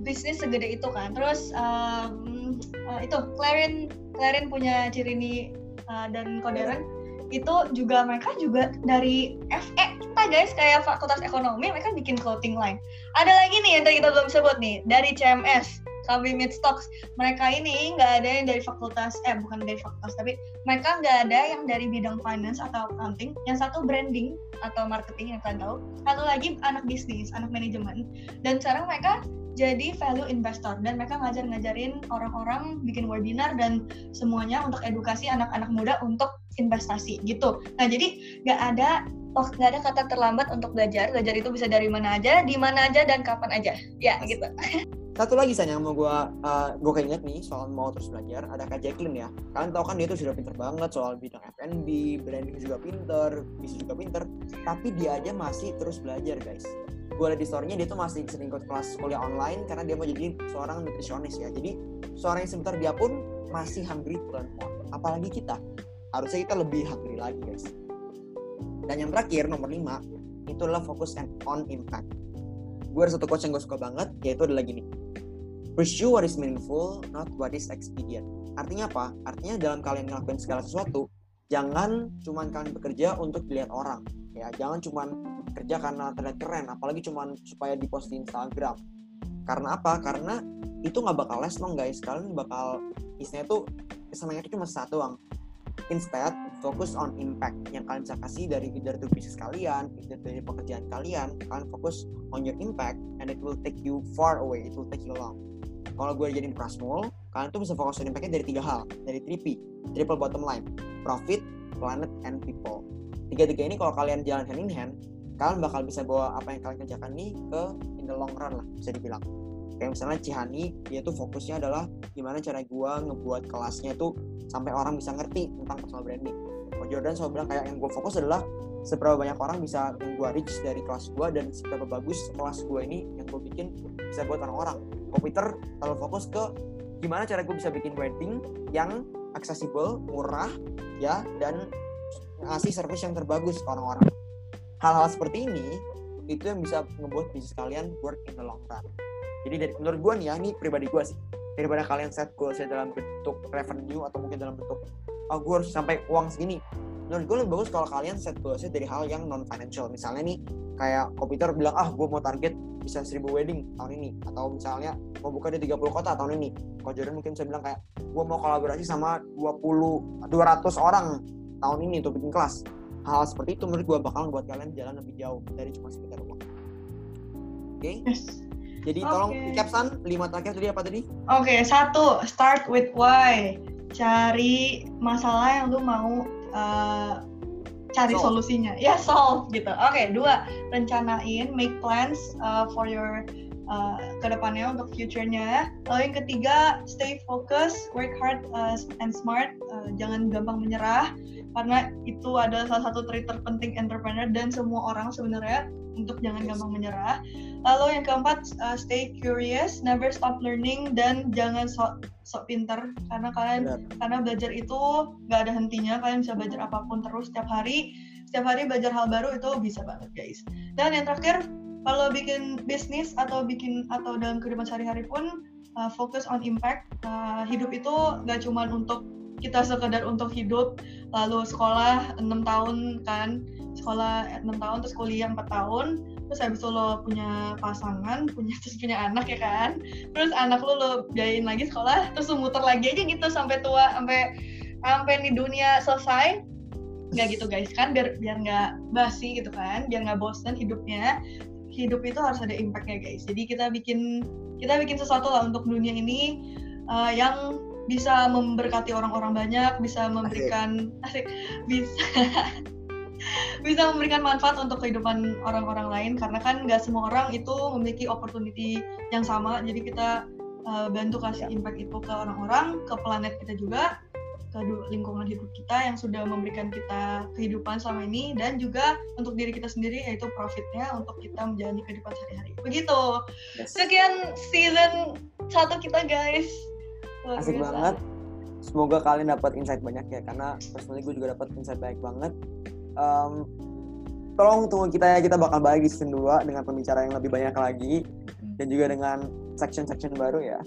bisnis segede itu kan. Terus em, eh, itu Clarin Clarin punya Cirini eh, dan Koderen itu juga mereka juga dari FE kita guys kayak fakultas ekonomi mereka bikin clothing line. Ada lagi nih yang kita belum sebut nih dari CMS Kambi Mid Stocks. Mereka ini nggak ada yang dari fakultas eh bukan dari fakultas tapi mereka nggak ada yang dari bidang finance atau accounting. Yang satu branding atau marketing yang kalian tahu. Satu lagi anak bisnis anak manajemen. Dan sekarang mereka jadi value investor dan mereka ngajar-ngajarin orang-orang bikin webinar dan semuanya untuk edukasi anak-anak muda untuk investasi gitu. Nah jadi nggak ada oh, nggak ada kata terlambat untuk belajar. Belajar itu bisa dari mana aja, di mana aja dan kapan aja. Ya gitu. satu lagi San yang mau gue uh, gue keinget nih soal mau terus belajar ada kak Jacqueline ya kalian tahu kan dia tuh sudah pinter banget soal bidang F&B branding juga pinter bisnis juga pinter tapi dia aja masih terus belajar guys gue liat di story-nya dia tuh masih sering ikut kelas kuliah online karena dia mau jadi seorang nutrisionis ya. Jadi seorang yang sebentar dia pun masih hungry to learn more. Apalagi kita. Harusnya kita lebih hungry lagi guys. Dan yang terakhir nomor 5 itu adalah fokus and on impact. Gue ada satu quotes yang gue suka banget yaitu adalah gini. Pursue what is meaningful not what is expedient. Artinya apa? Artinya dalam kalian ngelakuin segala sesuatu jangan cuman kalian bekerja untuk dilihat orang ya. Jangan cuman kerja karena terlihat keren apalagi cuman supaya di post di Instagram. Karena apa? Karena itu nggak bakal last long guys. Kalian bakal istilahnya tuh kesenangannya itu cuma satu doang. Instead fokus on impact yang kalian bisa kasih dari dari tuh bisnis kalian dari, dari pekerjaan kalian. Kalian fokus on your impact and it will take you far away it will take you long kalau gue jadi Prasmul kalian tuh bisa fokus impactnya dari tiga hal. Dari 3P triple bottom line profit planet and people. Tiga-tiga ini kalau kalian jalan hand in hand kalian bakal bisa bawa apa yang kalian kerjakan nih ke in the long run lah bisa dibilang. Kayak misalnya Cihani dia tuh fokusnya adalah gimana cara gua ngebuat kelasnya tuh sampai orang bisa ngerti tentang personal branding Ko Jordan selalu bilang kayak yang gue fokus adalah seberapa banyak orang bisa gue reach dari kelas gue dan seberapa bagus kelas gue ini yang gue bikin bisa buat orang-orang. Komputer terlalu fokus ke gimana cara gue bisa bikin branding yang accessible murah ya dan ngasih service yang terbagus ke orang-orang. Hal-hal seperti ini itu yang bisa ngebuat bisnis kalian work in the long run jadi dari menurut gue nih ya ini pribadi gue sih. Daripada kalian set goalsnya dalam bentuk revenue atau mungkin dalam bentuk oh gue harus sampai uang segini. Menurut gue lebih bagus kalau kalian set goalsnya dari hal yang non financial misalnya nih kayak komputer bilang ah gue mau target bisa 1000 wedding tahun ini. Atau misalnya mau buka di 30 kota tahun ini. Kalau Jordan mungkin bisa bilang kayak gue mau kolaborasi sama 20 200 orang tahun ini untuk bikin kelas. Hal seperti itu menurut gue bakal buat kalian jalan lebih jauh dari cuma sekedar uang. Oke? Yes. Jadi tolong Oke. recap san lima terakhir tadi apa tadi Oke, satu, start with why. cari masalah yang lu mau uh, cari Solve. solusinya ya solve gitu oke dua rencanain make plans uh, for your uh, ke depannya untuk future-nya lalu yang ketiga stay focus work hard uh, and smart uh, jangan gampang menyerah karena itu adalah salah satu trait terpenting entrepreneur dan semua orang sebenarnya untuk jangan gampang menyerah. Lalu yang keempat uh, stay curious never stop learning dan jangan sok sok pinter. Karena kalian Benar. karena belajar itu nggak ada hentinya kalian bisa belajar apa pun terus setiap hari. Setiap hari belajar hal baru itu bisa banget guys. Dan yang terakhir kalau bikin bisnis atau bikin atau dalam kehidupan sehari-hari pun uh, fokus on impact. Uh, hidup itu nggak cuma untuk kita sekedar untuk hidup lalu sekolah enam tahun kan. Sekolah enam tahun terus kuliah 4 tahun terus habis itu lo punya pasangan punya terus punya anak ya kan. Terus anak lo lo biayain lagi sekolah terus lo muter lagi aja gitu sampai tua sampai sampai di dunia selesai. Nggak gitu guys kan? Biar biar nggak basi gitu kan? Biar nggak bosen hidupnya. Hidup itu harus ada impactnya guys. Jadi kita bikin kita bikin sesuatu lah untuk dunia ini uh, yang bisa memberkati orang-orang banyak bisa memberikan asik, bisa bisa memberikan manfaat untuk kehidupan orang-orang lain karena kan nggak semua orang itu memiliki opportunity yang sama jadi kita uh, bantu kasih impact itu ke orang-orang ke planet kita juga ke lingkungan hidup kita yang sudah memberikan kita kehidupan selama ini dan juga untuk diri kita sendiri yaitu profitnya untuk kita menjalani kehidupan sehari-hari. Begitu. Yes. sekian season satu kita guys Luar Asik biasa. banget. Semoga kalian dapat insight banyak ya karena personally gue juga dapat insight banyak banget. Um, tolong tunggu kita ya kita bakal balik di season 2 dengan pembicara yang lebih banyak lagi dan juga dengan section-section baru ya.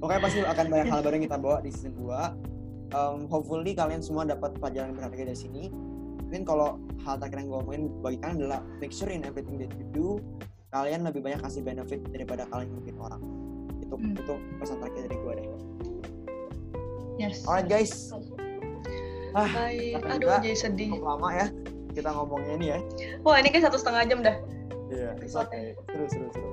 Pokoknya pasti akan banyak hal baru yang kita bawa di season 2. Um, hopefully kalian semua dapat pelajaran berharga dari sini. Mungkin kalau hal terakhir yang gue omongin bagi kalian adalah make sure in everything that you do kalian lebih banyak kasih benefit daripada kalian mungkin orang. Itu Hmm. itu pesan terakhir dari gue deh. yes Alright guys, Ah, baik kata aduh juga, jadi sedih cukup lama ya kita ngomongnya ini ya. wah ini kayak satu setengah jam dah Iya, Episode. okay. Seru, seru, seru.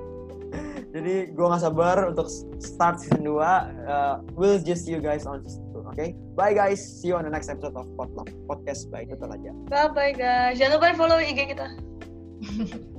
Jadi gue gak sabar untuk start season 2. Uh, we'll just see you guys on season 2, okay? Bye guys, see you on the next episode of Potluck Podcast by Tutor aja. bye bye guys jangan lupa follow IG kita